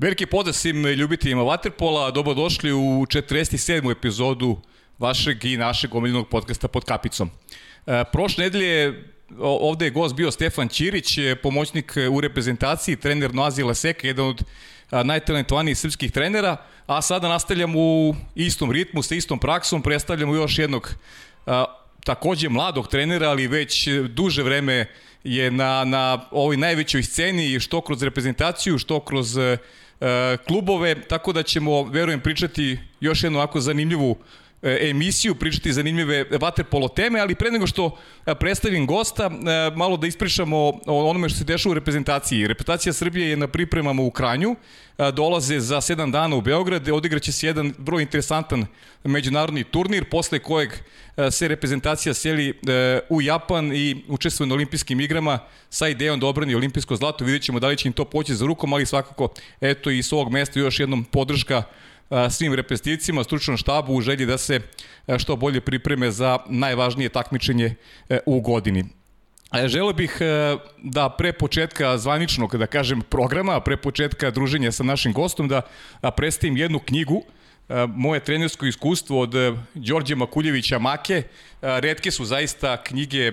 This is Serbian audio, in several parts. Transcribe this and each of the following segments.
Veliki pozdrav svim ljubiteljima Waterpola, dobrodošli u 47. epizodu vašeg i našeg omiljenog podcasta pod kapicom. E, prošle nedelje ovde je gost bio Stefan Ćirić, pomoćnik u reprezentaciji, trener Noazi Laseka, jedan od najtalentovanijih srpskih trenera, a sada nastavljamo u istom ritmu, sa istom praksom, predstavljamo još jednog a, takođe mladog trenera, ali već duže vreme je na, na ovoj najvećoj sceni, što kroz reprezentaciju, što kroz e, klubove, tako da ćemo, verujem, pričati još jednu ovako zanimljivu E, emisiju, pričati zanimljive vaterpolo teme, ali pre nego što e, predstavim gosta, e, malo da ispričamo o onome što se dešava u reprezentaciji. Reprezentacija Srbije je na pripremama u Kranju, dolaze za 7 dana u Beograd, odigraće se jedan vrlo interesantan međunarodni turnir, posle kojeg se reprezentacija seli u Japan i učestvuje na olimpijskim igrama sa idejom da obrani olimpijsko zlato. Vidjet ćemo da li će im to poći za rukom, ali svakako, eto i s ovog mesta još jednom podrška svim reprezentacijama, stručnom štabu u želji da se što bolje pripreme za najvažnije takmičenje e, u godini. Želeo bih e, da pre početka zvaničnog, da kažem, programa, pre početka druženja sa našim gostom, da predstavim jednu knjigu, e, moje trenersko iskustvo od Đorđe Makuljevića Make. Redke su zaista knjige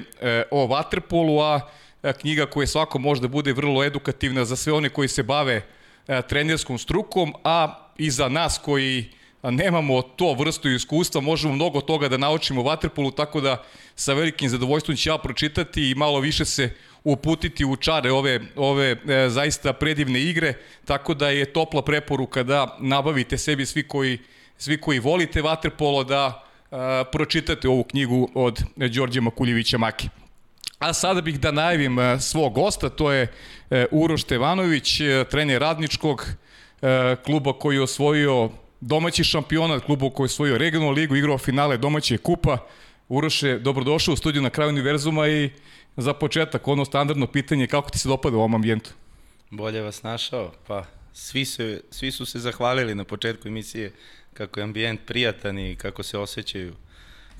o Waterpolu, a knjiga koja svako možda bude vrlo edukativna za sve one koji se bave trenerskom strukom, a i za nas koji nemamo to vrstu iskustva, možemo mnogo toga da naučimo u Waterpolu, tako da sa velikim zadovoljstvom ću ja pročitati i malo više se uputiti u čare ove, ove e, zaista predivne igre, tako da je topla preporuka da nabavite sebi svi koji, svi koji volite Waterpolo da e, pročitate ovu knjigu od Đorđe Makuljevića Maki. A sada bih da najavim e, svog gosta, to je e, Uroš Tevanović, e, trener radničkog, kluba koji je osvojio domaći šampionat, klubu koji je osvojio regionalnu ligu, igrao finale domaće kupa. Uroše, dobrodošao u studiju na kraju univerzuma i za početak ono standardno pitanje kako ti se dopada u ovom ambijentu? Bolje vas našao, pa svi, se, svi su se zahvalili na početku emisije kako je ambijent prijatan i kako se osjećaju.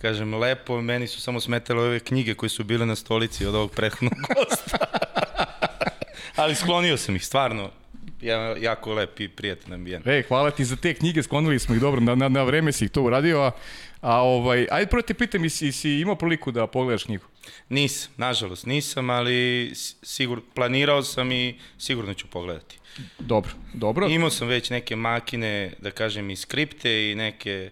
Kažem, lepo, meni su samo smetale ove knjige koje su bile na stolici od ovog prethodnog gosta. Ali sklonio sam ih, stvarno jedan jako lep i prijatan ambijent. Ej, hvala ti za te knjige, sklonili smo ih dobro, na, na, na vreme si ih to uradio, a, a ovaj, ajde prvo te pitam, si, si imao priliku da pogledaš knjigu? Nisam, nažalost nisam, ali sigur, planirao sam i sigurno ću pogledati. Dobro, dobro. Imao sam već neke makine, da kažem, i skripte i neke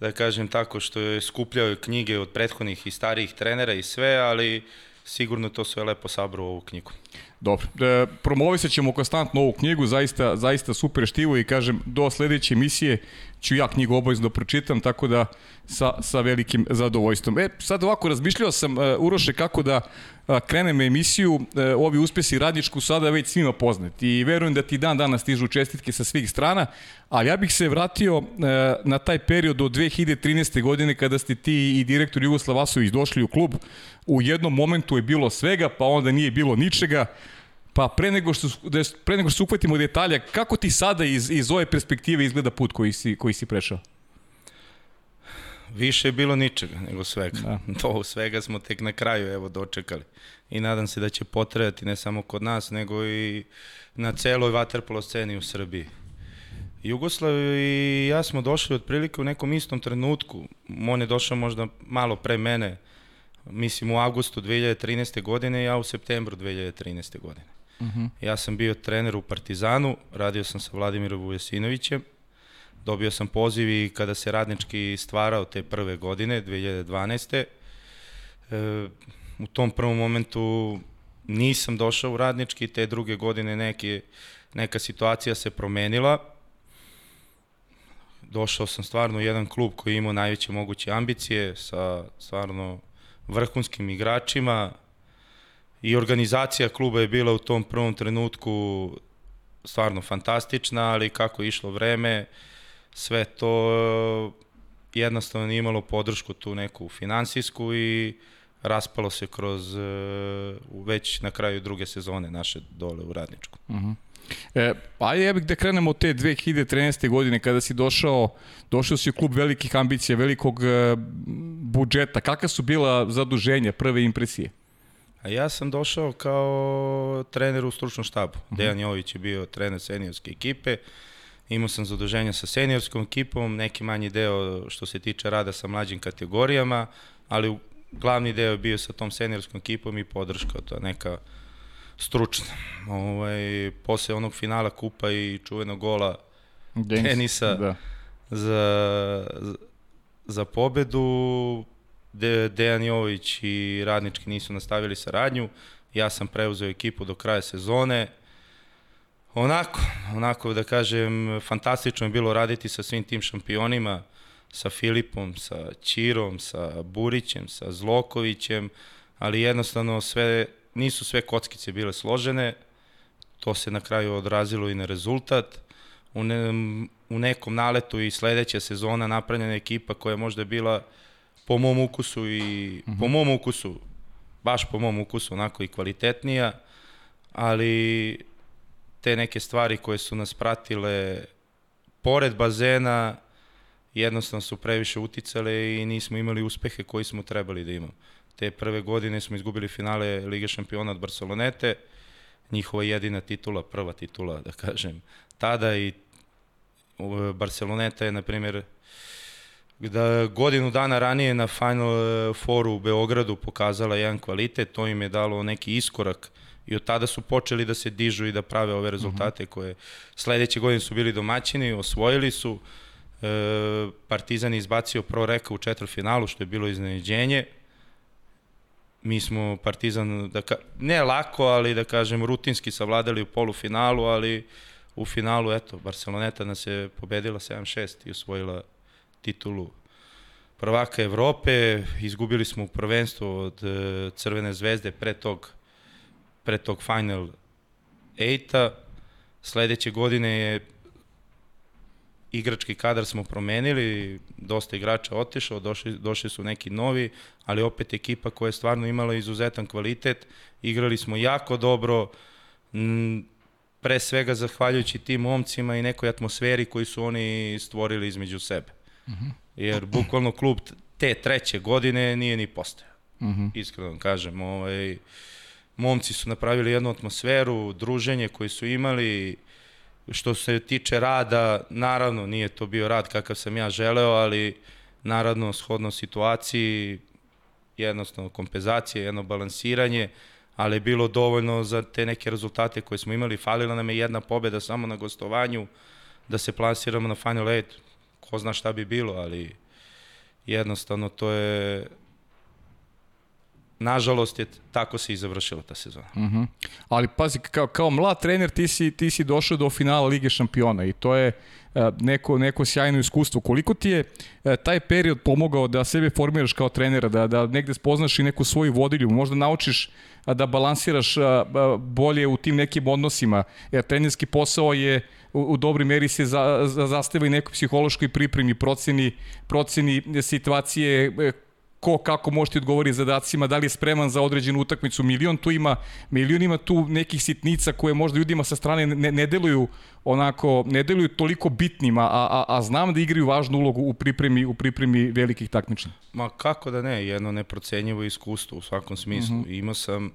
da kažem tako što je skupljao knjige od prethodnih i starijih trenera i sve, ali sigurno to sve lepo sabro u ovu knjigu. Dobro, e, promovisat ćemo konstantno ovu knjigu, zaista, zaista super štivo i kažem, do sledeće emisije ću ja knjigu obavezno da pročitam, tako da sa, sa velikim zadovoljstvom. E, sad ovako, razmišljao sam, uh, Uroše, kako da uh, krenem emisiju, uh, ovi uspesi radničku sada već svima poznati i verujem da ti dan danas stižu čestitke sa svih strana, ali ja bih se vratio uh, na taj period od 2013. godine kada ste ti i direktor Jugoslav Vasović došli u klub, u jednom momentu je bilo svega, pa onda nije bilo ničega, Pa pre nego što, da, pre nego što uhvatimo detalja, kako ti sada iz, iz ove perspektive izgleda put koji si, koji si prešao? Više je bilo ničega nego svega. Da. To svega smo tek na kraju evo dočekali. I nadam se da će potrajati ne samo kod nas, nego i na celoj vaterpolo sceni u Srbiji. Jugoslav i ja smo došli otprilike u nekom istom trenutku. On je došao možda malo pre mene, mislim u avgustu 2013. godine, ja u septembru 2013. godine. Uh mhm. -huh. Ja sam bio trener u Partizanu, radio sam sa Vladimirom Vujesinovićem, dobio sam poziv i kada se radnički stvarao te prve godine, 2012. E, u tom prvom momentu nisam došao u radnički, te druge godine neke, neka situacija se promenila. Došao sam stvarno u jedan klub koji imao najveće moguće ambicije sa stvarno vrhunskim igračima, i organizacija kluba je bila u tom prvom trenutku stvarno fantastična, ali kako je išlo vreme, sve to eh, jednostavno nije imalo podršku tu neku finansijsku i raspalo se kroz eh, već na kraju druge sezone naše dole u Radničku. Uh mhm. -huh. E, ajde, ja bih da krenemo od te 2013. godine kada si došao, došao si u klub velikih ambicija, velikog e, budžeta. Kakva su bila zaduženja, prve impresije? A ja sam došao kao trener u stručnom štabu. Mhm. -huh. Dejan Jović je bio trener seniorske ekipe. Imao sam zaduženja sa seniorskom ekipom, neki manji deo što se tiče rada sa mlađim kategorijama, ali glavni deo je bio sa tom seniorskom ekipom i podrška, to neka stručna. Ovaj, posle onog finala kupa i čuvenog gola Denis, tenisa da. za, za pobedu, De, Dejan Jović i Radnički nisu nastavili saradnju, ja sam preuzeo ekipu do kraja sezone, Onako, onako da kažem, fantastično je bilo raditi sa svim tim šampionima, sa Filipom, sa Čirom, sa Burićem, sa Zlokovićem, ali jednostavno sve, nisu sve kockice bile složene, to se na kraju odrazilo i na rezultat. U, ne, u nekom naletu i sledeća sezona napravljena ekipa koja je možda bila po mom ukusu i uh -huh. po mhm. mom ukusu, baš po mom ukusu, onako i kvalitetnija, ali te neke stvari koje su nas pratile pored bazena jednostavno su previše uticale i nismo imali uspehe koji smo trebali da imamo. Te prve godine smo izgubili finale Lige šampiona od Barcelonete, njihova jedina titula, prva titula, da kažem, tada i Barceloneta je, na primjer, da godinu dana ranije na Final Fouru u Beogradu pokazala jedan kvalitet, to im je dalo neki iskorak i od tada su počeli da se dižu i da prave ove rezultate mhm. koje sledeće godine su bili domaćini, osvojili su, e, Partizan je izbacio Pro Reka u četvrfinalu, što je bilo iznenađenje, mi smo Partizan, da ka, ne lako, ali da kažem rutinski savladali u polufinalu, ali u finalu, eto, Barceloneta nas je pobedila 7-6 i osvojila titulu prvaka Evrope, izgubili smo u prvenstvu od e, Crvene zvezde pre tog pre tog Final 8-a. Sledeće godine je igrački kadar smo promenili, dosta igrača otišao, došli, došli su neki novi, ali opet ekipa koja je stvarno imala izuzetan kvalitet. Igrali smo jako dobro, pre svega zahvaljujući tim momcima i nekoj atmosferi koju su oni stvorili između sebe. -huh. Jer bukvalno klub te treće godine nije ni postao. Mhm. -huh. Iskreno kažem, ovaj, momci su napravili jednu atmosferu, druženje koje su imali, što se tiče rada, naravno nije to bio rad kakav sam ja želeo, ali naravno shodno situaciji, jednostavno kompenzacije, jedno balansiranje, ali je bilo dovoljno za te neke rezultate koje smo imali. Falila nam je jedna pobeda samo na gostovanju, da se plasiramo na Final 8. Ko zna šta bi bilo, ali jednostavno to je nažalost je tako se i završila ta sezona. Uh mhm. -huh. Ali pazi, kao, kao mlad trener ti si, ti si došao do finala Lige šampiona i to je uh, neko, neko sjajno iskustvo. Koliko ti je uh, taj period pomogao da sebe formiraš kao trenera, da, da negde spoznaš i neku svoju vodilju, možda naučiš uh, da balansiraš uh, bolje u tim nekim odnosima, jer trenerski posao je u, u dobri meri se za, za, zasteva i nekoj psihološkoj pripremi, proceni, proceni situacije ko kako može ti odgovori zadacima, da li je spreman za određenu utakmicu. Milion tu ima, milion ima tu nekih sitnica koje možda ljudima sa strane ne, ne deluju onako, ne deluju toliko bitnima, a, a, a znam da igraju važnu ulogu u pripremi, u pripremi velikih takmičenja. Ma kako da ne, jedno neprocenjivo iskustvo u svakom smislu. Uh mhm. -huh. Imao sam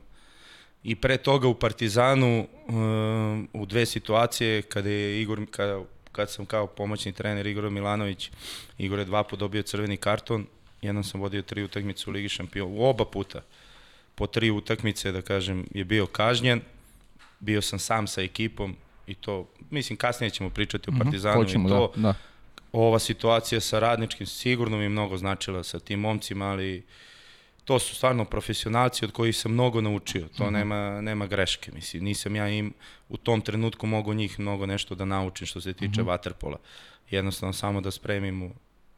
i pre toga u Partizanu um, u dve situacije kada je Igor, kada, kad sam kao pomoćni trener Igor Milanović, Igor je dva put dobio crveni karton, jednom sam vodio tri utakmice u Ligi šampiona, u oba puta po tri utakmice, da kažem, je bio kažnjen, bio sam sam sa ekipom i to, mislim, kasnije ćemo pričati o mhm, Partizanu mm -hmm, i to. Da, da. Ova situacija sa radničkim sigurno mi mnogo značila sa tim momcima, ali to su stvarno profesionalci od kojih sam mnogo naučio. To mm -hmm. nema, nema greške, mislim. Nisam ja im u tom trenutku mogo njih mnogo nešto da naučim što se tiče mm -hmm. vaterpola. Jednostavno samo da spremim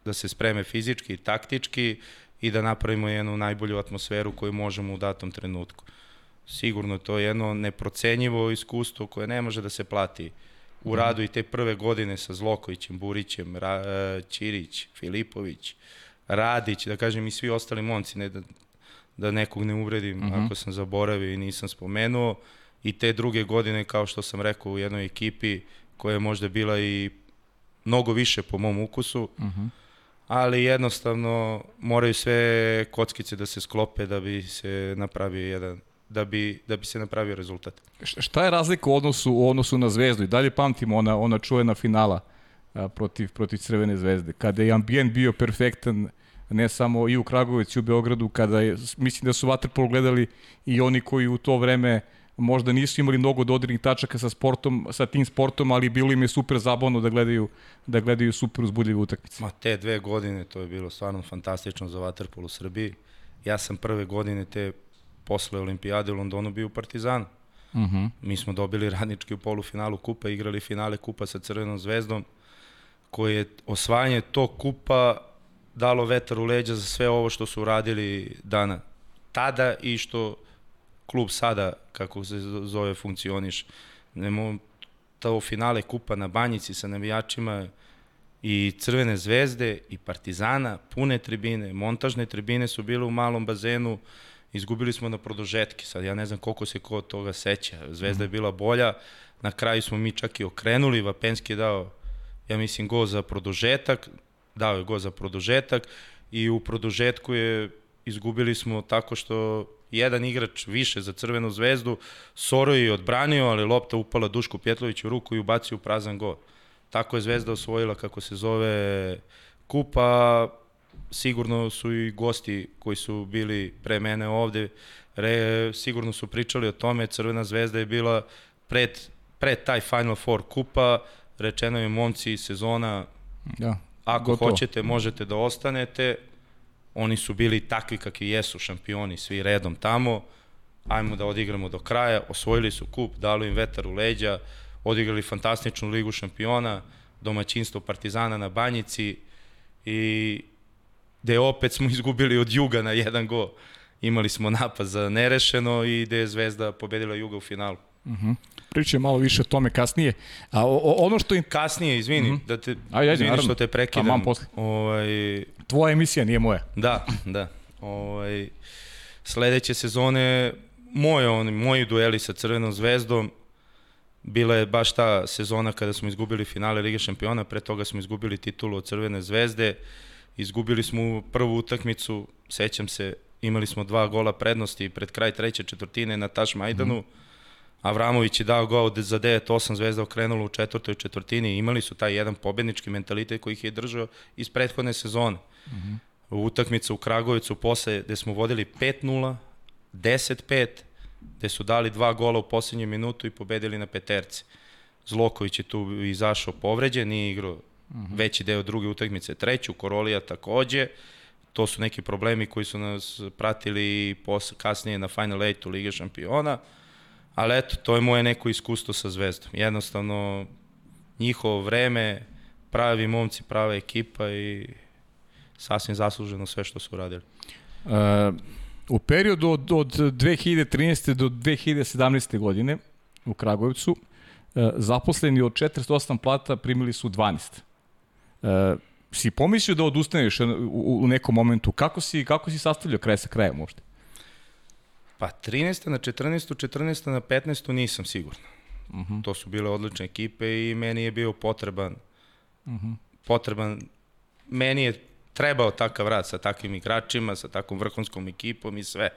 da se spreme fizički i taktički i da napravimo jednu najbolju atmosferu koju možemo u datom trenutku. Sigurno to je jedno neprocenjivo iskustvo koje ne može da se plati u mhm. radu i te prve godine sa Zlokovićem, Burićem, Ra, e, Ćirić, Filipović, Radić, da kažem i svi ostali momci, ne da, da nekog ne uvredim uh mhm. -huh. ako sam zaboravio i nisam spomenuo. I te druge godine, kao što sam rekao, u jednoj ekipi koja je možda bila i mnogo više po mom ukusu, uh mhm. -huh ali jednostavno moraju sve kockice da se sklope da bi se napravio jedan da bi, da bi se napravio rezultat. Šta je razlika u odnosu, u odnosu na Zvezdu? I dalje pamtimo ona, ona čuvena finala protiv, protiv Crvene zvezde, kada je ambijent bio perfektan, ne samo i u Kragovicu i u Beogradu, kada je, mislim da su Waterpolo gledali i oni koji u to vreme možda nisu imali mnogo dodirnih tačaka sa sportom, sa tim sportom, ali bilo im je super zabavno da gledaju da gledaju super uzbudljive utakmice. Ma te dve godine to je bilo stvarno fantastično za Waterpolo u Srbiji. Ja sam prve godine te posle olimpijade u Londonu bio u Partizanu. Uh mhm. -huh. Mi smo dobili radnički u polufinalu kupa, igrali finale kupa sa Crvenom zvezdom, koje je osvajanje tog kupa dalo vetar u leđa za sve ovo što su uradili dana tada i što klub sada, kako se zove, funkcioniš. Nemo, to finale kupa na Banjici sa navijačima i Crvene zvezde i Partizana, pune tribine, montažne tribine su bile u malom bazenu, izgubili smo na produžetke, sad ja ne znam koliko se ko toga seća, Zvezda je mhm. bila bolja, na kraju smo mi čak i okrenuli, Vapenski je dao, ja mislim, go za produžetak, dao je go za produžetak i u produžetku je izgubili smo tako što jedan igrač više za Crvenu zvezdu, Soro je odbranio, ali lopta upala Dušku Pjetloviću u ruku i ubacio u prazan gol. Tako je Zvezda osvojila, kako se zove, kupa, sigurno su i gosti koji su bili pre mene ovde, re, sigurno su pričali o tome, Crvena zvezda je bila pred, pred taj Final Four kupa, rečeno je momci sezona, da, ako gotovo. hoćete možete da ostanete, oni su bili takvi kakvi jesu šampioni, svi redom tamo, ajmo da odigramo do kraja, osvojili su kup, dali im vetar u leđa, odigrali fantastičnu ligu šampiona, domaćinstvo Partizana na Banjici i gde opet smo izgubili od Juga na jedan go. Imali smo napad za nerešeno i gde je Zvezda pobedila Juga u finalu. Uh mhm. -huh. Pričaj malo više o tome kasnije. A o, o, ono što... In... Kasnije, izvini, mhm. -huh. da te, Ajde, izvini naravno. što te prekidam. A posle. Ovaj... Tvoja emisija, nije moja. Da, da. Ovaj... Sledeće sezone, moje, oni, moji dueli sa Crvenom zvezdom, bila je baš ta sezona kada smo izgubili finale Lige šampiona, pre toga smo izgubili titulu od Crvene zvezde, izgubili smo prvu utakmicu, sećam se, imali smo dva gola prednosti pred kraj treće četvrtine na Taš Majdanu, mm -hmm Avramović je dao gol za 9-8 zvezda okrenulo u četvrtoj četvrtini imali su taj jedan pobednički mentalitet koji ih je držao iz prethodne sezone. Mm -hmm. Utakmica u Kragovicu posle gde smo vodili 5-0, 10-5, gde su dali dva gola u poslednju minutu i pobedili na peterci. Zloković je tu izašao povređen, nije igrao mm -hmm. veći deo druge utakmice, treću, Korolija takođe. To su neki problemi koji su nas pratili posle, kasnije na Final 8 Lige šampiona. Ali eto, to je moje neko iskustvo sa Zvezdom. Jednostavno, njihovo vreme, pravi momci, prava ekipa i sasvim zasluženo sve što su uradili. Uh, u periodu od, od 2013. do 2017. godine u Kragujevcu uh, zaposleni od 48 plata primili su 12. Uh, si pomislio da odustaneš u, u nekom momentu? Kako si, kako si sastavljao kraj sa krajem uopšte? Pa 13. na 14. 14. na 15. nisam siguran. Uh mhm. -huh. To su bile odlične ekipe i meni je bio potreban uh mhm. -huh. potreban meni je trebao takav rad sa takvim igračima, sa takvom vrhunskom ekipom i sve.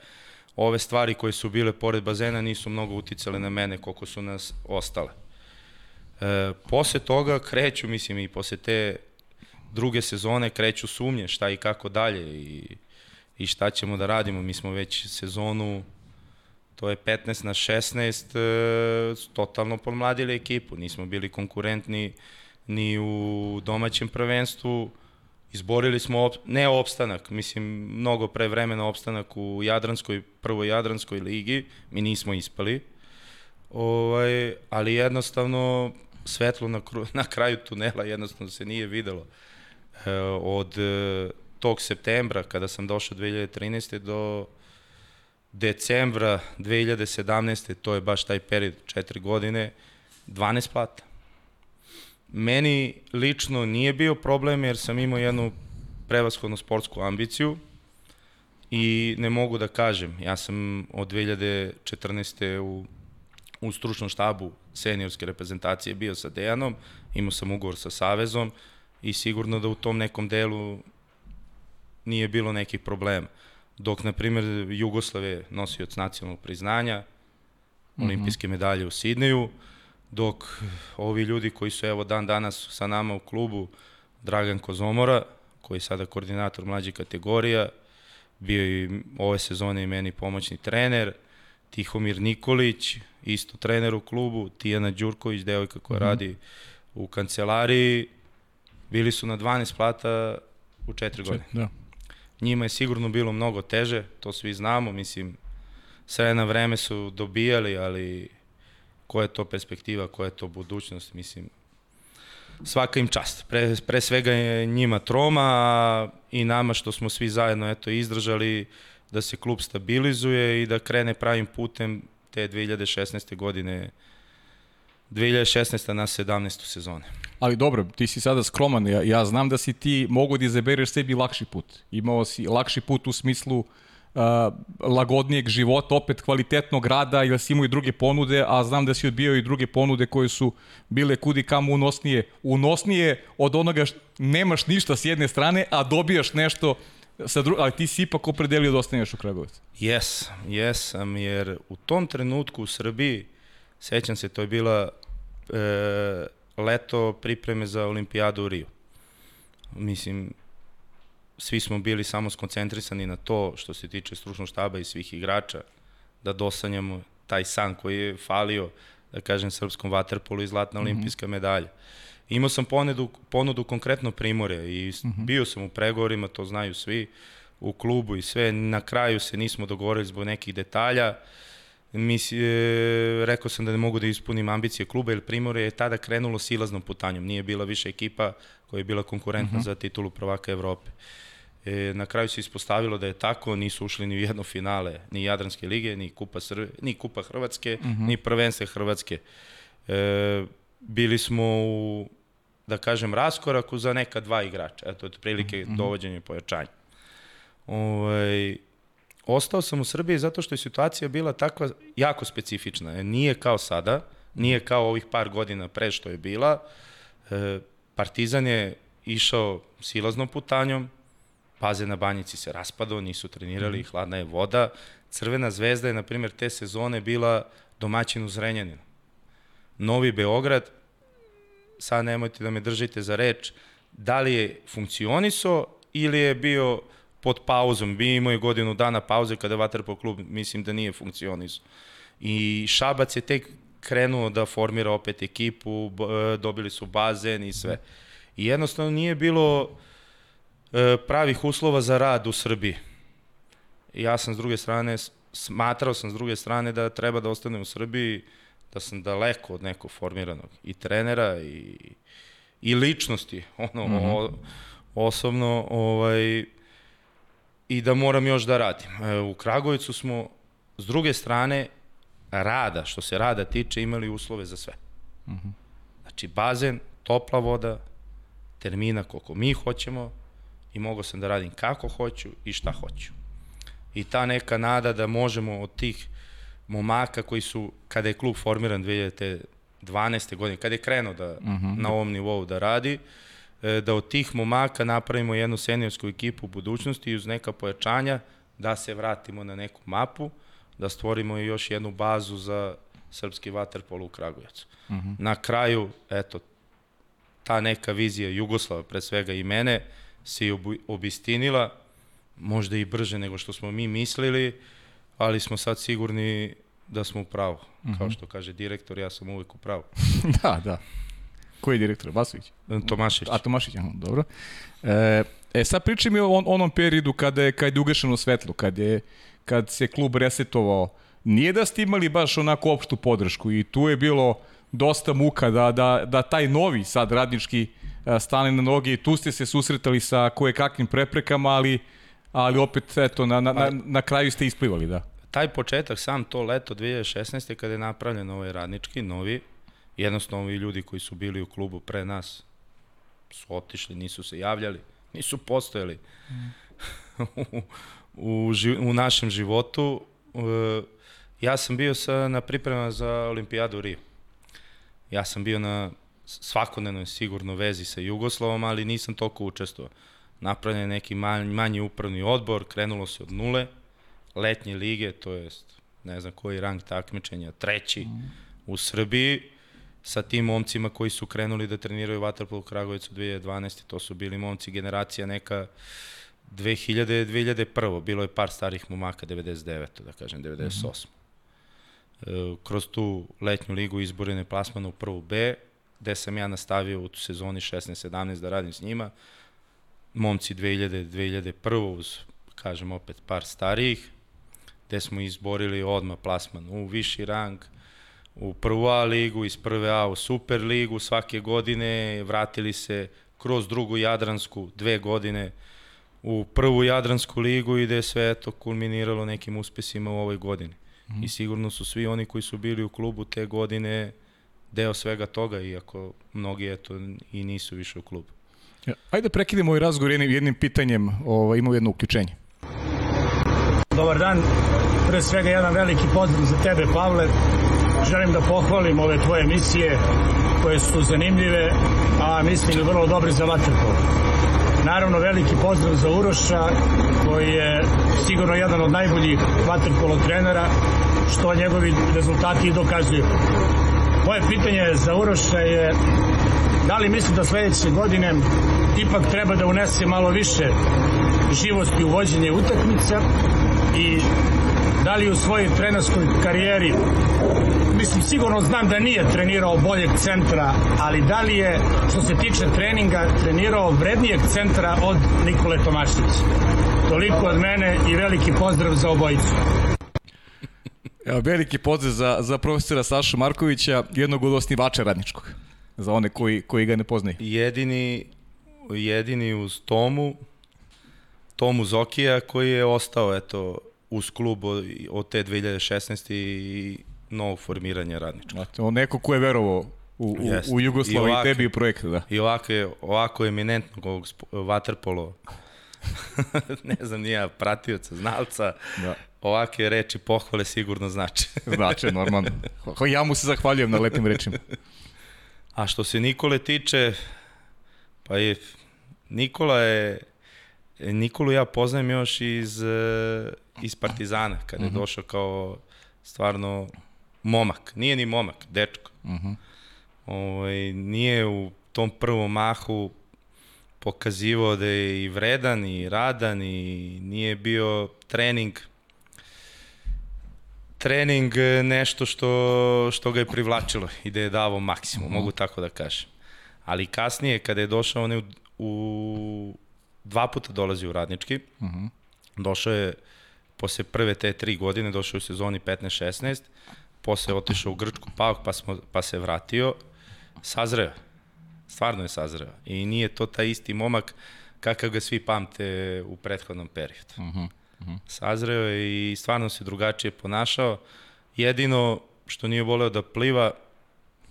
Ove stvari koje su bile pored bazena nisu mnogo uticale na mene koliko su nas ostale. E, posle toga kreću, mislim, i posle te druge sezone kreću sumnje šta i kako dalje i i šta ćemo da radimo. Mi smo već sezonu, to je 15 na 16, e, totalno pomladili ekipu. Nismo bili konkurentni ni u domaćem prvenstvu. Izborili smo, op, ne opstanak, mislim, mnogo pre vremena opstanak u Jadranskoj, prvoj Jadranskoj ligi. Mi nismo ispali. Ovaj, ali jednostavno svetlo na, na kraju tunela jednostavno se nije videlo. E, od tog septembra kada sam došao 2013. do decembra 2017. to je baš taj period, četiri godine, 12 plata. Meni lično nije bio problem jer sam imao jednu prevashodnu sportsku ambiciju i ne mogu da kažem, ja sam od 2014. u, u stručnom štabu seniorske reprezentacije bio sa Dejanom, imao sam ugovor sa Savezom i sigurno da u tom nekom delu nije bilo nekih problema. dok, na primjer, Jugoslav je nosioc nacionalnog priznanja, -hmm. olimpijske medalje u Sidneju, dok ovi ljudi koji su evo dan danas sa nama u klubu, Dragan Kozomora, koji je sada koordinator mlađih kategorija, bio i ove sezone i meni pomoćni trener, Tihomir Nikolić, isto trener u klubu, Tijana Đurković, devojka koja mm -hmm. radi u kancelariji, bili su na 12 plata u 4 godine. Da. Njima je sigurno bilo mnogo teže, to svi znamo, mislim, sve na vreme su dobijali, ali koja je to perspektiva, koja je to budućnost, mislim, svaka im čast. Pre, pre svega je njima troma i nama što smo svi zajedno eto, izdržali da se klub stabilizuje i da krene pravim putem te 2016. godine 2016. na 17. sezone. Ali dobro, ti si sada skroman, ja, ja znam da si ti mogu da izabereš sebi lakši put. Imao si lakši put u smislu uh, lagodnijeg života, opet kvalitetnog rada, jer si imao i druge ponude, a znam da si odbio i druge ponude koje su bile kudi kamo unosnije. Unosnije od onoga što nemaš ništa s jedne strane, a dobijaš nešto sa dru... ali ti si ipak opredelio da ostaneš u Kragovicu. Jes, jesam, jer u tom trenutku u Srbiji, sećam se, to je bila e, leto pripreme za olimpijadu u Riju. Mislim, svi smo bili samo skoncentrisani na to što se tiče stručnog štaba i svih igrača, da dosanjamo taj san koji je falio, da kažem, srpskom vaterpolu i zlatna mm -hmm. olimpijska medalja. Imao sam ponudu, ponudu konkretno Primorja i mm -hmm. bio sam u pregovorima, to znaju svi, u klubu i sve. Na kraju se nismo dogovorili zbog nekih detalja. Mi, e, rekao sam da ne mogu da ispunim ambicije kluba, jer Primorje je tada krenulo silaznom putanjom. Nije bila više ekipa koja je bila konkurentna mm -hmm. za titulu prvaka Evrope. E, na kraju se ispostavilo da je tako, nisu ušli ni u jedno finale, ni Jadranske lige, ni Kupa, Srbije, ni Kupa Hrvatske, mm -hmm. ni prvenstva Hrvatske. E, bili smo u, da kažem, raskoraku za neka dva igrača. Eto, od prilike mm -hmm. dovođenja i pojačanja. Ovaj, ostao sam u Srbiji zato što je situacija bila takva jako specifična. Nije kao sada, nije kao ovih par godina pre što je bila. E, Partizan je išao silaznom putanjom, Paze na banjici se raspadao, nisu trenirali, mm. hladna je voda. Crvena zvezda je, na primjer, te sezone bila domaćin u Zrenjaninu. Novi Beograd, sad nemojte da me držite za reč, da li je funkcioniso ili je bio pod pauzom. Bi imao je godinu dana pauze kada je Vatrpo klub, mislim da nije funkcioniso. I Šabac je tek krenuo da formira opet ekipu, dobili su bazen i sve. I jednostavno nije bilo E, pravih uslova za rad u Srbiji. Ja sam s druge strane, smatrao sam s druge strane da treba da ostanem u Srbiji, da sam daleko od nekog formiranog i trenera i, i ličnosti, ono, mm -hmm. o, osobno, ovaj, i da moram još da radim. E, u Kragovicu smo, s druge strane, rada, što se rada tiče, imali uslove za sve. Mm -hmm. Znači, bazen, topla voda, termina koliko mi hoćemo, i mogao sam da radim kako hoću i šta hoću. I ta neka nada da možemo od tih momaka koji su, kada je klub formiran 2012. godine, kada je krenuo da, uh mhm. -huh. na ovom nivou da radi, e, da od tih momaka napravimo jednu seniorsku ekipu u budućnosti i uz neka pojačanja da se vratimo na neku mapu, da stvorimo još jednu bazu za srpski vaterpol u Kragujevcu. Uh mhm. -huh. Na kraju, eto, ta neka vizija Jugoslava, pre svega i mene, se i obistinila, možda i brže nego što smo mi mislili, ali smo sad sigurni da smo u pravu. Mm -hmm. Kao što kaže direktor, ja sam uvek u pravu. da, da. Koji je direktor? Vasović? Tomašić. A, Tomašić, aha, dobro. E, e sad pričaj mi o on, onom periodu kada je, kada je ugašeno svetlo, kad, je, kad se klub resetovao. Nije da ste imali baš onako opštu podršku i tu je bilo dosta muka da, da, da taj novi sad radnički stane na noge i tu ste se susretali sa koje kakvim preprekama, ali, ali opet eto, na, na, na, na kraju ste isplivali, da. Taj početak, sam to leto 2016. kada je napravljen ovaj radnički, novi, jednostavno ovi ljudi koji su bili u klubu pre nas su otišli, nisu se javljali, nisu postojali mm. u, u, u našem životu. Ja sam bio sa, na priprema za olimpijadu u Riju. Ja sam bio na svakodnevno sigurno vezi sa Jugoslavom, ali nisam toliko učestvovao. napravljen je neki manji, manji upravni odbor, krenulo se od nule, letnje lige, to jest ne znam koji rang takmičenja, treći mm. u Srbiji, sa tim momcima koji su krenuli da treniraju Waterpolo u Kragovicu 2012. To su bili momci generacija neka 2000, 2001. Bilo je par starih momaka 99. da kažem 98. Mm -hmm. Kroz tu letnju ligu izborene plasmana u prvu B, gde sam ja nastavio u sezoni 16-17 da radim s njima. Momci 2000, 2001. uz, kažem opet, par starijih, gde smo izborili odma plasman u viši rang, u prvu A ligu, iz prve A u Super ligu svake godine, vratili se kroz drugu Jadransku dve godine u prvu Jadransku ligu i gde je sve to kulminiralo nekim uspesima u ovoj godini. Mm. I sigurno su svi oni koji su bili u klubu te godine deo svega toga, iako mnogi eto i nisu više u klubu. Ajde prekidemo ovaj razgovor jednim, jednim pitanjem, ovo, imamo jedno uključenje. Dobar dan, pre svega jedan veliki pozdrav za tebe Pavle, želim da pohvalim ove tvoje emisije koje su zanimljive, a mislim vrlo dobre za vaterpolo. Naravno, veliki pozdrav za Uroša, koji je sigurno jedan od najboljih vaterpolo trenera, što njegovi rezultati i dokazuju. Moje pitanje za Uroša je da li misli da sledeće godine ipak treba da unese malo više živosti u vođenje utakmica i da li u svojoj trenerskoj karijeri mislim sigurno znam da nije trenirao boljeg centra, ali da li je što se tiče treninga trenirao vrednijeg centra od Nikole Tomaševića. Toliko od mene i veliki pozdrav za obojicu. Veliki pozdrav za, za profesora Sašu Markovića, jednog od osnivača radničkog, za one koji, koji ga ne poznaju. Jedini, jedini uz Tomu, Tomu Zokija koji je ostao eto, uz klub od, od te 2016. i novog formiranja radnička. Znate, on neko ko je verovao u, u, u Jugoslaviji i, i tebi u projektu, da. I ovako, je, ovako eminentnog ovog waterpolo ne znam, nija pratioca, znalca, da. Ovake reči pohvale sigurno znači. znači, normalno. Ja mu se zahvaljujem na lepim rečima. A što se Nikole tiče, pa je, Nikola je, Nikolu ja poznajem još iz, eh, iz Partizana, kada je uh mhm. -huh. došao kao stvarno momak. Nije ni momak, dečko. Uh mhm. -huh. ovaj, nije u tom prvom mahu pokazivao da je i vredan i radan i nije bio trening trening nešto što, što ga je privlačilo i da je davao maksimum, uh mhm. -huh. mogu tako da kažem. Ali kasnije, kada je došao, on je u, u dva puta dolazi u radnički, uh mhm. -huh. došao je posle prve te tri godine, došao u sezoni 15-16, posle otišao u Grčku pauk, pa, smo, pa se vratio, sazreo. Stvarno je sazreo. I nije to taj isti momak kakav ga svi pamte u prethodnom periodu. Uh -huh. Uh -huh. Sazreo je i stvarno se drugačije ponašao. Jedino što nije voleo da pliva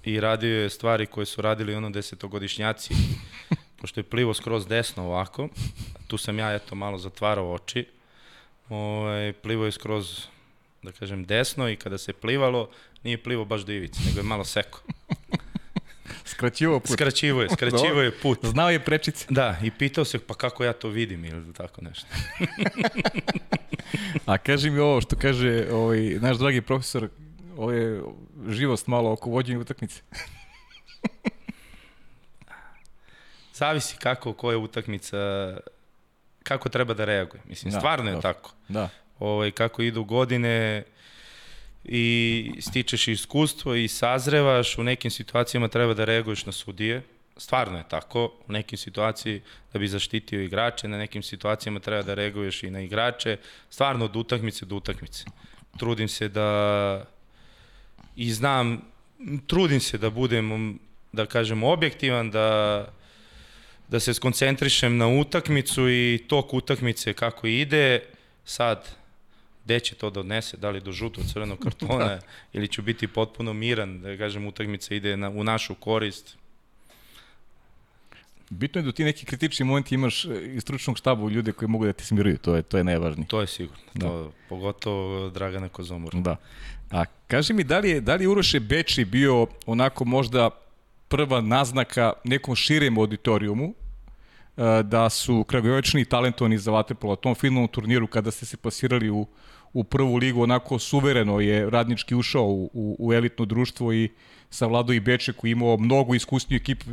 i radio je stvari koje su radili ono desetogodišnjaci, pošto je plivo skroz desno ovako, tu sam ja eto malo zatvarao oči, ovaj, plivo je skroz da kažem, desno i kada se plivalo, nije plivo baš do ivice, nego je malo seko. Skraćivo put. Skraćivo je, skraćivo je put. Znao je prečice. Da, i pitao se pa kako ja to vidim ili tako nešto. A kaži mi ovo što kaže ovaj, naš dragi profesor, ovo je živost malo oko vođenja utakmice. Zavisi kako, koja je utakmica, kako treba da reaguje. Mislim, da, stvarno je da. tako. Da ovaj, kako idu godine i stičeš iskustvo i sazrevaš, u nekim situacijama treba da reaguješ na sudije, stvarno je tako, u nekim situaciji da bi zaštitio igrače, na nekim situacijama treba da reaguješ i na igrače, stvarno od utakmice do utakmice. Trudim se da i znam, trudim se da budem, da kažem, objektivan, da da se skoncentrišem na utakmicu i tok utakmice kako ide. Sad, gde će to da odnese, da li do žutog crvenog kartona da. ili ću biti potpuno miran, da kažem utakmica ide na, u našu korist. Bitno je da ti neki kritični momenti imaš e, iz stručnog štaba u ljude koji mogu da te smiruju, to je, to je najvažnije. To je sigurno, da. to, pogotovo Dragana Kozomor. Da. A kaži mi, da li je, da li je Uroše Beči bio onako možda prva naznaka nekom širem auditorijumu da su Kragujevačni talentovani za Vatrpolo. tom finalnom turniru kada ste se pasirali u, u prvu ligu, onako suvereno je radnički ušao u, u, u elitno društvo i savladao i Beče koji imao mnogo iskusniju ekipu,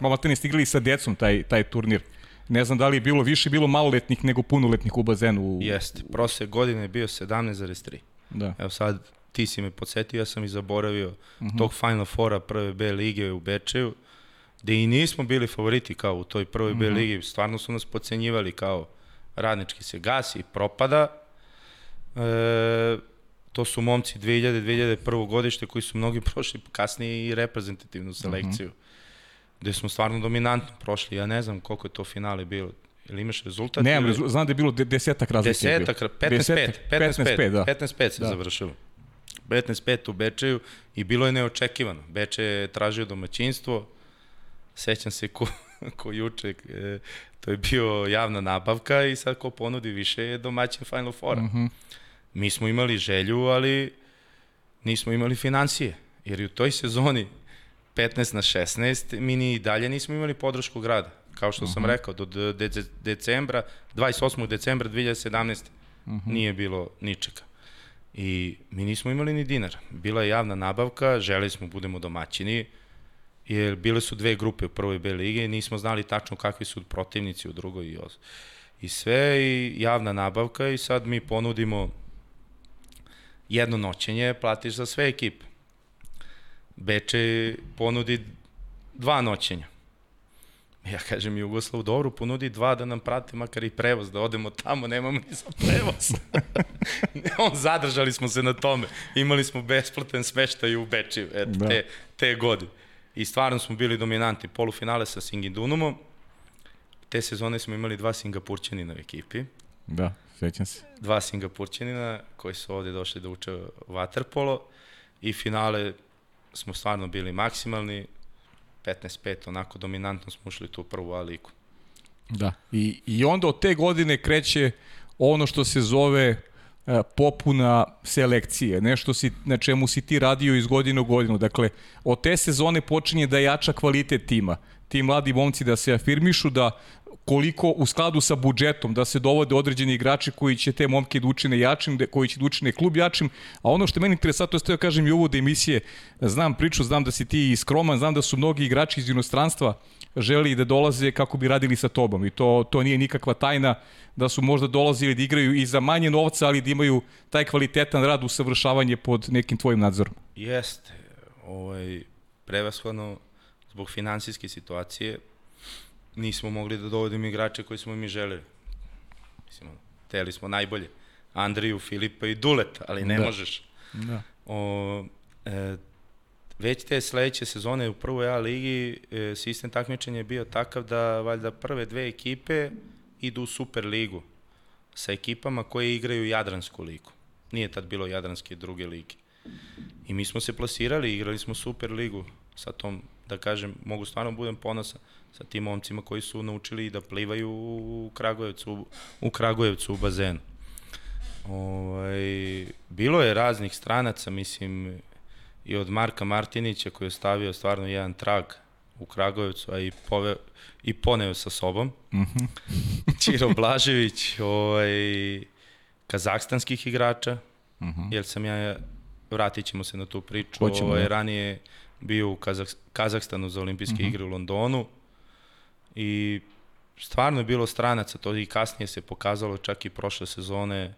malo te ne stigli sa decom taj, taj turnir. Ne znam da li je bilo više bilo maloletnih nego punoletnih u bazenu. Jeste, prosek godine je bio 17,3. Da. Evo sad ti si me podsjetio, ja sam i zaboravio uh mhm. -huh. tog Final Fora prve B lige u Bečeju, gde i nismo bili favoriti kao u toj prvoj uh -huh. B mhm. ligi, stvarno su nas pocenjivali kao radnički se gasi i propada. E, to su momci 2000 2001. godište koji su mnogi prošli kasnije i reprezentativnu selekciju. Uh -huh gde smo stvarno dominantno prošli. Ja ne znam koliko je to finale bilo. Ili imaš rezultat? Ne, ili... znam da je bilo desetak razlike. Desetak, 15-5. 15-5, da. 15-5 se da. završilo. 15-5 u Bečeju i bilo je neočekivano. Beče je tražio domaćinstvo, sećam se ko, ko juče, e, to je bio javna nabavka i sad ko ponudi više je domaćin Final Four. Mm -hmm. Mi smo imali želju, ali nismo imali financije. Jer u toj sezoni 15 na 16, mi ni dalje nismo imali podršku grada. Kao što uh -huh. sam mhm. rekao, do de de decembra, 28. decembra 2017. Uh -huh. nije bilo ničega. I mi nismo imali ni dinara. Bila je javna nabavka, želi smo budemo domaćini, jer bile su dve grupe u prvoj B lige i nismo znali tačno kakvi su protivnici u drugoj i, i sve i javna nabavka i sad mi ponudimo jedno noćenje, platiš za sve ekipe. Beče ponudi dva noćenja. Ja kažem Jugoslav, dobro, ponudi dva da nam prate makar i prevoz, da odemo tamo, nemamo ni za prevoz. On, zadržali smo se na tome. Imali smo besplatan smeštaj u Beči, eto, da. te, te godine. I stvarno smo bili dominanti. Polufinale sa Singidunumom. Te sezone smo imali dva Singapurćanina u ekipi. Da, sećam se. Dva Singapurćanina koji su ovde došli da uče waterpolo i finale smo stvarno bili maksimalni, 15-5, onako dominantno smo ušli tu prvu A ligu. Da, i, i onda od te godine kreće ono što se zove e, popuna selekcije, nešto si, na čemu si ti radio iz godine u godinu. Dakle, od te sezone počinje da jača kvalitet tima. Ti mladi momci da se afirmišu, da koliko u skladu sa budžetom da se dovode određeni igrači koji će te momke da učine jačim, koji će da učine klub jačim, a ono što je meni interesantno je da kažem i uvode emisije, znam priču, znam da si ti skroman, znam da su mnogi igrači iz inostranstva želi da dolaze kako bi radili sa tobom i to, to nije nikakva tajna da su možda dolazili da igraju i za manje novca, ali da imaju taj kvalitetan rad, usavršavanje pod nekim tvojim nadzorom. Jeste, ovaj, prevashodno zbog finansijske situacije nismo mogli da dovodimo igrače koji smo mi želeli. Mislim, teli smo najbolje. Andriju, Filipa i Dulet, ali ne da. možeš. Da. O, e, već te sledeće sezone u prvoj A ligi e, sistem takmičenja je bio takav da valjda prve dve ekipe idu u Super ligu sa ekipama koje igraju Jadransku ligu. Nije tad bilo Jadranske druge lige. I mi smo se plasirali, igrali smo Super ligu sa tom, da kažem, mogu stvarno budem ponosan sa tim momcima koji su naučili da plivaju u Kragujevcu, u Kragujevcu u bazenu. Ovaj, bilo je raznih stranaca, mislim, i od Marka Martinića koji je stavio stvarno jedan trag u Kragujevcu, a i, pove, i poneo sa sobom. Mm -hmm. Čiro Blažević, ovaj, kazahstanskih igrača, mm -hmm. jer sam ja, vratit ćemo se na tu priču, Hoćemo, ovaj, ranije bio u Kazah, Kazahstanu za olimpijske mm -hmm. igre u Londonu, i stvarno je bilo stranaca, to i kasnije se pokazalo čak i prošle sezone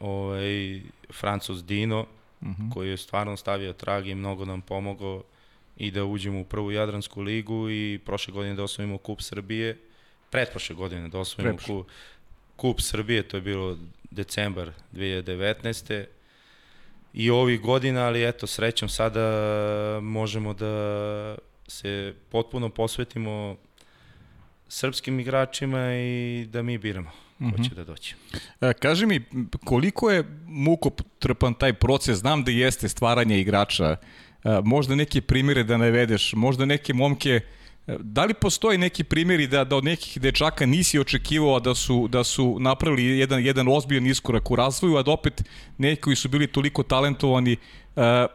ovaj, Francus Dino, uh mhm. -huh. koji je stvarno stavio trag i mnogo nam pomogao i da uđemo u prvu Jadransku ligu i prošle godine da osvojimo Kup Srbije, pretprošle godine da osvojimo kup, kup Srbije, to je bilo decembar 2019. I ovih godina, ali eto, srećom sada možemo da se potpuno posvetimo srpskim igračima i da mi biramo ko mm -hmm. će da doće. E, kaži mi, koliko je mukotrpan taj proces? Znam da jeste stvaranje igrača. E, možda neke primere da navedeš, možda neke momke e, Da li postoji neki primjeri da, da od nekih dečaka nisi očekivao da su, da su napravili jedan, jedan ozbiljan iskorak u razvoju, a da opet neki koji su bili toliko talentovani, e,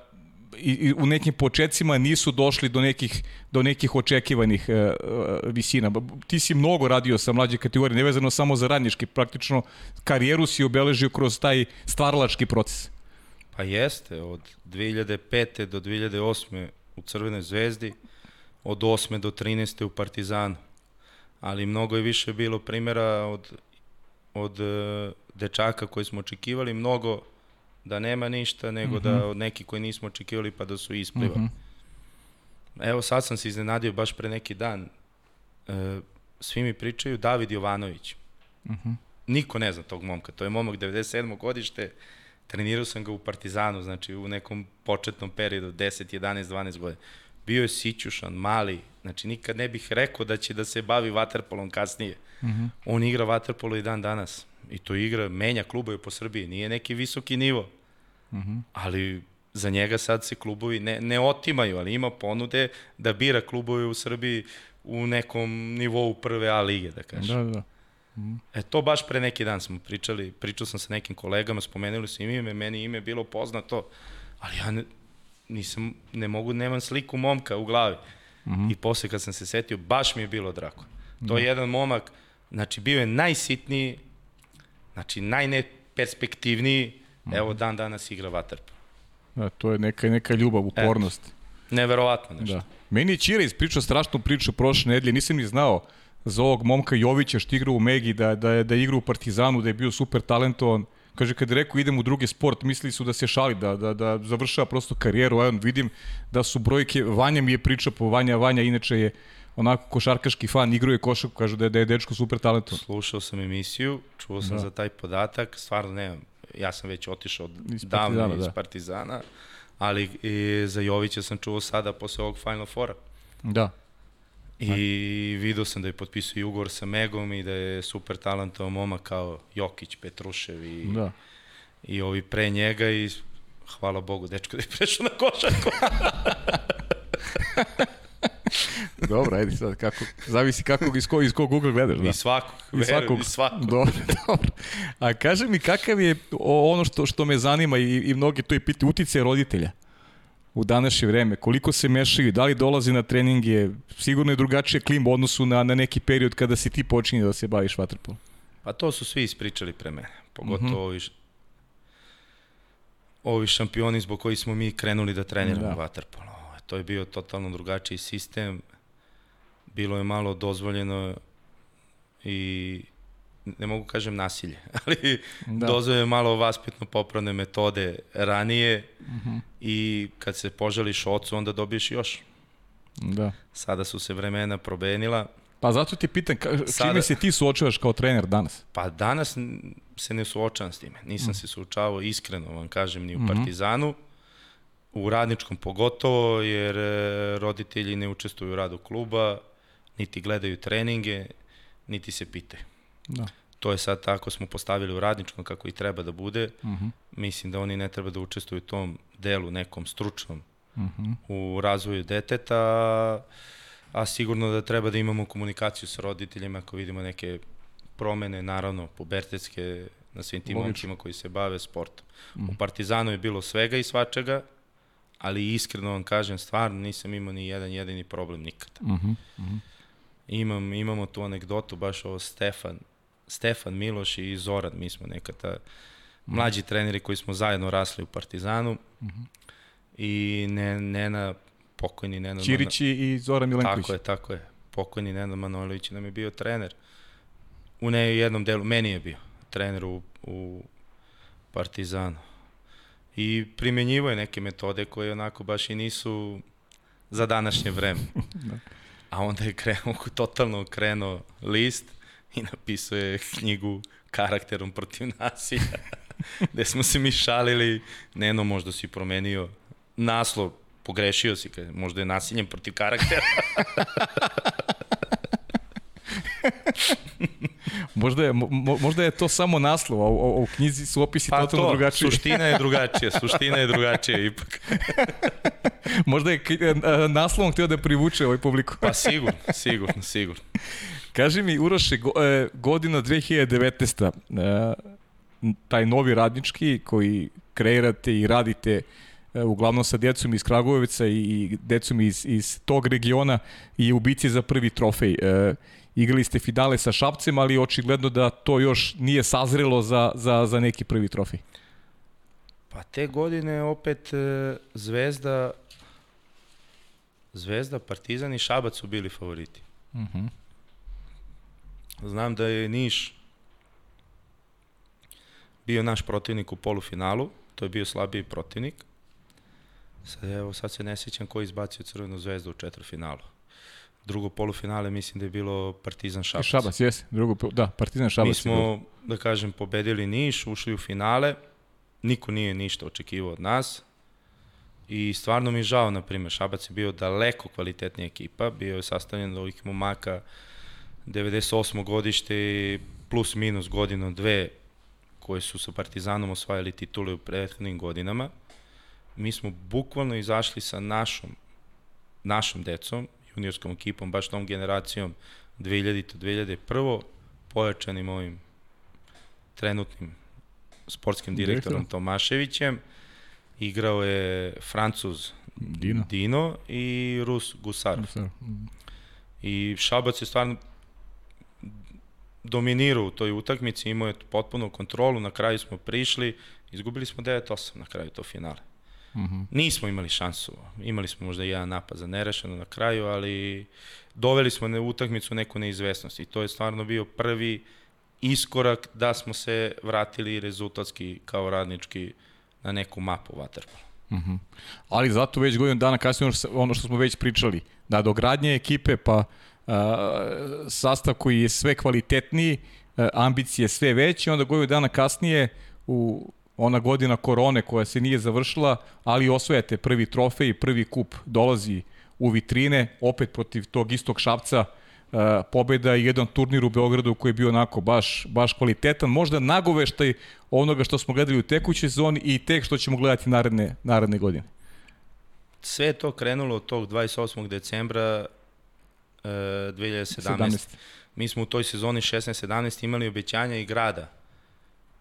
i, i u nekim početcima nisu došli do nekih, do nekih očekivanih uh, visina. Ti si mnogo radio sa mlađe kategorije, nevezano samo za radnički, praktično karijeru si obeležio kroz taj stvaralački proces. Pa jeste, od 2005. do 2008. u Crvenoj zvezdi, od 8. do 13. u Partizanu. Ali mnogo je više bilo primjera od, od uh, dečaka koji smo očekivali, mnogo da nema ništa, nego mm -hmm. da mhm. neki koji nismo očekivali pa da su isplivali. Mm -hmm. Evo sad sam se iznenadio baš pre neki dan. E, svi mi pričaju David Jovanović. Mm -hmm. Niko ne zna tog momka. To je momak 97. godište. Trenirao sam ga u Partizanu, znači u nekom početnom periodu, 10, 11, 12 godina. Bio je sićušan, mali, znači nikad ne bih rekao da će da se bavi vaterpolom kasnije. Mm -hmm. On igra vaterpolo i dan danas i to igra, menja klubove po Srbiji, nije neki visoki nivo, mm -hmm. ali za njega sad se klubovi ne, ne otimaju, ali ima ponude da bira klubove u Srbiji u nekom nivou prve A lige, da kažem. Da, da. Mm. E to baš pre neki dan smo pričali, pričao sam sa nekim kolegama, spomenuli su im ime, meni ime bilo poznato, ali ja ne, nisam, ne mogu, nemam sliku momka u glavi. Mm -hmm. I posle kad sam se setio, baš mi je bilo drago. To je jedan momak, znači bio je najsitniji, Znači, najneperspektivniji, mm. evo dan danas igra Waterpolo. Da, to je neka, neka ljubav, upornost. E, neverovatno nešto. Da. Meni je Čira ispričao strašnu priču prošle nedelje, nisam ni znao za ovog momka Jovića što igra u Megi, da, da, da igra u Partizanu, da je bio super talentovan. Kaže, kad je rekao idem u drugi sport, mislili su da se šali, da, da, da završava prosto karijeru, a vidim da su brojke, Vanja mi je priča po Vanja, Vanja inače je onako košarkaški fan, igruje košarku, kažu da je, da je dečko super talentovan. Slušao sam emisiju, čuo sam da. za taj podatak, stvarno nemam, ja sam već otišao iz davno Partizana, iz da. Partizana, ali i za Jovića sam čuo sada posle ovog Final Fora. Da. I video sam da je potpisao i ugovor sa Megom i da je super talentovan momak kao Jokić, Petrušev i, da. i ovi pre njega i hvala Bogu, dečko da je prešao na košarku. Dobro, ajde sad, kako, zavisi kako, iz, ko, iz kog ugla gledaš. Da. I svakog, iz svakog. I svakog. Dobro, dobro. A kaže mi, kakav je ono što, što me zanima i, i mnogi to i piti, utice roditelja u današnje vreme, koliko se mešaju, da li dolazi na treninge, sigurno je drugačije klim u odnosu na, na neki period kada si ti počinje da se baviš vaterpolom. Pa to su svi ispričali pre mene, pogotovo mm -hmm. ovi, ovi šampioni zbog koji smo mi krenuli da treniramo da. vaterpolo to je bio totalno drugačiji sistem, bilo je malo dozvoljeno i ne mogu kažem nasilje, ali da. dozvoljeno malo vaspitno popravne metode ranije uh mhm. -huh. i kad se poželiš ocu onda dobiješ još. Da. Sada su se vremena probenila. Pa zato ti pitan, ka, Sada, čime se ti suočavaš kao trener danas? Pa danas se ne suočavam s time. Nisam uh mm. -huh. se suočavao iskreno, vam kažem, ni u uh mhm. -huh. Partizanu u radničkom pogotovo, jer e, roditelji ne učestvuju u radu kluba, niti gledaju treninge, niti se pitaju. Da. To je sad tako smo postavili u radničkom kako i treba da bude. Uh mhm. -huh. Mislim da oni ne treba da učestvuju u tom delu nekom stručnom uh mhm. -huh. u razvoju deteta, a sigurno da treba da imamo komunikaciju sa roditeljima ako vidimo neke promene, naravno, pubertetske na svim tim momcima koji se bave sportom. Uh -huh. U mhm. Partizanu je bilo svega i svačega, ali iskreno vam kažem, stvarno nisam imao ni jedan jedini problem nikada. Uh -huh, uh -huh. Imam, imamo tu anegdotu, baš ovo Stefan, Stefan Miloš i Zoran, mi smo nekada mlađi uh -huh. treneri koji smo zajedno rasli u Partizanu uh -huh. i ne, Nena, pokojni Nena... Ćirić i Zoran Milenković. Tako je, tako je. Pokojni Nena Manojlović nam je bio trener. U ne jednom delu, meni je bio trener u, u Partizanu i primenjivo je neke metode koje onako baš i nisu za današnje vreme. da. A onda je krenuo, totalno krenuo list i napisao je knjigu karakterom protiv nasilja, gde smo se mi šalili, Neno, možda si promenio naslov, pogrešio si, možda je nasiljem protiv karaktera. možda, je, mo, možda je to samo naslov, a u, u knjizi su opisi pa totalno to, drugačije. suština je drugačija, suština je drugačija ipak. možda je e, naslovom htio da privuče ovaj publiku. pa sigurno, sigurno, sigurno. Kaži mi, Uroše, e, godina 2019. E, taj novi radnički koji kreirate i radite uglavnom sa djecom iz Kragujevica i, djecom iz, iz tog regiona i u bici za prvi trofej. Igrali ste finale sa Šapcem, ali očigledno da to još nije sazrelo za, za, za neki prvi trofej. Pa te godine opet e, Zvezda Zvezda, Partizan i Šabac su bili favoriti. Uh mhm. -huh. Znam da je Niš bio naš protivnik u polufinalu, to je bio slabiji protivnik. Sad, evo, sad se ne sjećam ko je izbacio Crvenu zvezdu u četvrfinalu. Drugo polufinale mislim da je bilo Partizan Šabac. Šabac, jesi. Drugo, da, Partizan Šabac. Mi smo, da kažem, pobedili Niš, ušli u finale. Niko nije ništa očekivao od nas. I stvarno mi je žao, na primjer, Šabac je bio daleko kvalitetnija ekipa, bio je sastavljen od ovih momaka 98. godište plus minus godinu dve koje su sa Partizanom osvajali titule u prethodnim godinama. Mi smo bukvalno izašli sa našom, našom decom, juniorskom ekipom, baš tom generacijom 2000-2001, pojačanim ovim trenutnim sportskim direktorom Direktor. Tomaševićem, igrao je Francuz Dino, Dino i Rus Gusar. Gusar. Mm. I Šabac je stvarno dominirao u toj utakmici, imao je potpunu kontrolu, na kraju smo prišli, izgubili smo 9-8 na kraju to finale. -huh. Nismo imali šansu, imali smo možda jedan napad za nerešeno na kraju, ali doveli smo na utakmicu neku neizvesnost i to je stvarno bio prvi iskorak da smo se vratili rezultatski kao radnički na neku mapu Waterpola. Uh mhm. -huh. Ali zato već godinu dana kasnije ono što smo već pričali, da dogradnje ekipe pa uh, sastav koji je sve kvalitetniji, uh, ambicije sve veće, onda godinu dana kasnije u ona godina korone koja se nije završila, ali osvojate prvi trofej, prvi kup dolazi u vitrine, opet protiv tog istog Šapca, uh, pobeda i jedan turnir u Beogradu koji je bio onako baš, baš kvalitetan, možda nagoveštaj onoga što smo gledali u tekućoj sezoni i tek što ćemo gledati naredne, naredne godine. Sve je to krenulo od tog 28. decembra 2017. 17. Mi smo u toj sezoni 16-17 imali obećanja i grada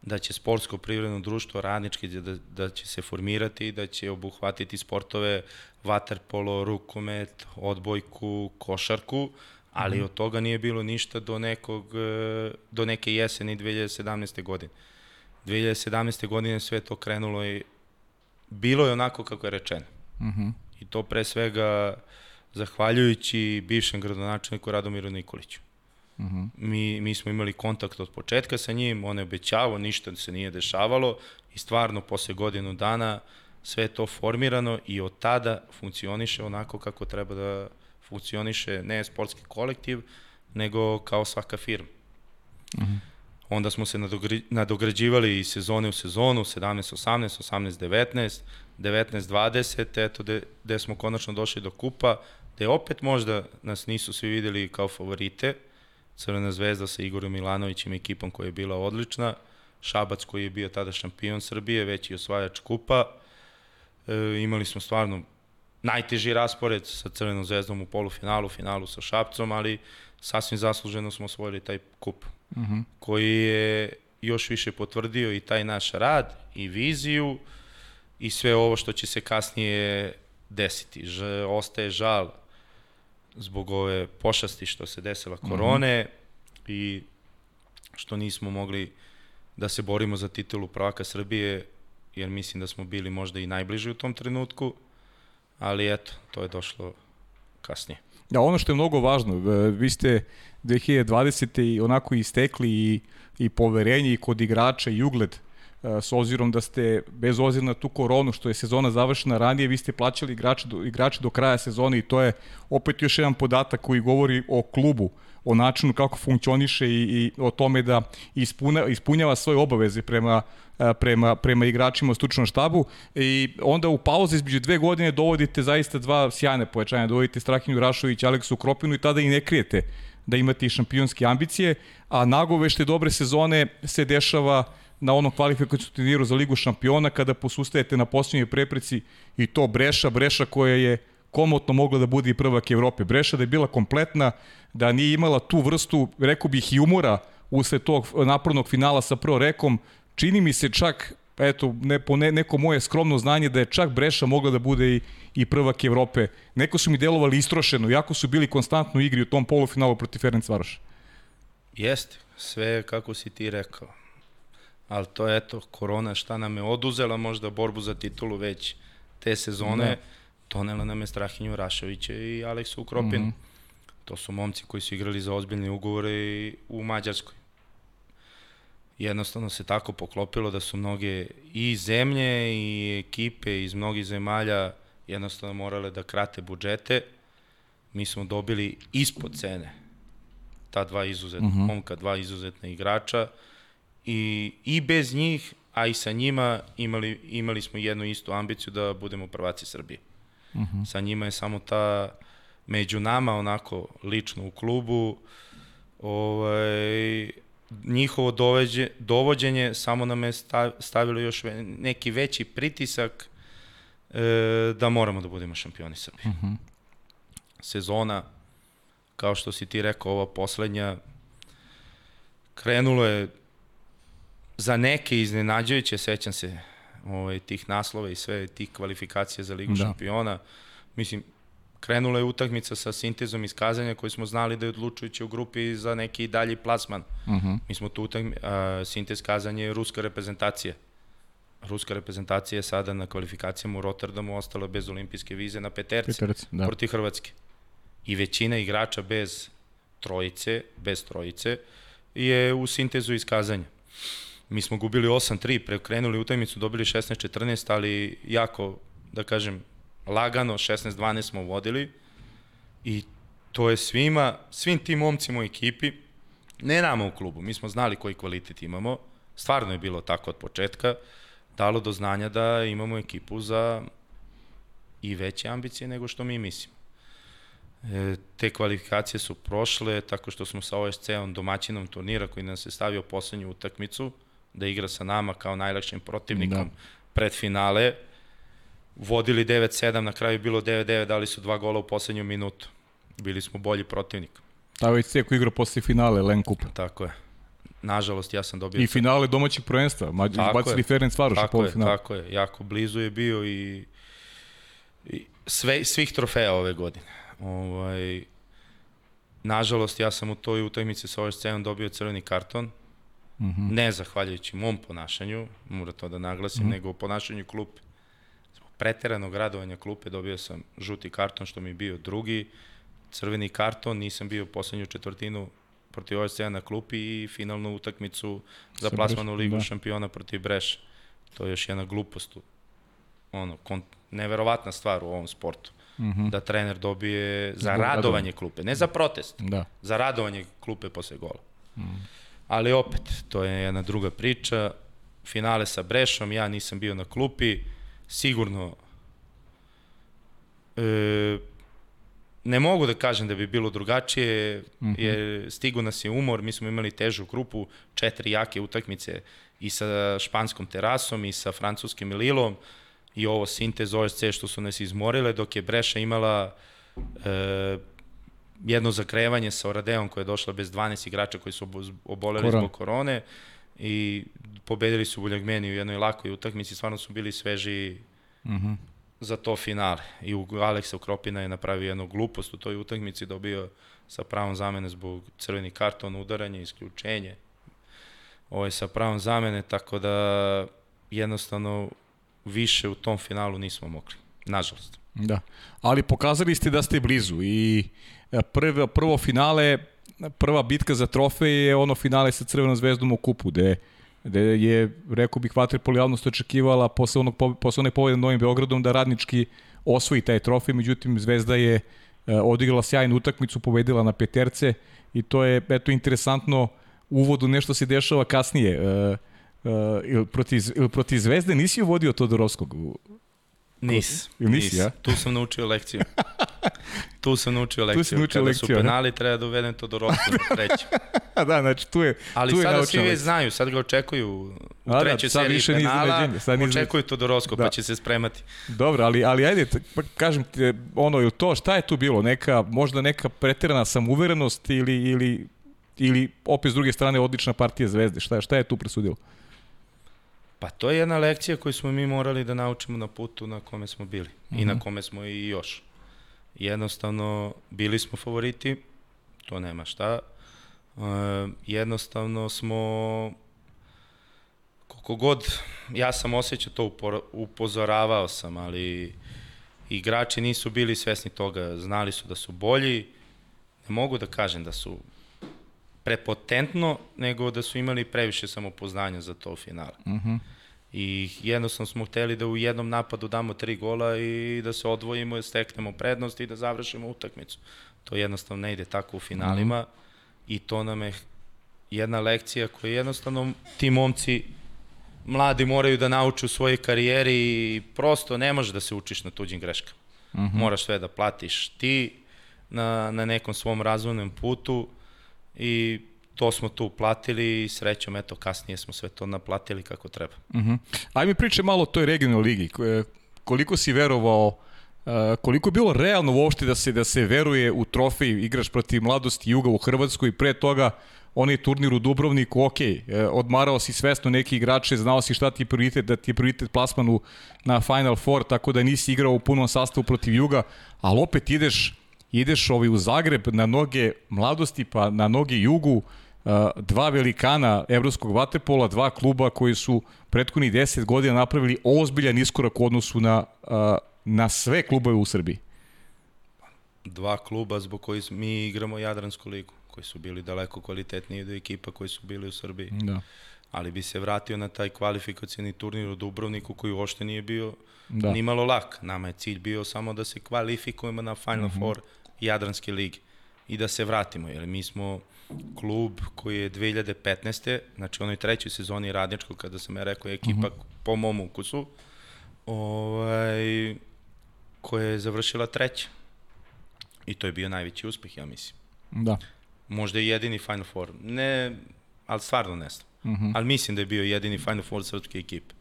da će sportsko privredno društvo radnički da, da će se formirati, da će obuhvatiti sportove vaterpolo, rukomet, odbojku, košarku, ali mm. od toga nije bilo ništa do nekog e, do neke jeseni 2017. godine. 2017. godine sve to krenulo i bilo je onako kako je rečeno. Mm -hmm. I to pre svega zahvaljujući bivšem gradonačelniku Radomiru Nikoliću. Uh. -huh. mi, mi smo imali kontakt od početka sa njim, on je obećavao, ništa se nije dešavalo i stvarno posle godinu dana sve to formirano i od tada funkcioniše onako kako treba da funkcioniše ne sportski kolektiv, nego kao svaka firma. Uh mhm. -huh. Onda smo se nadograđivali i sezone u sezonu, 17-18, 18-19, 19-20, eto gde smo konačno došli do kupa, gde opet možda nas nisu svi videli kao favorite, Crvena zvezda sa Igorom Milanovićem ekipom koja je bila odlična, Šabac koji je bio tada šampion Srbije, već i osvajač kupa. E, imali smo stvarno najteži raspored sa Crvenom zvezdom u polufinalu, finalu sa Šapcom, ali sasvim zasluženo smo osvojili taj kup, uh mhm. -huh. koji je još više potvrdio i taj naš rad i viziju i sve ovo što će se kasnije desiti. Ž, ostaje žal zbog ove pošasti što se desila korone mm -hmm. i što nismo mogli da se borimo za titulu prvaka Srbije, jer mislim da smo bili možda i najbliži u tom trenutku, ali eto, to je došlo kasnije. Da, ono što je mnogo važno, e, vi ste 2020. onako istekli i, i poverenje i kod igrača i ugled s obzirom da ste, bez obzira na tu koronu, što je sezona završena ranije, vi ste plaćali igrače do, igrače do kraja sezone i to je opet još jedan podatak koji govori o klubu, o načinu kako funkcioniše i, i o tome da ispuna, ispunjava svoje obaveze prema, prema, prema igračima u stručnom štabu. I onda u pauzi između dve godine dovodite zaista dva sjajne pojačanja, dovodite Strahinju Rašović, Aleksu Kropinu i tada i ne krijete da imate i šampionske ambicije, a nagovešte dobre sezone se dešava uh, na onom kvalifikacijom turniru za Ligu šampiona kada posustajete na posljednjoj prepreci i to Breša, Breša koja je komotno mogla da bude i prvak Evrope. Breša da je bila kompletna, da nije imala tu vrstu, rekao bih, i umora usled tog napornog finala sa Pro Rekom, čini mi se čak eto, ne, po ne, neko moje skromno znanje da je čak Breša mogla da bude i, i prvak Evrope. Neko su mi delovali istrošeno, jako su bili konstantno u igri u tom polufinalu protiv Ferenc Varoša. Jeste, sve kako si ti rekao. Ali to je eto, korona šta nam je oduzela možda borbu za titulu već te sezone, da. donela nam je Strahinju Rašovića i Aleksu Ukropinu. Mm -hmm. To su momci koji su igrali za ozbiljne ugovore u Mađarskoj jednostavno se tako poklopilo da su mnoge i zemlje i ekipe iz mnogih zemalja jednostavno morale da krate budžete. Mi smo dobili ispod cene ta dva izuzetna uh mhm. -huh. momka, dva izuzetna igrača i, i bez njih, a i sa njima imali, imali smo jednu istu ambiciju da budemo prvaci Srbije. Uh mhm. -huh. Sa njima je samo ta među nama onako lično u klubu ovaj, njihovo doveđe, dovođenje samo nam je stavilo još neki veći pritisak e, da moramo da budemo šampioni Srbije. Uh mhm. -huh. Sezona, kao što si ti rekao, ova poslednja, krenulo je za neke iznenađajuće, sećam se ovaj, tih naslova i sve tih kvalifikacija za Ligu da. šampiona. Mislim, krenula je utakmica sa sintezom iskazanja koji smo znali da je odlučujući u grupi za neki dalji plasman. Uh mhm. -huh. Mi smo tu utakmi, a, sintez kazanje je ruska reprezentacija. Ruska reprezentacija je sada na kvalifikacijama u Rotterdamu ostala bez olimpijske vize na peterci, peterci da. protiv Hrvatske. I većina igrača bez trojice, bez trojice, je u sintezu iskazanja. Mi smo gubili 8-3, prekrenuli utakmicu, dobili 16-14, ali jako, da kažem, lagano, 16-12 smo vodili i to je svima, svim tim momcima u ekipi, ne nama u klubu, mi smo znali koji kvalitet imamo, stvarno je bilo tako od početka, dalo do znanja da imamo ekipu za i veće ambicije nego što mi mislimo. E, te kvalifikacije su prošle tako što smo sa OSC-om domaćinom turnira koji nam se stavio poslednju utakmicu da igra sa nama kao najlakšim protivnikom da. pred finale vodili 9-7, na kraju bilo 9-9, dali su dva gola u poslednju minutu. Bili smo bolji protivnik. već Ceko igra posle finale Len Kupa. Tako je. Nažalost, ja sam dobio... I finale domaćeg prvenstva, Mađi, bacili Ferenc Varoš u polufinale. Tako je, jako blizu je bio i, i sve, svih trofeja ove godine. Ovaj, nažalost, ja sam u toj utakmici sa ovoj scenom dobio crveni karton, mm -hmm. ne zahvaljujući mom ponašanju, mora to da naglasim, mm -hmm. nego u ponašanju klupe preteranog radovanja klupe dobio sam žuti karton što mi je bio drugi, crveni karton, nisam bio poslednju četvrtinu protiv OSC na klupi i finalnu utakmicu za plasmanu ligu da. šampiona protiv Breša. To je još jedna glupost. Ono, kon, neverovatna stvar u ovom sportu. Mm -hmm. Da trener dobije za radovanje klupe, ne za protest, da. za radovanje klupe posle gola. Mm. Ali opet, to je jedna druga priča. Finale sa Brešom, ja nisam bio na klupi, sigurno e, ne mogu da kažem da bi bilo drugačije, mm -hmm. jer stigu nas je umor, mi smo imali težu grupu, četiri jake utakmice i sa španskom terasom i sa francuskim Lilom i ovo sintez OSC što su nas izmorile, dok je Breša imala e, jedno zakrevanje sa Oradeom koja je došla bez 12 igrača koji su oboleli Koran. zbog korone i pobedili su Buljagmeni u jednoj lakoj utakmici, stvarno su bili sveži mm -hmm. za to finale. I u Aleksa Kropina je napravio jednu glupost u toj utakmici, dobio sa pravom zamene zbog crveni karton, udaranje, isključenje. Ovo je sa pravom zamene, tako da jednostavno više u tom finalu nismo mogli. Nažalost. Da, ali pokazali ste da ste blizu i prvo, prvo finale prva bitka za trofej je ono finale sa Crvenom zvezdom u kupu, gde, gde je, rekao bih, Vatripol javnost očekivala posle, onog, posle onog pobjede Novim Beogradom da radnički osvoji taj trofej, međutim Zvezda je e, odigrala sjajnu utakmicu, pobedila na peterce i to je, eto, interesantno uvodu nešto se dešava kasnije. E, e, ili, protiv, ili protiv Zvezde nisi uvodio Todorovskog Nis. Ili nisi, nis. ja? Tu sam naučio lekciju. tu sam naučio lekciju. Tu si naučio Kada lekciju. Kada su penali, treba da uvedem to do roka na treću. da, znači tu je Ali tu je sada svi već znaju, sad ga očekuju u da, trećoj da, seriji više penala, sad očekuju to do Rosko, pa da. pa će se spremati. Dobro, ali, ali ajde, pa kažem ti, ono, ili to, šta je tu bilo? Neka, možda neka pretirana samouverenost ili, ili, ili opet s druge strane odlična partija Zvezde? Šta, šta je tu presudilo? Pa to je jedna lekcija koju smo mi morali da naučimo na putu na kome smo bili mm -hmm. i na mhm. kome smo i još. Jednostavno, bili smo favoriti, to nema šta. E, jednostavno smo, koliko god, ja sam osjećao to, upozoravao sam, ali igrači nisu bili svesni toga, znali su da su bolji, ne mogu da kažem da su prepotentno, nego da su imali previše samopoznanja za to finale. Mhm. -huh. I jednostavno smo hteli da u jednom napadu damo tri gola i da se odvojimo, da steknemo prednost i da završimo utakmicu. To jednostavno ne ide tako u finalima mhm. -huh. i to nam je jedna lekcija koja jednostavno ti momci mladi moraju da nauče u svojoj karijeri i prosto ne može da se učiš na tuđim greškama. Mhm. -huh. Moraš sve da platiš ti na, na nekom svom razvojnom putu i to smo tu platili i srećom, eto, kasnije smo sve to naplatili kako treba. Uh -huh. Ajme priče malo o toj regionalnoj ligi. Koliko si verovao koliko je bilo realno uopšte da se da se veruje u trofej igraš protiv mladosti Juga u Hrvatskoj i pre toga onaj turnir u Dubrovniku, ok, e, odmarao si svesno neki igrače, znao si šta ti je prioritet, da ti je prioritet plasmanu na Final Four, tako da nisi igrao u punom sastavu protiv Juga, ali opet ideš ideš ovaj u Zagreb na noge mladosti, pa na noge jugu, dva velikana evropskog vaterpola, dva kluba koji su prethodni 10 godina napravili ozbiljan iskorak u odnosu na, na sve klubove u Srbiji. Dva kluba zbog koji mi igramo Jadransku ligu, koji su bili daleko kvalitetniji do ekipa koji su bili u Srbiji. Da. Ali bi se vratio na taj kvalifikacijani turnir u Dubrovniku koji uopšte nije bio da. nimalo lak. Nama je cilj bio samo da se kvalifikujemo na Final mm -hmm. Four Jadranske lige i da se vratimo, jer mi smo klub koji je 2015. znači u onoj trećoj sezoni radničkog, kada sam ja rekao ekipa mhm. -huh. po mom ukusu, ovaj, koja je završila treća. I to je bio najveći uspeh, ja mislim. Da. Možda i jedini Final Four. Ne, ali stvarno ne znam. Mhm. -huh. Ali mislim da je bio jedini Final Four srpske ekipe.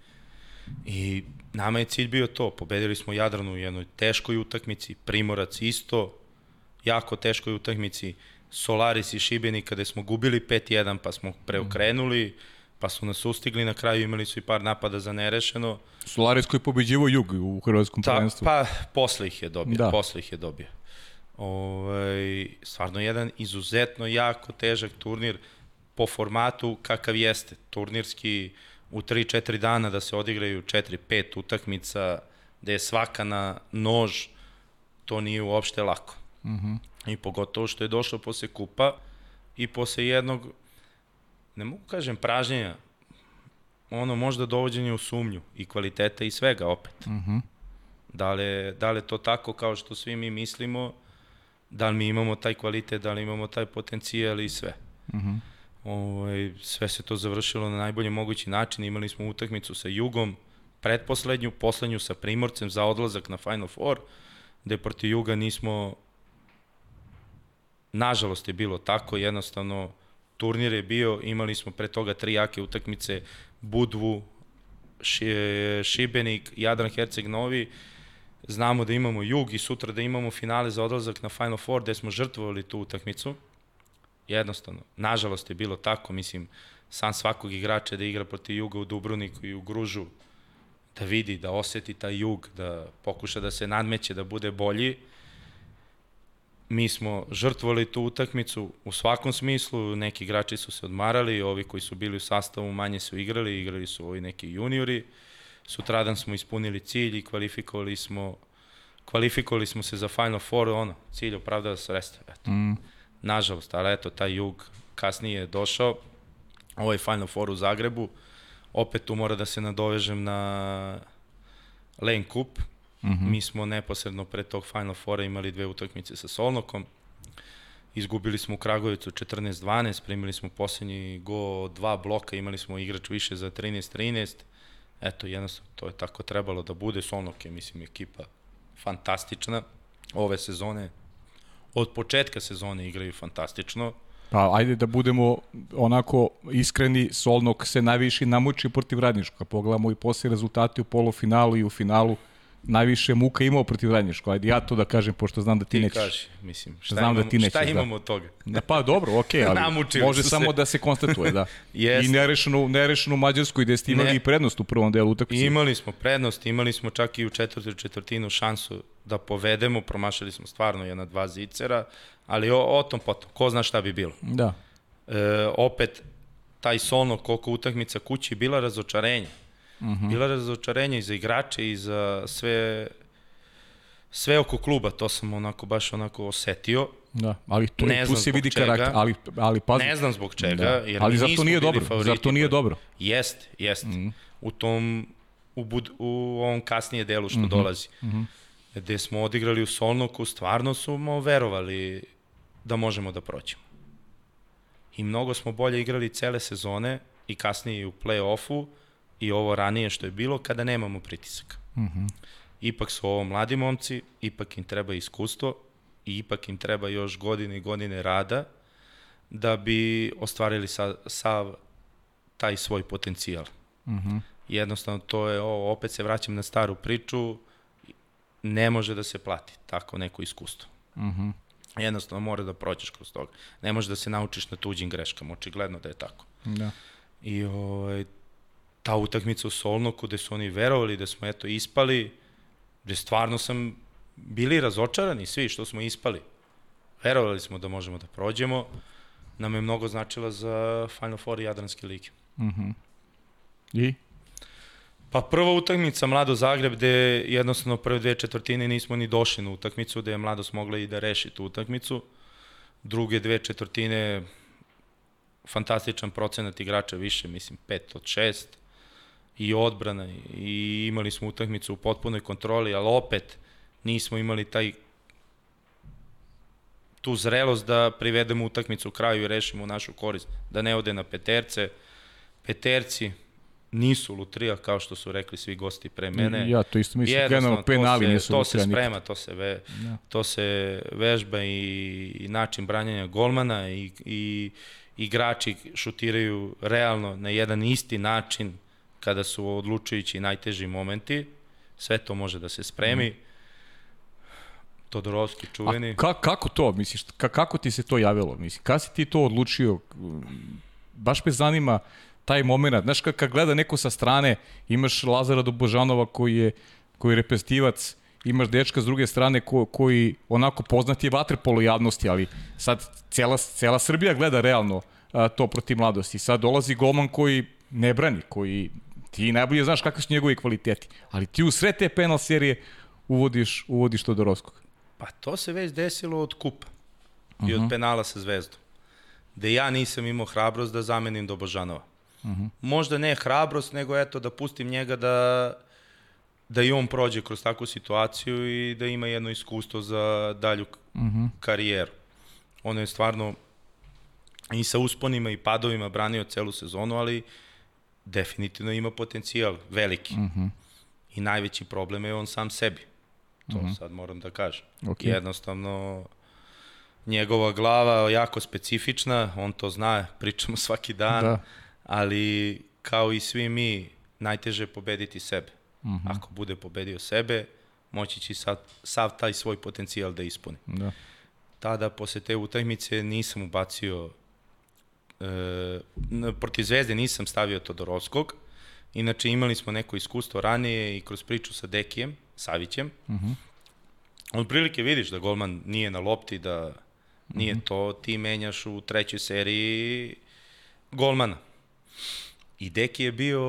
I nama je cilj bio to. Pobedili smo Jadranu u jednoj teškoj utakmici, Primorac isto, jako teškoj utakmici, Solaris i Šibenik kada smo gubili 5-1 pa smo preokrenuli, pa su nas ustigli, na kraju imali su i par napada za nerešeno. Solaris koji pobeđivo Jug u hrvatskom Ta, prvenstvu. Pa posle ih je dobio, da. posle ih je dobio. Ovaj, stvarno jedan izuzetno jako težak turnir po formatu kakav jeste. Turnirski u 3-4 dana da se odigraju 4-5 utakmica, gde je svaka na nož, to nije uopšte lako. Mm -hmm. I pogotovo što je došlo posle kupa i posle jednog, ne mogu kažem pražnjenja, ono možda dovođenje u sumnju i kvaliteta i svega opet. Mm -hmm. da, li, da li to tako kao što svi mi mislimo, da li mi imamo taj kvalitet, da li imamo taj potencijal i sve. Mm -hmm. ovaj, sve se to završilo na najbolji mogući način, imali smo utakmicu sa Jugom, pretposlednju, poslednju sa Primorcem za odlazak na Final Four, gde protiv Juga nismo Nažalost je bilo tako, jednostavno turnir je bio, imali smo pre toga tri jake utakmice, Budvu, Šibenik, Jadran Herceg Novi, znamo da imamo jug i sutra da imamo finale za odlazak na Final Four gde smo žrtvovali tu utakmicu. Jednostavno, nažalost je bilo tako, mislim, sam svakog igrača da igra protiv juga u Dubrovniku i u Gružu, da vidi, da oseti taj jug, da pokuša da se nadmeće, da bude bolji mi smo žrtvovali tu utakmicu u svakom smislu, neki igrači su se odmarali, ovi koji su bili u sastavu manje su igrali, igrali su ovi neki juniori. Sutradan smo ispunili cilj i kvalifikovali smo kvalifikovali smo se za Final Four, ono, cilj opravdava sredstva. Eto. Mm. Nažalost, ali eto, taj jug kasnije je došao, ovaj Final Four u Zagrebu, opet tu mora da se nadovežem na Lane Cup, Mm -hmm. Mi smo neposredno pre tog Final Fora imali dve utakmice sa Solnokom. Izgubili smo u Kragovicu 14-12, primili smo poslednji go dva bloka, imali smo igrač više za 13-13. Eto, jednostavno, to je tako trebalo da bude. Solnok je, mislim, ekipa fantastična ove sezone. Od početka sezone igraju fantastično. Pa ajde da budemo onako iskreni, Solnok se najviše namuči protiv Radnička. Pogledamo i posle rezultate u polufinalu i u finalu najviše muka imao protiv Radničko. Ajde ja to da kažem, pošto znam da ti, ti nećeš. kaži, mislim, šta, znam imamo, da ti nećeš, šta da. imamo od toga? Da, pa dobro, okej, okay, ali može samo se. da se konstatuje, da. Jest. I nerešenu, nerešenu Mađarsku gde ste imali Ne. i prednost u prvom delu utakmice. Imali smo prednost, imali smo čak i u četvrtoj četvrtinu šansu da povedemo, promašili smo stvarno jedna dva zicera, ali o, o tom potom, ko zna šta bi bilo. Da. E, opet, taj solno koliko utakmica kući bila razočarenje. Uh -huh. Bila razočarenje i za igrače i za sve sve oko kluba, to sam onako baš onako osetio. Da, ali to, Ne tu se vidi čega. karakter, ali, ali pazi. Ne znam zbog čega, Da. jer Ali zar to nije dobro? favoriti. Zar to nije dobro? Jest, jest. Mm Mhm. -hmm. U tom, u, bud, u ovom kasnije delu što mm Mhm. -hmm. dolazi. Mm -hmm. Gde smo odigrali u Solnoku, stvarno smo verovali da možemo da prođemo. I mnogo smo bolje igrali cele sezone i kasnije i u play-offu i ovo ranije što je bilo kada nemamo pritisak. Mm. -hmm. Ipak su ovo mladi momci, ipak im treba iskustvo i ipak im treba još godine i godine rada da bi ostvarili sa, sav taj svoj potencijal. Mm -hmm. Jednostavno to je ovo, opet se vraćam na staru priču, ne može da se plati tako neko iskustvo. Mm -hmm. Jednostavno mora da prođeš kroz toga. Ne može da se naučiš na tuđim greškama, očigledno da je tako. Da. I ovaj, ta utakmica u Solnoku gde su oni verovali da smo eto ispali, gde stvarno sam bili razočarani svi što smo ispali. Verovali smo da možemo da prođemo, nam je mnogo značila za Final Four Jadranske lige. I? Pa prva utakmica Mlado Zagreb gde jednostavno prve dve četvrtine nismo ni došli na utakmicu, gde je Mladost mogla i da reši tu utakmicu. Druge dve četvrtine fantastičan procenat igrača više, mislim 5 od 6 i odbrana i imali smo utakmicu u potpunoj kontroli, ali opet nismo imali taj tu zrelost da privedemo utakmicu u kraju i rešimo našu korist, da ne ode na peterce. Peterci nisu lutrija kao što su rekli svi gosti pre mene. Ja to isto mislim, generalno penali to se, nisu to se lutrija nikad. sprema, to se, ve, ja. to se vežba i, i način branjanja golmana i, i igrači šutiraju realno na jedan isti način kada su odlučujući najteži momenti. Sve to može da se spremi. Mm. Todorovski čuveni. A ka, kako to, misliš, ka, kako ti se to javilo? Mislim, kada si ti to odlučio? Baš me zanima taj moment. Znaš, kad, kad gleda neko sa strane, imaš Lazara Dobožanova koji je, koji je repestivac, imaš dečka s druge strane ko, koji onako poznat je vaterpolo javnosti, ali sad cela, cela Srbija gleda realno a, to protiv mladosti. Sad dolazi golman koji ne brani, koji ti najbolje znaš kakvi su njegovi kvaliteti, ali ti u sve te penal serije uvodiš, uvodiš Todorovskog. Pa to se već desilo od kupa uh -huh. i od penala sa Zvezdom. Gde ja nisam imao hrabrost da zamenim Dobožanova. Uh -huh. Možda ne hrabrost, nego eto da pustim njega da da i on prođe kroz takvu situaciju i da ima jedno iskustvo za dalju uh -huh. karijeru. Ono je stvarno i sa usponima i padovima branio celu sezonu, ali definitivno ima potencijal veliki. Uh -huh. I najveći problem je on sam sebi. To uh -huh. sad moram da kažem. Okay. Jednostavno, njegova glava je jako specifična, on to zna, pričamo svaki dan, da. ali kao i svi mi, najteže je pobediti sebe. Uh -huh. Ako bude pobedio sebe, moći će sav, sav taj svoj potencijal da ispuni. Da. Tada, posle te utakmice, nisam ubacio e, protiv Zvezde nisam stavio Todorovskog, inače imali smo neko iskustvo ranije i kroz priču sa Dekijem, Savićem, uh -huh. od prilike vidiš da golman nije na lopti, da nije uh -huh. to, ti menjaš u trećoj seriji golmana. I Deki je bio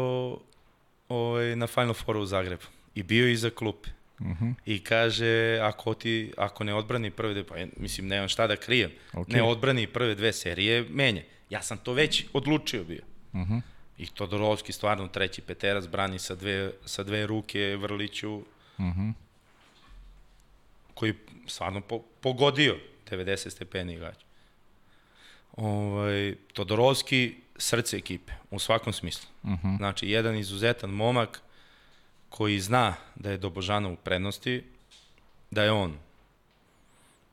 ovaj, na Final Fouru u Zagrebu i bio iza klupe. Uh -huh. I kaže, ako, ti, ako ne odbrani prve dve, pa mislim, nemam šta da krijem, okay. ne odbrani prve dve serije, menje. Ja sam to već odlučio bio. Uh -huh. I Todorovski stvarno treći peterac brani sa dve, sa dve ruke Vrliću, uh -huh. koji stvarno po, pogodio 90 stepeni igrač. Ovaj, Todorovski srce ekipe, u svakom smislu. Uh -huh. Znači, jedan izuzetan momak koji zna da je Dobožanov u prednosti, da je on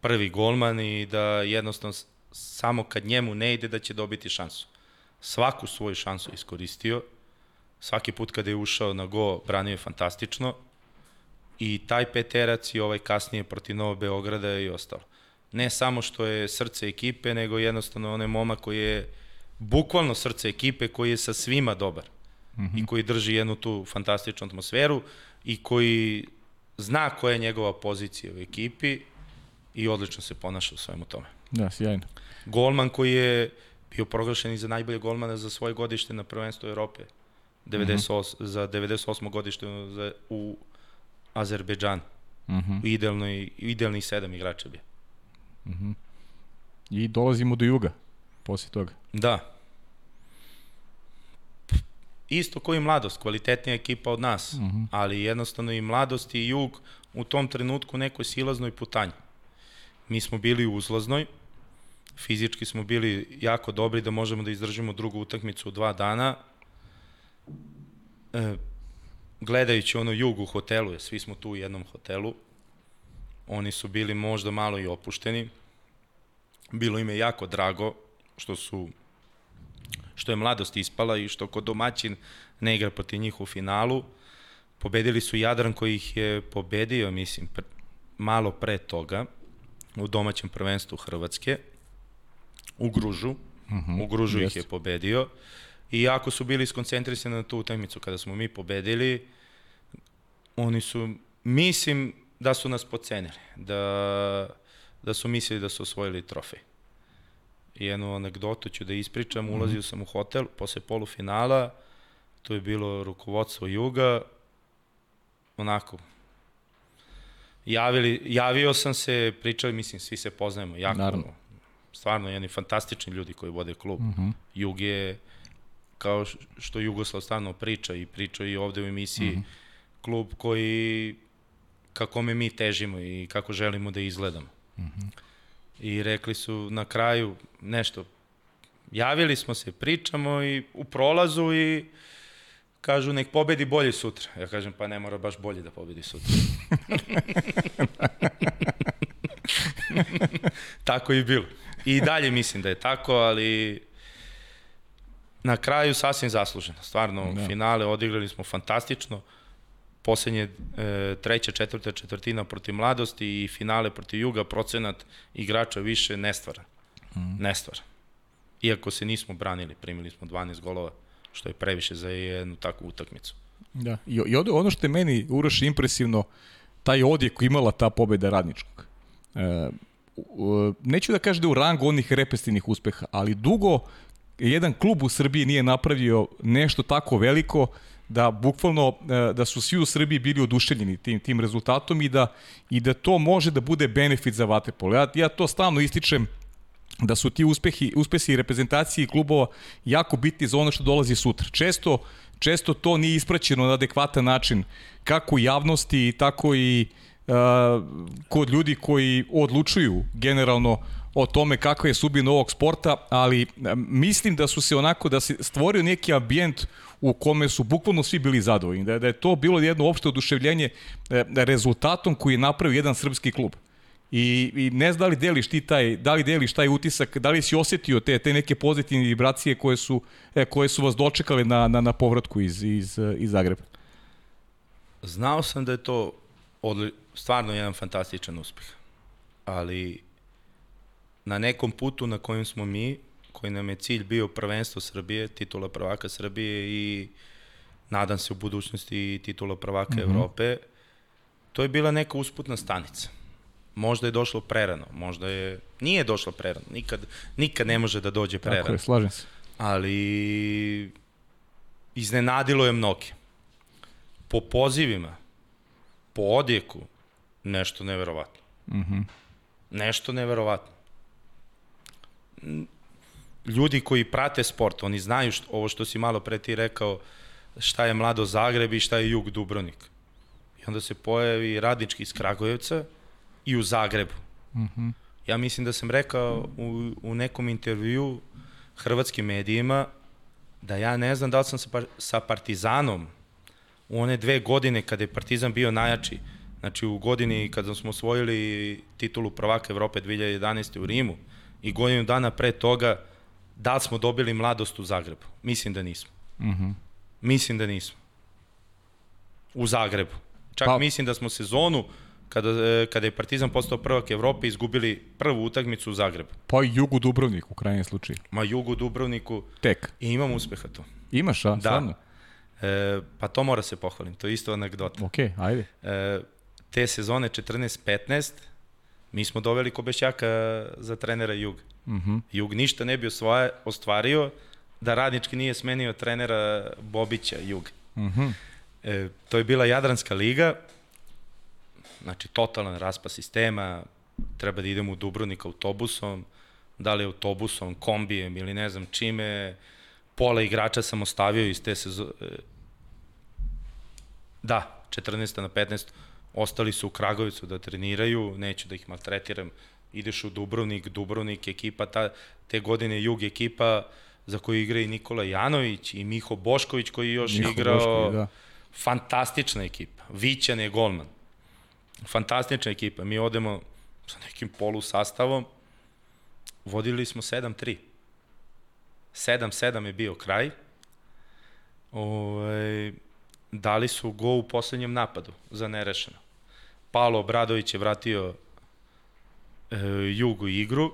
prvi golman i da jednostavno samo kad njemu ne ide da će dobiti šansu. Svaku svoju šansu iskoristio, svaki put kada je ušao na go branio je fantastično i taj peterac i ovaj kasnije protiv Novog Beograda i ostalo. Ne samo što je srce ekipe, nego jednostavno onaj moma koji je bukvalno srce ekipe, koji je sa svima dobar mm -hmm. i koji drži jednu tu fantastičnu atmosferu i koji zna koja je njegova pozicija u ekipi i odlično se ponaša u svemu tome. Da, sjajno. Golman koji je bio proglašen i za najbolje golmana za svoje godište na prvenstvu Europe. 98, mm -hmm. za 98. godište za, u Azerbejdžan. Mm -hmm. Idealno, idealnih sedam igrača bi. Mm -hmm. I dolazimo do juga posle toga. Da. Isto koji mladost, kvalitetnija ekipa od nas, mm -hmm. ali jednostavno i mladost i jug u tom trenutku nekoj silaznoj putanji. Mi smo bili u uzlaznoj, fizički smo bili jako dobri da možemo da izdržimo drugu utakmicu u dva dana. E, gledajući ono jug u hotelu, svi smo tu u jednom hotelu, oni su bili možda malo i opušteni. Bilo im je jako drago što su što je mladost ispala i što kod domaćin ne igra proti njih u finalu. Pobedili su Jadran koji ih je pobedio, mislim, pre, malo pre toga u domaćem prvenstvu Hrvatske u Gružu. Uh mhm, -huh, u Gružu jest. ih je pobedio. I jako su bili skoncentrisani na tu utakmicu kada smo mi pobedili, oni su, mislim da su nas pocenili, da, da su mislili da su osvojili trofej. I jednu anegdotu ću da ispričam, mhm. ulazio sam u hotel posle polufinala, to je bilo rukovodstvo Juga, onako, javili, javio sam se, pričali, mislim, svi se poznajemo, jako, Naravno. stvarno, jedni fantastični ljudi koji vode klub. Uh mhm. -huh. Jug je, kao što Jugoslav stvarno priča i priča i ovde u emisiji, uh mhm. -huh. klub koji, kako me mi težimo i kako želimo da izgledamo. Uh -huh. I rekli su na kraju nešto, javili smo se, pričamo i u prolazu i kažu nek pobedi bolje sutra. Ja kažem pa ne mora baš bolje da pobedi sutra. tako i bilo. I dalje mislim da je tako, ali na kraju sasvim zasluženo. Stvarno, da. finale odigrali smo fantastično. Poslednje e, treća, četvrta četvrtina protiv mladosti i finale protiv juga, procenat igrača više nestvara. Mm. Nestvara. Iako se nismo branili, primili smo 12 golova, što je previše za jednu takvu utakmicu. Da, i, i ono što je meni Uroš impresivno, taj odjek koji imala ta pobeda radničkog. E, neću da kažem da u rangu onih repestivnih uspeha, ali dugo jedan klub u Srbiji nije napravio nešto tako veliko da bukvalno e, da su svi u Srbiji bili oduševljeni tim tim rezultatom i da i da to može da bude benefit za vaterpolo. Ja ja to stalno ističem da su ti uspehi uspesi reprezentacije klubova jako bitni za ono što dolazi sutra. Često često to nije ispraćeno na adekvatan način kako u javnosti tako i uh, kod ljudi koji odlučuju generalno o tome kakva je subina ovog sporta, ali mislim da su se onako, da se stvorio neki ambijent u kome su bukvalno svi bili zadovoljni, da da je to bilo jedno opšte oduševljenje e, rezultatom koji je napravio jedan srpski klub. I, I ne znam da li deliš ti taj, da li deliš taj utisak, da li si osetio te, te neke pozitivne vibracije koje su, e, koje su vas dočekale na, na, na povratku iz, iz, iz Zagreba? Znao sam da je to odli, stvarno jedan fantastičan uspeh, ali na nekom putu na kojem smo mi, koji nam je cilj bio prvenstvo Srbije, titula prvaka Srbije i nadam se u budućnosti titula prvaka mm -hmm. Evrope, to je bila neka usputna stanica. Možda je došlo prerano, možda je... Nije došlo prerano, nikad, nikad ne može da dođe prerano. Tako je, slažem se. Ali iznenadilo je mnoge. Po pozivima, po odjeku, nešto neverovatno. Mm -hmm. Nešto neverovatno ljudi koji prate sport, oni znaju što, ovo što si malo pre ti rekao, šta je Mlado Zagreb i šta je Jug Dubrovnik. I onda se pojavi radnički iz Kragujevca i u Zagrebu. Mm -hmm. Ja mislim da sam rekao u, u nekom intervju hrvatskim medijima da ja ne znam da li sam sa, sa Partizanom u one dve godine kada je Partizan bio najjači, znači u godini kada smo osvojili titulu prvaka Evrope 2011. u Rimu, i godinu dana pre toga da li smo dobili mladost u Zagrebu? Mislim da nismo. Mm -hmm. Mislim da nismo. U Zagrebu. Čak pa. mislim da smo sezonu kada, e, kada je Partizan postao prvak Evrope, izgubili prvu utakmicu u Zagrebu. Pa i Jugu Dubrovnik u krajnjem slučaju. Ma Jugu Dubrovniku. Tek. I imam uspeha tu. Imaš, a? Da. Stvarno? E, pa to mora se pohvalim, to je isto anegdota. Ok, ajde. E, te sezone 14-15, mi smo doveli Kobešjaka za trenera Jug. Uh Mhm. -huh. Jug ništa ne bi osvaja, ostvario da radnički nije smenio trenera Bobića Jug. Uh -huh. E, to je bila Jadranska liga, znači totalan raspa sistema, treba da idemo u Dubrovnik autobusom, da li autobusom, kombijem ili ne znam čime, pola igrača sam ostavio iz te sezone. Da, 14. na 15. Ostali su u Kragovicu da treniraju, neću da ih maltretiram. Ideš u Dubrovnik, Dubrovnik ekipa, ta, te godine Jug ekipa za koju igra i Nikola Janović i Miho Bošković koji je još Miho igrao. Bošković, da. Fantastična ekipa. Vićan je golman. Fantastična ekipa. Mi odemo sa nekim polu sastavom. Vodili smo 7-3. 7-7 je bio kraj. Ovaj, dali su go u poslednjem napadu za nerešeno. Palo Obradović je vratio e, Jugu igru.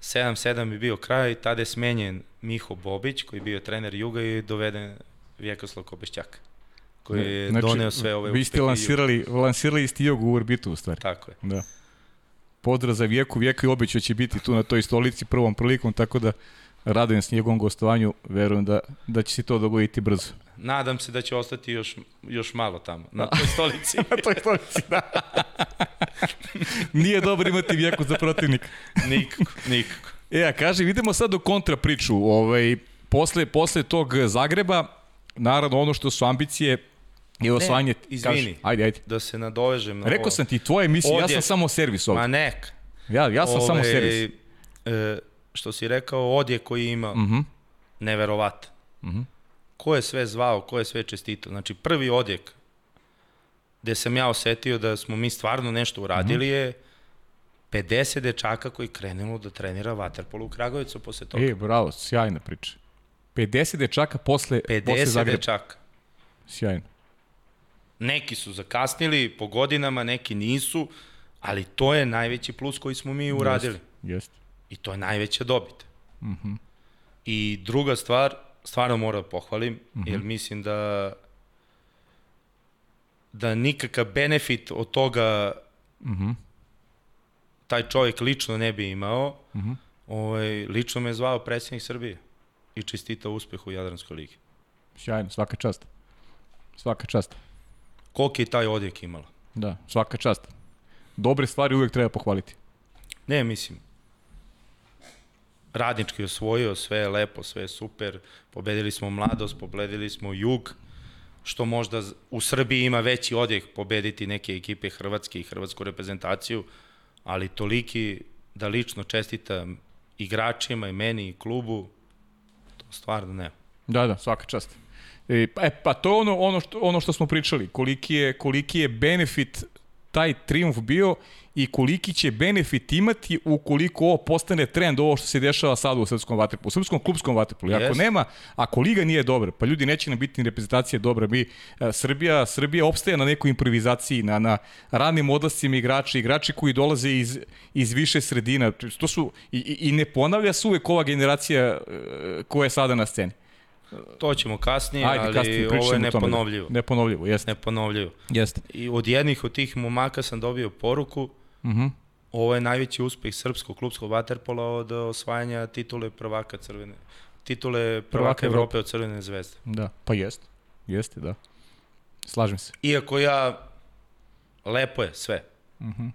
7-7 je bio kraj, tada je smenjen Miho Bobić, koji je bio trener Juga i doveden Vjekoslav Kobešćak, koji je znači, doneo sve ove Vi ste lansirali, lansirali ste Jogu u orbitu u stvari. Tako je. Da. Pozdrav za Vijeku, Vijeko i obećao će biti tu na toj stolici prvom prilikom, tako da radujem s njegovom gostovanju, verujem da, da će se to dogoditi brzo. Nadam se da će ostati još, još malo tamo, na toj stolici. na toj stolici, da. Nije dobro imati Vijeku za protivnika. nikako, nikako. E, a kaže, vidimo sad u kontra priču. Ovaj, posle, posle tog Zagreba, naravno ono što su ambicije je osvajanje... Ne, izvini, kaži, ajde, ajde. da se nadovežem na Rekao ovo. sam ti, tvoje emisije, ja sam samo servis ovdje. Ma nek. Ja, ja sam Ove, samo servis. E, što si rekao, odje koji ima, Uh -huh. neverovatan. Uh -huh. Ko je sve zvao, ko je sve čestito. Znači, prvi odjek gde sam ja osetio da smo mi stvarno nešto uradili je 50 dečaka koji krenulo da trenira vaterpolo u Kragovicu posle toga. E, bravo, sjajna priča. 50 dečaka posle, posle 50 Zagreba. dečaka. Sjajno. Neki su zakasnili po godinama, neki nisu, ali to je najveći plus koji smo mi uradili. Jeste, jeste. I to je najveća dobit. Uh -huh. I druga stvar, stvarno moram da pohvalim, Mhm. -huh. jer mislim da da nikakav benefit od toga Uh -huh. taj čovjek lično ne bi imao. Uh -huh. ovaj, lično me je zvao predsjednik Srbije i čestitao uspeh u Jadranskoj ligi. Sjajno, svaka čast. Svaka čast. Koliko je taj odjek imala? Da, svaka čast. Dobre stvari uvek treba pohvaliti. Ne, mislim, radnički osvojio, sve je lepo, sve je super, pobedili smo mladost, pobedili smo jug, što možda u Srbiji ima veći odjek pobediti neke ekipe Hrvatske i hrvatsku reprezentaciju, ali toliki da lično čestitam igračima i meni i klubu, to stvarno ne. Da, da, svaka čast. E, pa, e, pa to je ono, ono, što, ono što smo pričali, koliki je, koliki je benefit taj triumf bio i koliki će benefit imati ukoliko ovo postane trend, ovo što se dešava sada u srpskom vaterpolu, u srpskom klubskom vaterpolu. Ako Jest. nema, ako liga nije dobra, pa ljudi neće nam biti ni reprezentacija dobra. Mi, e, Srbija, Srbija opstaje na nekoj improvizaciji, na, na ranim odlascima igrača, igrači koji dolaze iz, iz više sredina. To su, i, i i ne ponavlja se uvek ova generacija e, koja je sada na sceni. To ćemo kasnije, Ajde, ali kasnije ovo je tome. neponovljivo. Neponovljivo, jeste. Neponovljivo. Jeste. I od jednih od tih momaka sam dobio poruku, Uh -huh. ovo je najveći uspeh srpskog klubskog vaterpola od osvajanja titule prvaka crvene titule prvaka, Prvaka Evrope od Crvene zvezde. Da, pa jeste. Jeste, da. Slažem se. Iako ja lepo je sve. Uh -huh.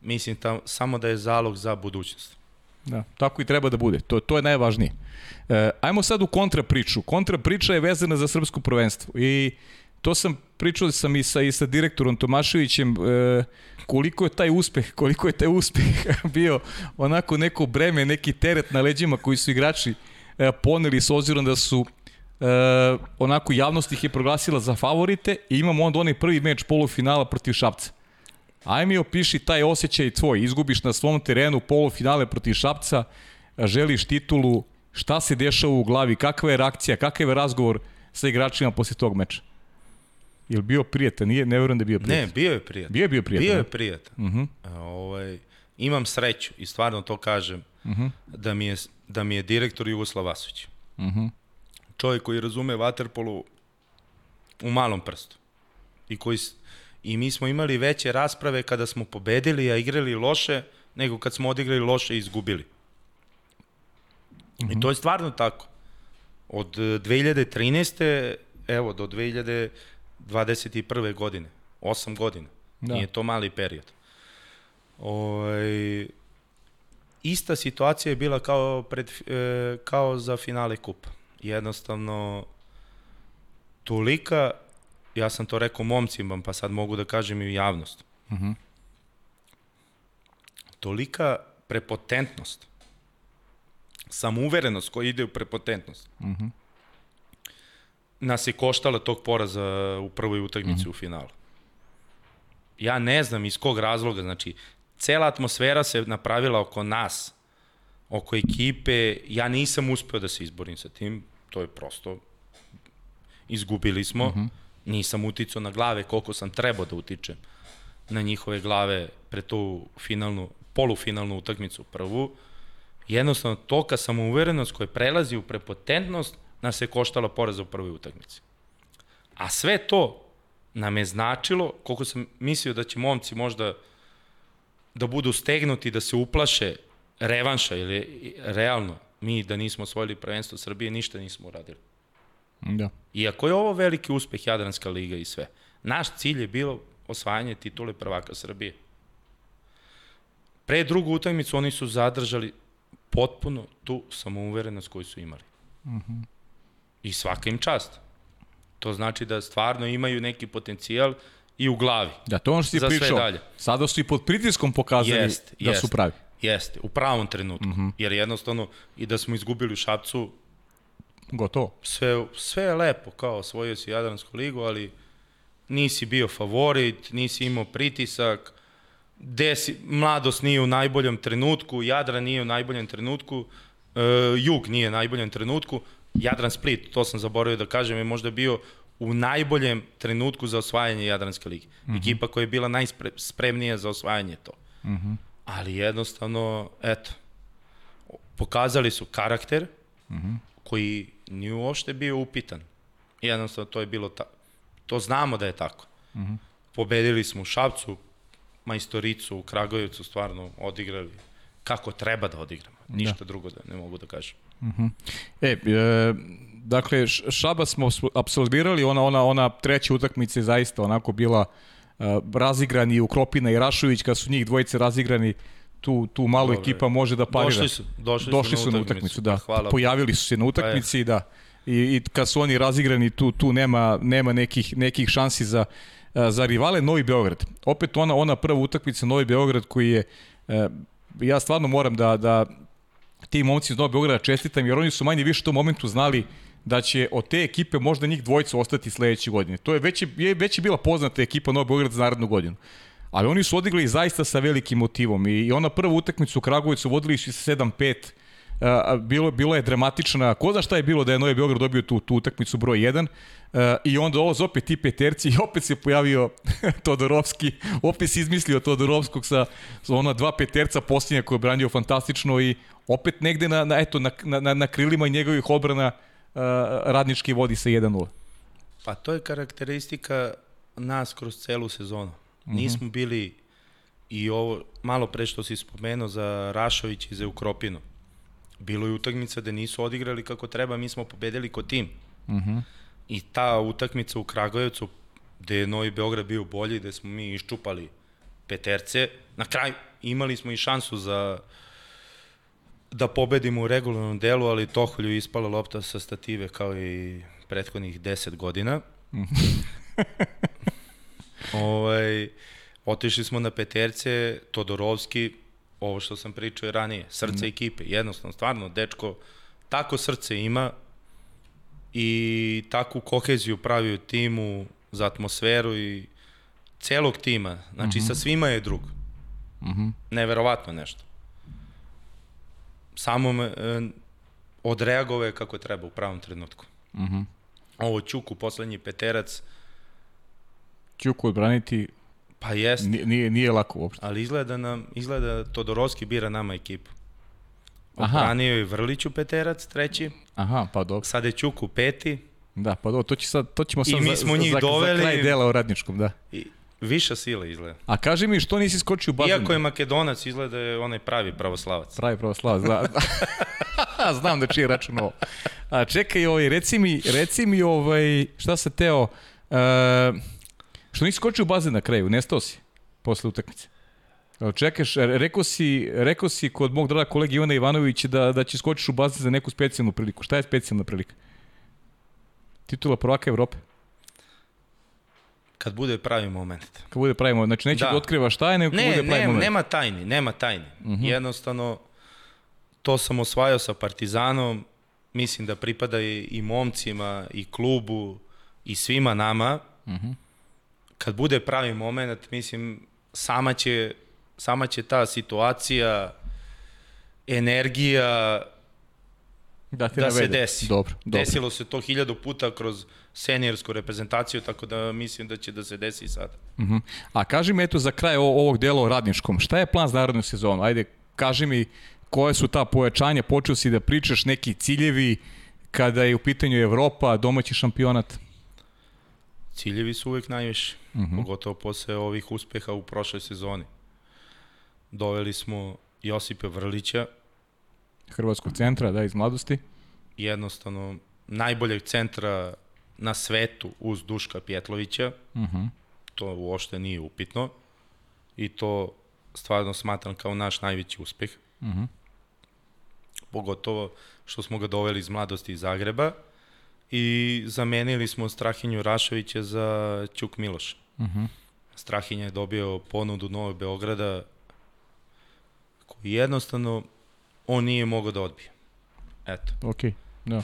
Mislim tam, samo da je zalog za budućnost. Da, tako i treba da bude. To, to je najvažnije. E, ajmo sad u kontra priču. Kontra priča je vezana za srpsko prvenstvo. I to sam pričao sam i sa, i sa direktorom Tomaševićem e, koliko je taj uspeh, koliko je taj uspeh bio onako neko breme, neki teret na leđima koji su igrači e, poneli s obzirom da su e, onako javnost ih je proglasila za favorite i imamo onda onaj prvi meč polufinala protiv Šapca. Aj mi opiši taj osjećaj tvoj, izgubiš na svom terenu polufinale protiv Šapca, želiš titulu, šta se dešava u glavi, kakva je reakcija, kakav je razgovor sa igračima posle tog meča? Ili bio prijatelj? Nije, ne verujem da je bio prijatelj. Ne, bio je prijatelj. Bio je bio prijatelj. Bio je prijatelj. Uh -huh. A, ovaj, imam sreću i stvarno to kažem Uh -huh. da mi je, da mi je direktor Jugoslav Vasović. Uh -huh. Čovjek koji razume vaterpolu u malom prstu. I, koji, I mi smo imali veće rasprave kada smo pobedili, a igrali loše, nego kad smo odigrali loše i izgubili. I to je stvarno tako. Od e, 2013. evo do 2021. godine. 8 godina. Da. Nije to mali period. Ovaj, ista situacija je bila kao, pred, e, kao za finale kupa. Jednostavno, tolika, ja sam to rekao momcima, pa sad mogu da kažem i u javnost, Mhm. tolika prepotentnost, samouverenost koja ide u prepotentnost, Mhm. nas je koštala tog poraza u prvoj utakmici Mhm. u finalu. Ja ne znam iz kog razloga, znači, cela atmosfera se napravila oko nas, oko ekipe, ja nisam uspeo da se izborim sa tim, to je prosto, izgubili smo, Mhm. Nisam uticao na glave koliko sam trebao da utičem na njihove glave pre tu finalnu, polufinalnu utakmicu prvu, jednostavno toka samouverenost koja prelazi u prepotentnost nas je koštala poraza u prvoj utakmici. A sve to nam je značilo, koliko sam mislio da će momci možda da budu stegnuti, da se uplaše revanša, ili realno, mi da nismo osvojili prvenstvo Srbije, ništa nismo uradili. Da. Iako je ovo veliki uspeh Jadranska liga i sve, naš cilj je bilo osvajanje titule prvaka Srbije. Pre drugu utakmicu oni su zadržali potpuno tu samouverenost koju su imali. Mm -hmm. I svaka im čast. To znači da stvarno imaju neki potencijal i u glavi. Da, to ono što si pričao. dalje. Sada su i pod pritiskom pokazali Jest, da jest. su pravi. Jeste, u pravom trenutku. Mm -hmm. Jer jednostavno i da smo izgubili u Šapcu, Gotovo. sve, sve je lepo, kao osvojio si Jadransku ligu, ali nisi bio favorit, nisi imao pritisak, desi, mladost nije u najboljem trenutku, Jadran nije u najboljem trenutku, e, Jug nije u najboljem trenutku, Jadran Split, to sam zaboravio da kažem, je možda bio u najboljem trenutku za osvajanje Jadranske lige. Mm -hmm. Ekipa koja je bila najspremnija za osvajanje to. Mm -hmm. Ali jednostavno, eto, pokazali su karakter, mm -hmm. koji nije uopšte bio upitan. Jednostavno, to je bilo ta... To znamo da je tako. Mm -hmm. Pobedili smo u Šapcu, majstoricu u Kragujevcu stvarno odigrali kako treba da odigramo. Ništa da. drugo da ne mogu da kažem. E, e, dakle, Šaba smo apsolvirali, ona, ona, ona treća utakmica je zaista onako bila uh, razigrani u Kropina i Rašović, kad su njih dvojice razigrani, tu, tu malo Dobro. ekipa može da parira. Došli su, došli, Došli su, su na na utakmicu, da. Hvala. Pojavili su se na utakmici, da. I, I kad su oni razigrani, tu, tu nema, nema nekih, nekih šansi za, za rivale Novi Beograd. Opet ona, ona prva utakmica Novi Beograd koji je, e, ja stvarno moram da, da ti momci iz Novog Beograda čestitam, jer oni su manje više u tom momentu znali da će od te ekipe možda njih dvojica ostati sledeće godine. To je već, je, već je bila poznata ekipa Novog Beograda za narednu godinu. Ali oni su odigrali zaista sa velikim motivom i, i ona prva utakmica u Kragujevcu vodili su se 7-5 Uh, bilo, bilo je dramatična, ko zna šta je bilo da je Novi Beograd dobio tu, tu utakmicu broj 1 uh, i onda ovo opet ti peterci i opet se pojavio Todorovski, opet se izmislio Todorovskog sa, sa ona dva peterca posljednja koje je branio fantastično i opet negde na, na, eto, na, na, na krilima njegovih obrana uh, radnički vodi sa 1-0. Pa to je karakteristika nas kroz celu sezonu. -hmm. Nismo bili i ovo, malo pre što si spomenuo za Rašović i za Ukropinu. Bilo je utakmica da nisu odigrali kako treba, mi smo pobedili kod tim. Uh -huh. I ta utakmica u Kragujevcu, gde je Novi Beograd bio bolji, gde smo mi iščupali peterce, na kraju imali smo i šansu za da pobedimo u regularnom delu, ali Toholju je ispala lopta sa stative kao i prethodnih 10 godina. ovaj, otišli smo na peterce, Todorovski, ovo što sam pričao i ranije, srce mm. ekipe, jednostavno, stvarno, dečko, tako srce ima i takvu koheziju pravi u timu za atmosferu i celog tima, znači mm -hmm. sa svima je drug. Mm -hmm. Neverovatno nešto. Samo me, e, odreagove kako treba u pravom trenutku. Mm -hmm. Ovo Ćuku, poslednji peterac, Ćuku odbraniti Pa jest, nije, nije lako uopšte. ali izgleda nam, izgleda da Todorovski bira nama ekipu. Aha. Odbranio je Vrliću peterac, treći, Aha, pa dobro. sad je Ćuku peti, Da, pa dobro, to, će sad, to ćemo I sad mi za, smo za, njih za, doveli- za kraj dela o radničkom, da. i viša sila izgleda. A kaži mi, što nisi skočio u bazen? Iako je Makedonac, izgleda da je onaj pravi pravoslavac. Pravi pravoslavac, da. Znam da čiji je račun ovo. A, čekaj, ovaj, reci mi, reci mi ovaj, šta se teo, uh, što nisi skočio u bazen na kraju, nestao si posle utakmice. Čekaš, rekao si, rekao si kod mog draga kolege Ivana Ivanovića da, da će skočiš u bazen za neku specijalnu priliku. Šta je specijalna prilika? Titula prvaka Evrope. Kad bude pravi moment. Kad bude pravimo, znači neće da, Da. otkriva šta je, nego kad Ne, bude pravi ne, moment. nema tajni, nema tajni. Uh Mhm. -huh. Jednostavno, to sam osvajao sa Partizanom, mislim da pripada i, i momcima, i klubu, i svima nama. Uh Mhm. -huh. Kad bude pravi moment, mislim, sama će, sama će ta situacija, energija, da, ti da se desi. Dobro, dobro. Desilo se to hiljadu puta kroz seniorsku reprezentaciju, tako da mislim da će da se desi i sad. Uh -huh. A kaži mi eto za kraj ovog dela o radničkom, šta je plan za narednu sezonu? Ajde, kaži mi koje su ta pojačanja, počeo si da pričaš neki ciljevi kada je u pitanju Evropa, domaći šampionat. Ciljevi su uvek najviše, uh -huh. pogotovo posle ovih uspeha u prošloj sezoni. Doveli smo Josipa Vrlića, Hrvatskog centra, da, iz mladosti. jednostavno najboljeg centra na svetu uz Duška Pjetlovića. Uh -huh. To uopšte nije upitno. I to stvarno smatram kao naš najveći uspeh. Uh -huh. Pogotovo što smo ga doveli iz mladosti iz Zagreba i zamenili smo Strahinju Rašovića za Ćuk Miloša. Uh -huh. Strahinja je dobio ponudu Novog Beograda koji jednostavno on nije mogao da odbije. Eto. Ok, da.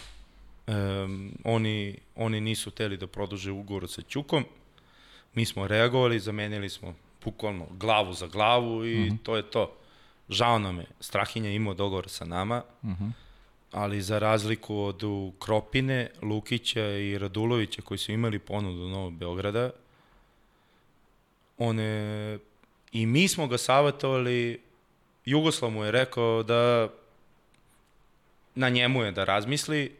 Um, oni, oni nisu teli da produže ugovor sa Ćukom. Mi smo reagovali, zamenili smo bukvalno glavu za glavu i uh -huh. to je to. Žao nam je, Strahinja je imao dogovor sa nama, uh -huh. Ali za razliku od Kropine, Lukića i Radulovića koji su imali ponudu Novog Beograda, one, i mi smo ga savjetovali, Jugoslav mu je rekao da na njemu je da razmisli,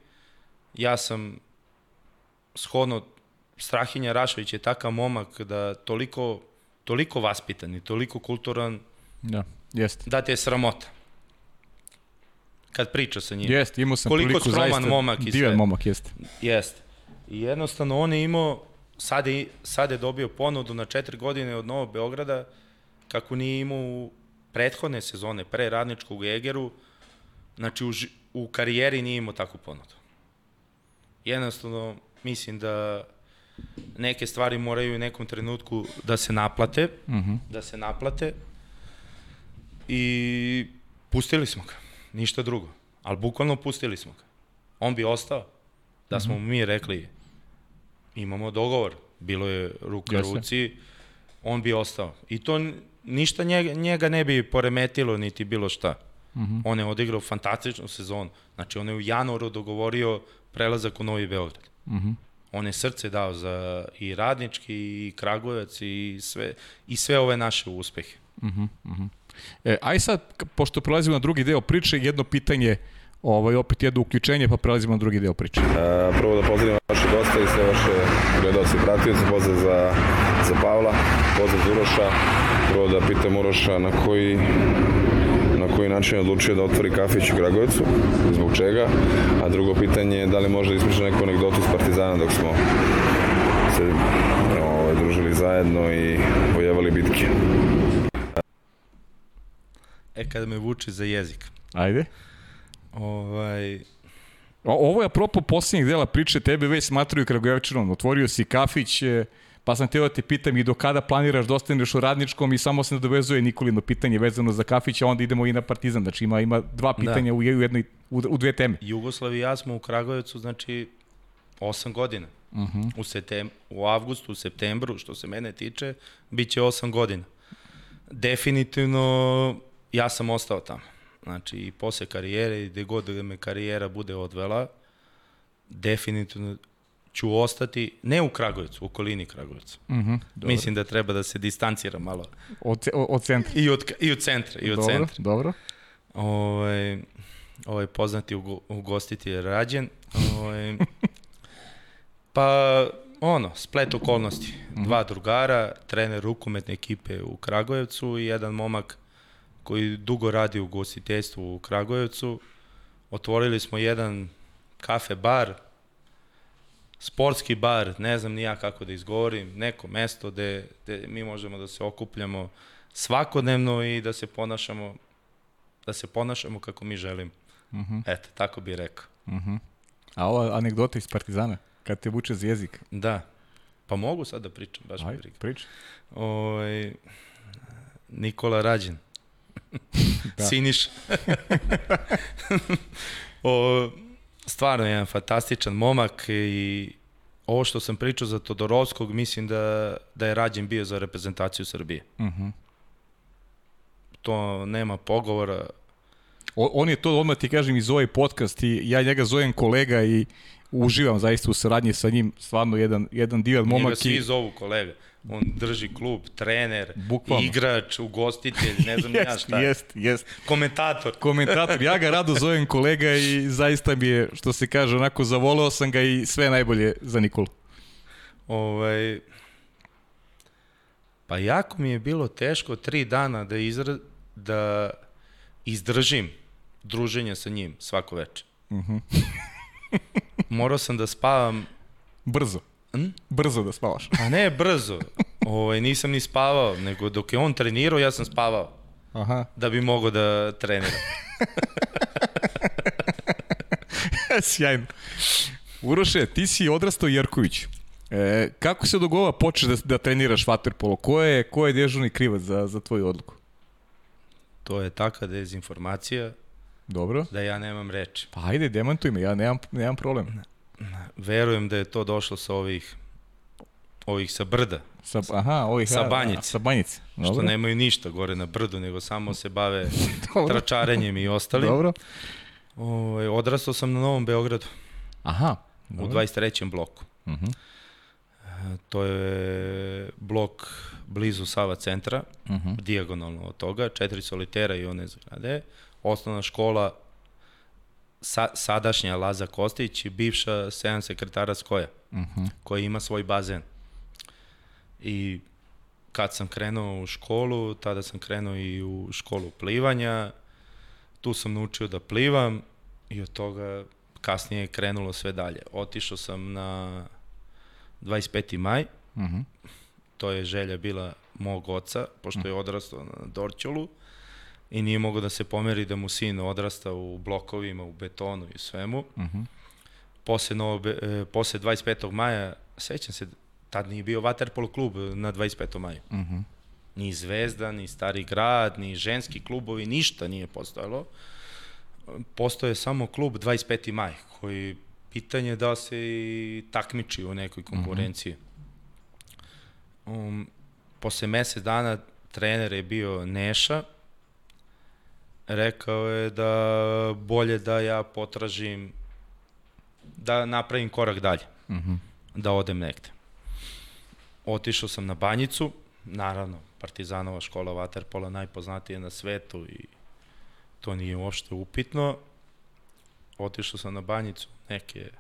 ja sam shodno Strahinja Rašović je takav momak da toliko, toliko vaspitan i toliko kulturan Da, jeste. da te je sramota. Kad priča sa njim. Jeste, imao sam Koliko priliku zaista. momak i divan sve. momak, jeste. Jeste. I jednostavno on je imao, sad je, sad je dobio ponudu na četiri godine od Novog Beograda, kako nije imao u prethodne sezone, pre radničkog Egeru, znači u, u karijeri nije imao takvu ponudu. Jednostavno, mislim da neke stvari moraju u nekom trenutku da se naplate, uh -huh. da se naplate i pustili smo ga, ništa drugo. Ali bukvalno pustili smo ga. On bi ostao, da smo mu mi rekli imamo dogovor, bilo je ruka Jeste. ruci, on bi ostao. I to ništa njega, njega ne bi poremetilo niti bilo šta. Uh -huh. On je odigrao fantastičnu sezonu. Znači, on je u januaru dogovorio prelazak u Novi Beograd. Uh -huh. On je srce dao za i radnički, i Kragujevac, i sve, i sve ove naše uspehe. E, aj sad, pošto prelazimo na drugi deo priče, jedno pitanje, ovaj, opet jedno uključenje, pa prelazimo na drugi deo priče. E, prvo da pozdravim vaše goste i sve vaše gledalce i pratioce, pozdrav za, za Pavla, pozdrav za Uroša. Prvo da pitam Uroša na koji na koji način je odlučio da otvori kafić u Kragujevcu, zbog čega, a drugo pitanje je da li može da ispriča neku anegdotu iz Partizana dok smo se ovaj, družili zajedno i pojevali bitke. E, kada me vuče za jezik. Ajde. Ovaj, O, ovo je apropo posljednjeg dela priče, tebe već smatruju Kragujevčinom. Otvorio si kafić, e, pa sam teo da te pitam i do kada planiraš da ostaneš u radničkom i samo se nadovezuje Nikolino pitanje vezano za kafić, a onda idemo i na Partizan. Znači ima, ima dva pitanja da. u, jednoj, u, u dve teme. Jugoslav i ja smo u Kragujevcu, znači, 8 godina. Uh -huh. u, setem, u avgustu, u septembru, što se mene tiče, bit će 8 godina. Definitivno, ja sam ostao tamo. Znači, i posle karijere, i gde god da me karijera bude odvela, definitivno ću ostati, ne u Kragujevcu, u okolini Kragujevca. Mm -hmm, Mislim da treba da se distancira malo. Od, od centra? I od, i od centra, i od dobro, centra. Dobro, Ovaj, ovaj poznati ugostitelj je rađen. Ovaj, pa, ono, splet okolnosti. Dva drugara, trener rukometne ekipe u Kragujevcu i jedan momak koji dugo radi u gostiteljstvu u Kragujevcu. Otvorili smo jedan kafe bar, sportski bar, ne znam ni ja kako da izgovorim, neko mesto gde, gde mi možemo da se okupljamo svakodnevno i da se ponašamo da se ponašamo kako mi želimo. Uh Mhm. -huh. Eto, tako bih rekao. Uh -huh. A ova anegdota iz Partizana, kad te vuče za jezik? Da. Pa mogu sad da pričam, baš Aj, mi briga. priča. Ovaj, Nikola Rađen. da. Siniš. o, stvarno jedan fantastičan momak i ovo što sam pričao za Todorovskog, mislim da, da je Rađen bio za reprezentaciju Srbije. Uh -huh. To nema pogovora. O, on je to, odmah ti kažem, iz ovaj podcast i ja njega zovem kolega i uživam zaista u saradnji sa njim, stvarno jedan, jedan divan momak. Njega svi zovu kolega. On drži klub, trener, Bukvalno. igrač, ugostitelj, ne znam jest, ja šta. Jest, jest. Komentator. Komentator. Ja ga rado zovem kolega i zaista mi je, što se kaže, onako zavoleo sam ga i sve najbolje za Nikolu. Ovaj, pa jako mi je bilo teško tri dana da, izra, da izdržim druženje sa njim svako večer. Uh -huh. Morao sam da spavam... Brzo. Hm? Brzo da spavaš. A ne brzo. Ovaj, nisam ni spavao, nego dok je on trenirao, ja sam spavao. Aha. Da bi mogao da treniram. Sjajno. Uroše, ti si odrastao Jerković. E, kako se dogova počeš da, da treniraš vaterpolo? Ko je, ko je dežurni krivac za, za tvoju odluku? To je taka dezinformacija Dobro. da ja nemam reči. Pa ajde, demantuj me, ja nemam, nemam problem. Verujem da je to došlo sa ovih ovih sa brda. Sa, aha, ovih, sa banjice. A, sa banjice. Dobro. Što nemaju ništa gore na brdu, nego samo se bave tračarenjem i ostalim. Dobro. O, ovaj, odrastao sam na Novom Beogradu. Aha. Dobro. U 23. bloku. Uh -huh. e, to je blok blizu Sava centra, uh Mhm. -huh. dijagonalno od toga, četiri solitera i one zgrade. Osnovna škola sa, sadašnja Laza Kostić i bivša sedam sekretara Skoja, uh Mhm. -huh. koja ima svoj bazen. I kad sam krenuo u školu, tada sam krenuo i u školu plivanja, tu sam naučio da plivam i od toga kasnije je krenulo sve dalje. Otišao sam na 25. maj, uh -huh. to je želja bila mog oca, pošto je odrastao na Dorćolu i nije mogao da se pomeri da mu sin odrasta u blokovima, u betonu i svemu. Uh -huh. posle, novo, e, posle 25. maja, sećam se, tad nije bio Waterpolo klub na 25. maju. Uh -huh. Ni Zvezda, ni Stari grad, ni ženski klubovi, ništa nije postojalo. Postoje samo klub 25. maj, koji pitanje da se i takmiči u nekoj konkurenciji. Uh -huh. um, posle mesec dana trener je bio Neša, rekao je da bolje da ja potražim da napravim korak dalje, uh -huh. da odem negde. Otišao sam na banjicu, naravno, Partizanova škola Waterpola najpoznatija na svetu i to nije uopšte upitno. Otišao sam na banjicu neke,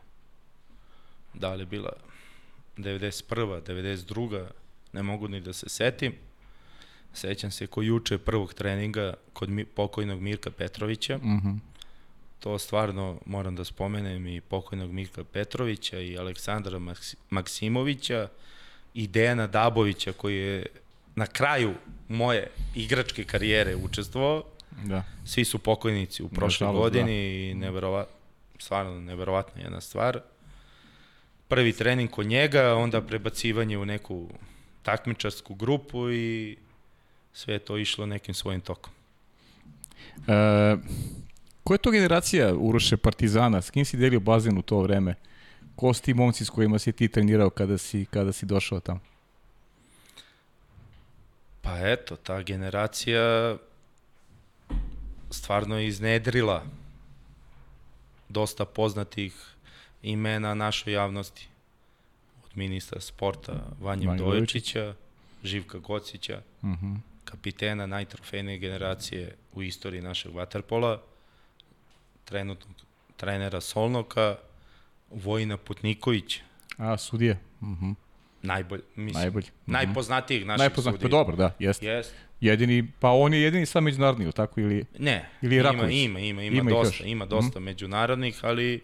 da li bila 91. 92. ne mogu ni da se setim. Sećam se ko juče prvog treninga kod mi, pokojnog Mirka Petrovića. Uh -huh. To stvarno moram da spomenem i pokojnog Mirka Petrovića i Aleksandra Maksimovića i Dejana Dabovića koji je na kraju moje igračke karijere učestvovao. Da. Svi su pokojnici u prošloj godini da. i neverova, stvarno neverovatna jedna stvar. Prvi trening kod njega, onda prebacivanje u neku takmičarsku grupu i sve je to išlo nekim svojim tokom. E, koja je to generacija Uroše Partizana? S kim si delio bazen u to vreme? Ko su ti momci s kojima si ti trenirao kada si, kada si došao tamo? Pa eto, ta generacija stvarno je iznedrila dosta poznatih imena našoj javnosti. ministra sporta Vanja Doječića, Živka Gocića, Mhm. Kapitena najtrofejnije generacije u istoriji našeg vaterpola, trenutnog trenera Solnoka, Vojina Putniković, A, sudije. Mhm. najbolj, mislim, Najbolji. Mhm. najpoznatijih naših Najpoznat, pa dobro, da, jeste. Jest. Jedini, pa on je jedini sam međunarodni, ili tako, ili... Ne, Ili ima, Raković? ima, ima, ima, Ima dosta, još. Mhm. ima dosta međunarodnih, ali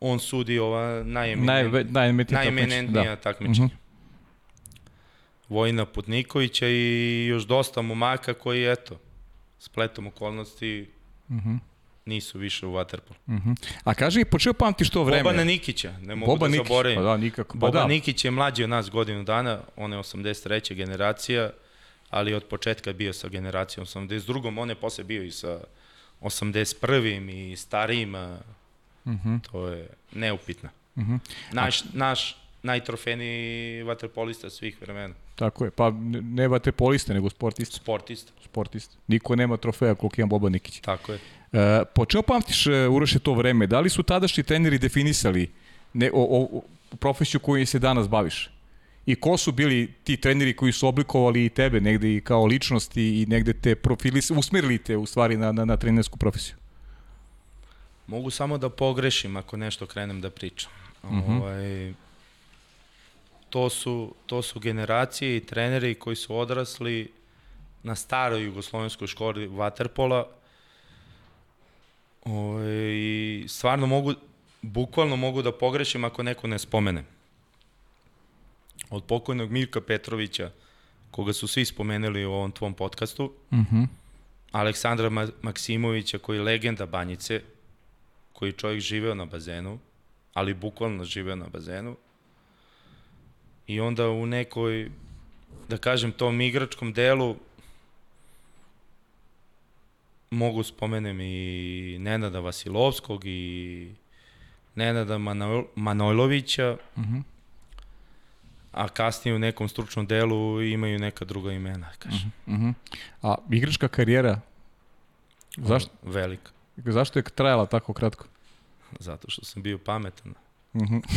on sudi ova najeminen, Najve, najemenitija najeminentnija Da. takmičenja. Mhm. Vojina Putnikovića i još dosta momaka koji, eto, spletom okolnosti Mhm. nisu više u Waterpolu. Mhm. A kaži po čemu pamtiš to vreme? Bobana Nikića, ne mogu Boba da Nikić, zaboravim. pa da, nikako. Pa Boba da. Nikić je mlađi od nas godinu dana, on je 83. generacija, ali od početka je bio sa generacijom 82. On je posle bio i sa 81. i starijima, Mhm. to je neupitno. Mhm. Naš, naš najtrofejniji vaterpolista svih vremena. Tako je, pa ne, vaterpoliste, nego sportista. Sportista, sportista. Niko nema trofeja koliko ima Boba Nikić. tako je. E, po čemu pamtiš, e, Uroše, to vreme? Da li su tadašnji treneri definisali ne, o, o, o profesiju koju se danas baviš? I ko su bili ti treneri koji su oblikovali i tebe negde i kao ličnost i, negde te profili, usmerili te u stvari na, na, na trenersku profesiju? Mogu samo da pogrešim ako nešto krenem da pričam. Ovaj, to, su, to su generacije i treneri koji su odrasli na staroj jugoslovenskoj školi Waterpola ovaj, i stvarno mogu, bukvalno mogu da pogrešim ako neko ne spomene. Od pokojnog Mirka Petrovića, koga su svi spomenuli u ovom tvom podcastu, Mhm. Aleksandra Ma Maksimovića koji je legenda Banjice, koji je čovjek živeo na bazenu, ali bukvalno živeo na bazenu. I onda u nekoj, da kažem, tom igračkom delu mogu spomenem i Nenada Vasilovskog i Nenada Manoj Manojlovića, Mhm. a kasnije u nekom stručnom delu imaju neka druga imena, da kažem. Mhm. A igračka karijera, zašto, Velika. zašto je trajala tako kratko? Zato što sam bio pametan. Mhm.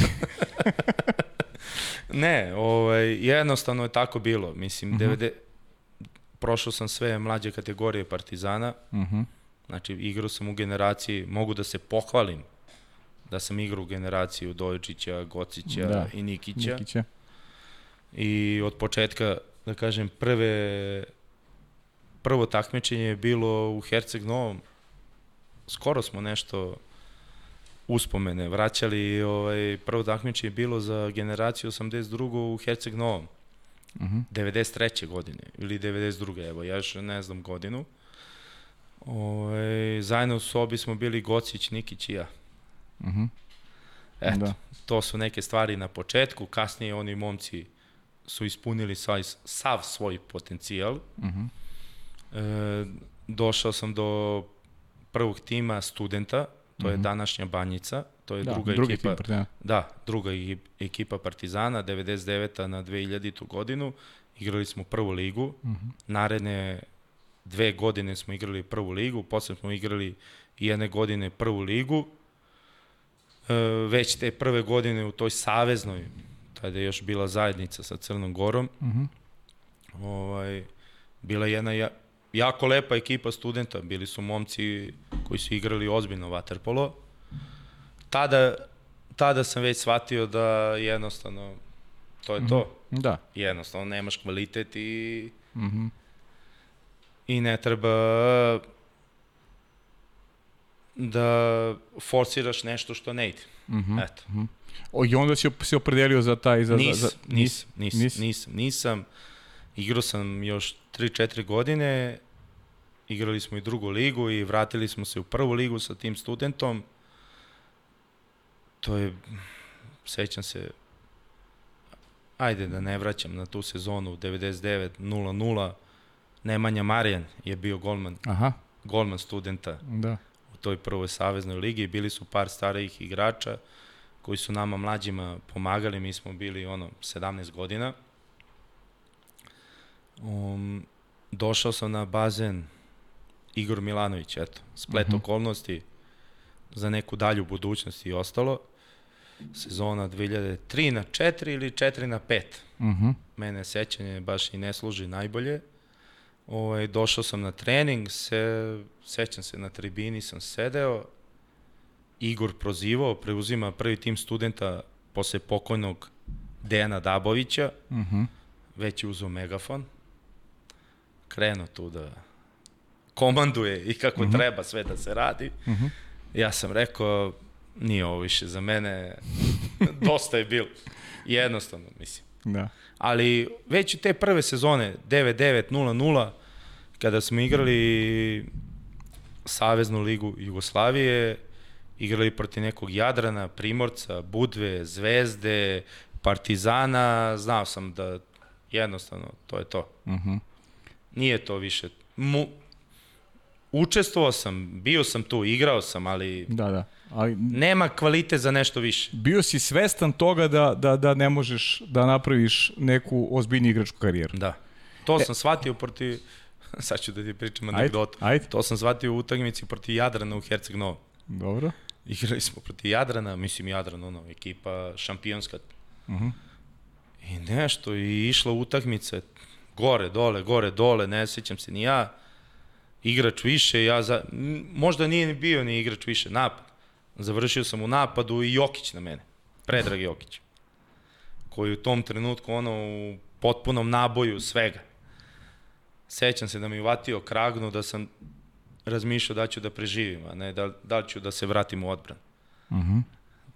Ne, ovaj, jednostavno je tako bilo. Mislim, mm -hmm. 90, prošao sam sve mlađe kategorije Partizana, Mhm. znači igrao sam u generaciji, mogu da se pohvalim da sam igrao u generaciji Dojičića, Gocića Da, i Nikića. Nikića. I od početka, da kažem, prve, prvo takmičenje je bilo u Herceg Novom. Skoro smo nešto uspomene vraćali. Ovaj, prvo takmičenje je bilo za generaciju 82. u Herceg Novom. Mhm. 93. godine ili 92. evo, ja još ne znam godinu. Ovaj, zajedno u sobi smo bili Gocić, Nikić i ja. Mhm. Eto, Da. to su neke stvari na početku, kasnije oni momci su ispunili sav, sav svoj potencijal. Mhm. E, došao sam do prvog tima studenta, to je Mhm. današnja Banjica, to je Da, druga ekipa. tim Partizana. Da, druga ekipa Partizana, 99. na 2000. godinu. Igrali smo prvu ligu. Mhm. Naredne dve godine smo igrali prvu ligu, posle smo igrali jedne godine prvu ligu. E, već te prve godine u toj saveznoj, tada je još bila zajednica sa Crnom Gorom, Mhm. ovaj, bila je jedna jako lepa ekipa studenta, bili su momci koji su igrali ozbiljno vaterpolo. Tada, tada sam već shvatio da jednostavno to je to. Da. Jednostavno nemaš kvalitet i, Mhm. i ne treba da forsiraš nešto što ne ide. Mhm. Eto. O, I onda si se opredelio za taj... Za, Nis, za, za, nis, nis, nis? nisam, nisam. Igrao sam još 3-4 godine, igrali smo i drugu ligu i vratili smo se u prvu ligu sa tim studentom. To je, sećam se, ajde da ne vraćam na tu sezonu 99-0-0, Nemanja Marijan je bio golman, Aha, golman studenta da. u toj prvoj saveznoj ligi. Bili su par starijih igrača koji su nama mlađima pomagali. Mi smo bili ono 17 godina. Um, došao sam na bazen Igor Milanović, eto, splet Mhm. uh -huh. okolnosti za neku dalju budućnost i ostalo. sezona 2003 na 4 ili 4 na 5. Uh -huh. Mene sećanje baš i ne služi najbolje. Ovaj, došao sam na trening, se, sećam se na tribini sam sedeo, Igor prozivao, preuzima prvi tim studenta posle pokojnog Dejana Dabovića, Uh -huh. već je uzao megafon, krenuo tu da komanduje i kako uh -huh. treba sve da se radi. Uh -huh. Ja sam rekao, nije ovo više za mene, dosta je bilo. Jednostavno, mislim. Da. Ali već te prve sezone, 9-9, 0-0, kada smo igrali Saveznu ligu Jugoslavije, igrali protiv nekog Jadrana, Primorca, Budve, Zvezde, Partizana, znao sam da jednostavno to je to. Uh -huh. Nije to više. Mu, učestvovao sam, bio sam tu, igrao sam, ali Da, da. Ali nema kvalitet za nešto više. bio si svestan toga da, da, da ne možeš da napraviš neku ozbiljniju igračku karijeru. Da. To sam shvatio protiv, sad ću da ti pričam anegdotu. ajde. To sam shvatio u utakmici protiv Jadrana u Herceg Novom. Dobro. Igrali smo protiv Jadrana, mislim Jadran, ono, ekipa šampionska. Uh -huh. I nešto, i išla utakmica, gore, dole, gore, dole, ne sećam se ni ja. Igrač više, ja za... možda nije ni bio ni igrač više, napad. Završio sam u napadu i Jokić na mene, Predrag Jokić, koji u tom trenutku, ono, u potpunom naboju svega. Sećam se da mi uvatio kragnu, da sam razmišljao da ću da preživim, a ne da, da ću da se vratim u odbran. Uh -huh.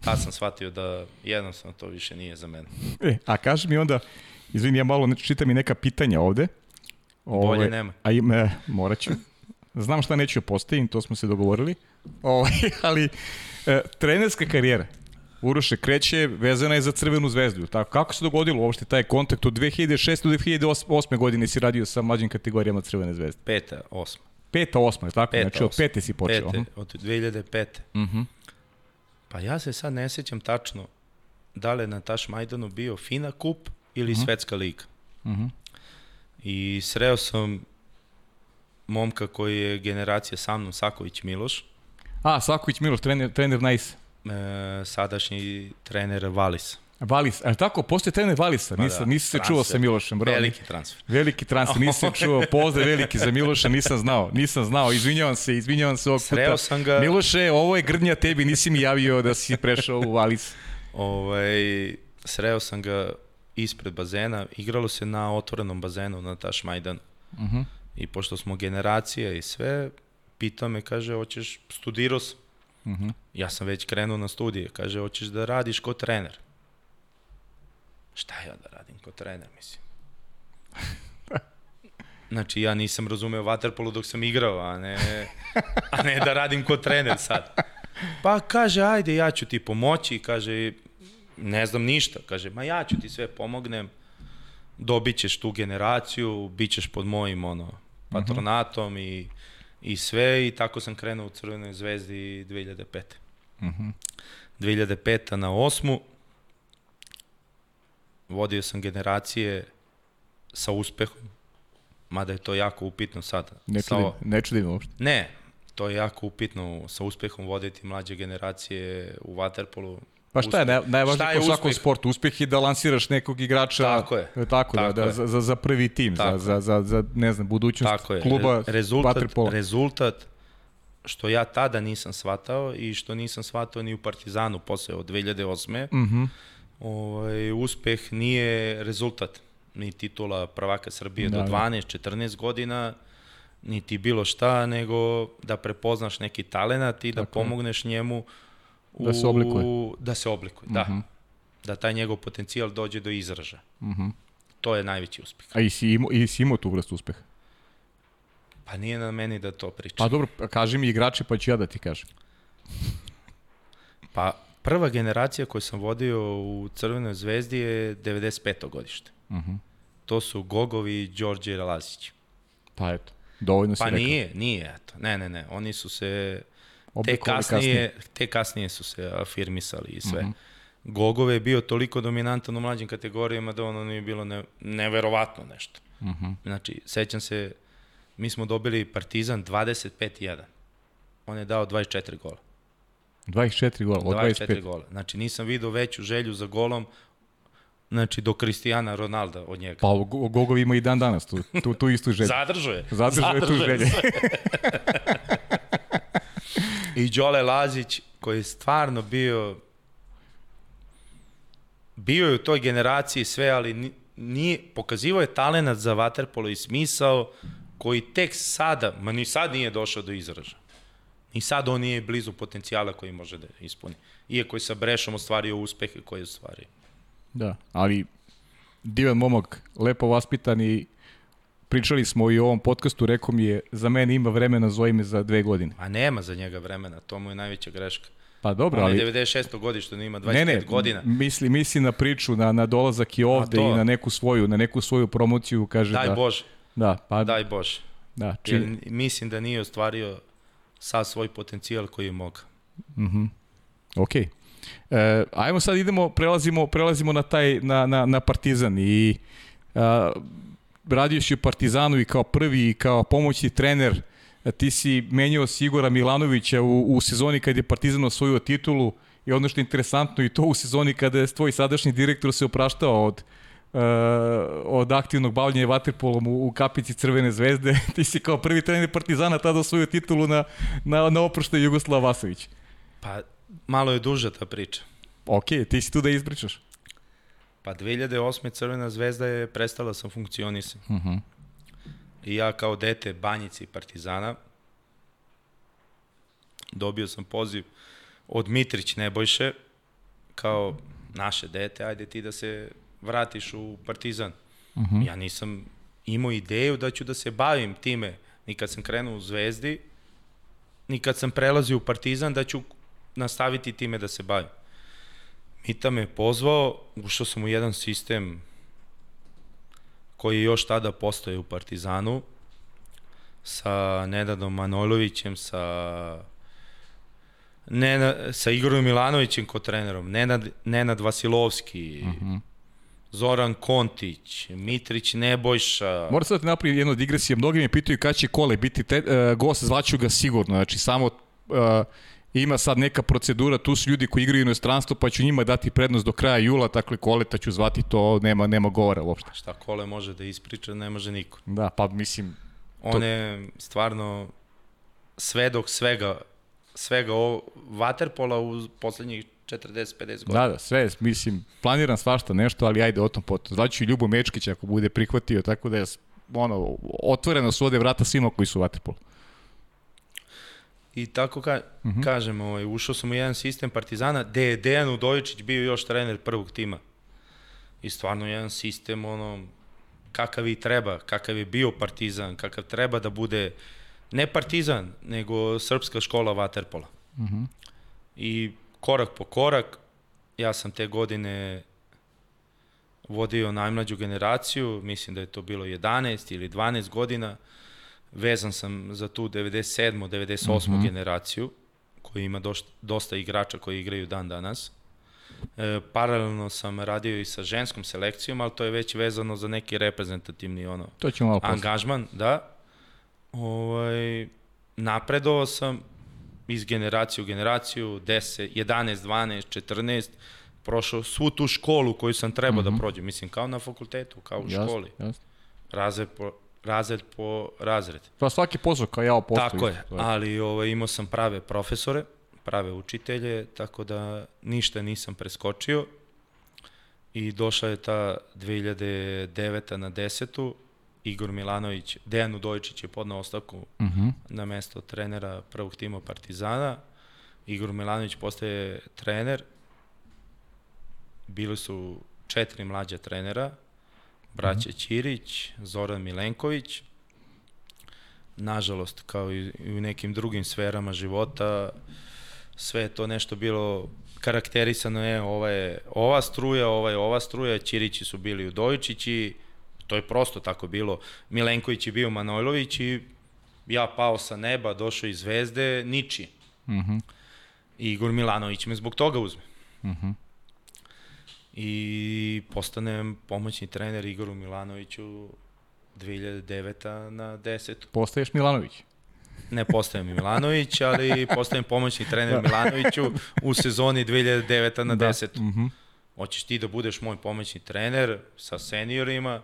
Tad sam shvatio da jednostavno to više nije za mene. E, a kaži mi onda, izvini, ja malo čitam i neka pitanja ovde. Bolje nema. A im, e, morat ću. Znam šta neću da postavim, to smo se dogovorili. Ovaj, ali, e, trenerska karijera. Uroše kreće, vezana je za Crvenu zvezdu. Tako, kako se dogodilo uopšte taj kontakt od 2006. do 2008. godine si radio sa mlađim kategorijama Crvene zvezde? Peta, osma. Peta, osma, je tako? Peta, znači od osma. pete si počeo. Pete, od 2005. Uh -huh. Pa ja se sad ne sećam tačno da li je na Taš Majdanu bio Fina kup ili uh -huh. Svetska liga. Uh -huh. I sreo sam momka koji je generacija sa mnom, Saković Miloš, A, Saković Miloš, trener, trener Nice. e, sadašnji trener Valis. Valis, a tako, postoje trener Valisa, Pa nisam, da, nisam se čuo sa Milošem, bravo. Veliki transfer. Veliki transfer, nisam čuo, pozdrav veliki za Miloša, nisam znao, nisam znao, izvinjavam se, izvinjavam se ovog puta. Sreo sam ga- Miloše, ovo je grdnja tebi, nisi mi javio da si prešao u Valis. Ovaj, sreo sam ga ispred bazena, igralo se na otvorenom bazenu na Taš Majdanu. Uh -huh. I pošto smo generacija i sve, pitao me, kaže, hoćeš, studirao sam. Uh -huh. Ja sam već krenuo na studije. Kaže, hoćeš da radiš ko trener? Šta ja da radim ko trener, mislim? Znači, ja nisam razumeo vaterpolu dok sam igrao, a ne, a ne da radim ko trener sad. Pa kaže, ajde, ja ću ti pomoći, kaže, ne znam ništa, kaže, ma ja ću ti sve pomognem, dobit ćeš tu generaciju, bit ćeš pod mojim ono, patronatom i, i sve i tako sam krenuo u Crvenoj zvezdi 2005. Uh -huh. 2005. na 8. Vodio sam generacije sa uspehom, mada je to jako upitno sada. Ne Sa čudim, o- ne čudim uopšte. Ne, to je jako upitno sa uspehom voditi mlađe generacije u Waterpolu. Pa šta je najvažnije je u svakom sportu? Uspeh je da lansiraš nekog igrača Tako je. tako, da, Tako da, je. za, za, prvi tim, Tako za, za, za, za, ne znam, budućnost Tako je. kluba Re- rezultat, vaterpola. rezultat što ja tada nisam shvatao i što nisam shvatao ni u Partizanu posle od 2008. Uh -huh. ovaj, uspeh nije rezultat ni titula prvaka Srbije Da, do da. 12-14 godina, niti bilo šta, nego da prepoznaš neki talenat i da pomogneš njemu u, Da se oblikuje. Da se oblikuje, da. Mhm. Da taj njegov potencijal dođe do izražaja. Uh -huh. To je najveći uspeh. A i si imao, i si imao tu vrstu uspeha? Pa nije na meni da to pričam. Pa dobro, kaži mi igrači pa ću ja da ti kažem. Pa prva generacija koju sam vodio u Crvenoj zvezdi je 95. godište. Uh -huh. To su Gogovi i Đorđe Lazić. Pa eto, dovoljno si Pa rekao. nije, nije, eto. Ne, ne, ne. Oni su se te Oblikovali kasnije, te kasnije su se afirmisali i sve. Mm -hmm. Gogove je bio toliko dominantan u mlađim kategorijama da ono nije bilo ne, neverovatno nešto. Uh -huh. Znači, sećam se, mi smo dobili Partizan 25-1. On je dao 24 gola. 24 gola, od 24 25. gola. Znači nisam video veću želju za golom znači do Kristijana Ronalda od njega. Pa Go- Gogov ima i dan danas tu, tu, tu istu želju. Zadržao je. Zadržao je tu želju. I Đole Lazić koji je stvarno bio bio je u toj generaciji sve, ali ni- nije, pokazivao je talenat za vaterpolo i smisao koji tek sada, ma ni sad nije došao do izražaja. Ni sad on nije blizu potencijala koji može da ispuni. Iako je sa Brešom ostvario uspehe koje je ostvario. Da, ali divan momak, lepo vaspitan i pričali smo i u ovom podcastu, rekao mi je, za mene ima vremena, zove me za dve godine. A nema za njega vremena, to mu je najveća greška. Pa dobro, On ali... je 96. godište, on ima 25 Ne, ne, godina. misli, misli na priču, na, na dolazak i ovde to. i na neku svoju, na neku svoju promociju, kaže Daj da... Bože, Da, pa daj Bože. da, Jer čini, mislim da nije ostvario sav svoj potencijal koji je mogao. ok. E, ajmo sad idemo, prelazimo, prelazimo na taj, na, na, na Partizan i a, radio si u Partizanu i kao prvi i kao pomoćni trener, ti si menjao Sigora Milanovića u, u sezoni kad je Partizan osvojio titulu i ono što je interesantno i to u sezoni kada je tvoj sadašnji direktor se opraštao od uh, od aktivnog bavljanja vaterpolom u, u kapici Crvene zvezde. Ti si kao prvi trener Partizana tada osvojio titulu na, na, na oproštaju Jugoslava Vasović. Pa malo je duža ta priča. Ok, ti si tu da ispričaš. Pa 2008. Crvena zvezda je prestala sam funkcionisati. Uh Mhm. -huh. I ja kao dete Banjici i Partizana dobio sam poziv od Mitrić Nebojše kao naše dete, ajde ti da se vratiš u Partizan. Uh -huh. Ja nisam imao ideju da ću da se bavim time ni kad sam krenuo u Zvezdi, ni kad sam prelazio u Partizan da ću nastaviti time da se bavim. Mita me pozvao, ušao sam u jedan sistem koji je još tada postoje u Partizanu sa Nenadom Manojlovićem, sa Nena, sa Igorom Milanovićem kao trenerom, Nenad, Nenad Vasilovski, uh -huh. Zoran Kontić, Mitrić Nebojša. Moram sad da napravim jednu digresiju. Mnogi me pitaju kada će Kole biti te, uh, gost, zvaću ga sigurno. Znači, samo uh, ima sad neka procedura, tu su ljudi koji igraju inostranstvo, pa ću njima dati prednost do kraja jula, dakle Koleta ću zvati, to nema, nema govora uopšte. Šta Kole može da ispriča, ne može niko. Da, pa mislim... On je stvarno svedok svega, svega ovo, Waterpola u poslednjih 40-50 godina. Da, da, sve, mislim, planiram svašta nešto, ali ajde o tom potom. Zvaću i Ljubo Mečkić ako bude prihvatio, tako da je ono, otvoreno su ode vrata svima koji su u Waterpolu. I tako ka, uh -huh. kažem, ovaj, ušao sam u jedan sistem Partizana gde je Dejan Udovičić bio još trener prvog tima. I stvarno jedan sistem, ono, kakav i treba, kakav je bio Partizan, kakav treba da bude, ne Partizan, nego srpska škola Waterpola. Uh -huh. I korak po korak, ja sam te godine vodio najmlađu generaciju, mislim da je to bilo 11 ili 12 godina, vezan sam za tu 97. 98. Mm -hmm. generaciju, koji ima dosta, dosta igrača koji igraju dan danas. E, paralelno sam radio i sa ženskom selekcijom, ali to je već vezano za neki reprezentativni ono, to ćemo malo angažman. Da. Ovaj, napredovao sam iz generacije u generaciju, 10, 11, 12, 14, prošao svu tu školu koju sam trebao mm -hmm. da prođem. Mislim, kao na fakultetu, kao u jasne, školi. Jasne. Razred po, razred po razred. Pa svaki posao kao ja postoji. Tako je, ali ovaj, imao sam prave profesore, prave učitelje, tako da ništa nisam preskočio. I došla je ta 2009. na 10. Igor Milanović, Dejan Udojičić je podnao ostavku uh -huh. na mesto trenera prvog tima Partizana. Igor Milanović postaje trener. Bili su četiri mlađa trenera, braća uh -huh. Ćirić, Zoran Milenković. Nažalost, kao i u nekim drugim sferama života, sve je to nešto bilo karakterisano, je, ova je ova struja, ova je ova struja, Ćirići su bili Udojičići, to je prosto tako bilo. Milenković je bio Manojlović i ja pao sa neba, došao iz zvezde, niči. -huh. I Igor Milanović me zbog toga uzme. Uh -huh. I postanem pomoćni trener Igoru Milanoviću 2009. na 10. Postaješ Milanović. ne postajem Milanović, ali postajem pomoćni trener Milanoviću u sezoni 2009. na 10. Mm -hmm. Hoćeš ti da budeš moj pomoćni trener sa seniorima?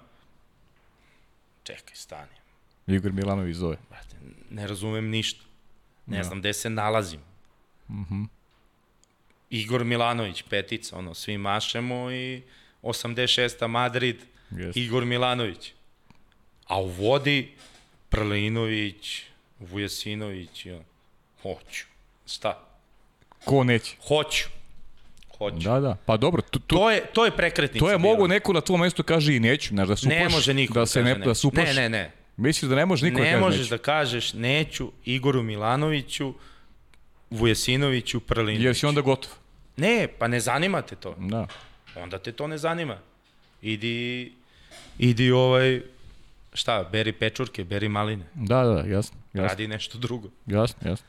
Čekaj, stani. Igor Milanović zove. Ne razumem ništa. Ne no. znam gde se nalazim. Mm -hmm. Igor Milanović, petica, ono, svi mašemo i 86. Madrid, yes. Igor Milanović. A u vodi Prlinović, Vujasinović, ja. Hoću. Šta? Ko neće? Hoću. Hoću. Da, da. Pa dobro, tu, tu, to je to je prekretnica. To je mogu neko na tvom mestu kaže i neću, znaš da supaš. Ne može niko da se ne, da supaš. Ne, ne, ne. Misliš da ne može niko ne da kaže možeš neću? da kažeš neću Igoru Milanoviću, Vujasinoviću, Prlinoviću. Jer si onda gotov. Ne, pa ne zanima te to. Da. Onda te to ne zanima. Idi, idi ovaj, šta, beri pečurke, beri maline. Da, da, jasno. jasno. Radi nešto drugo. Jasno, jasno.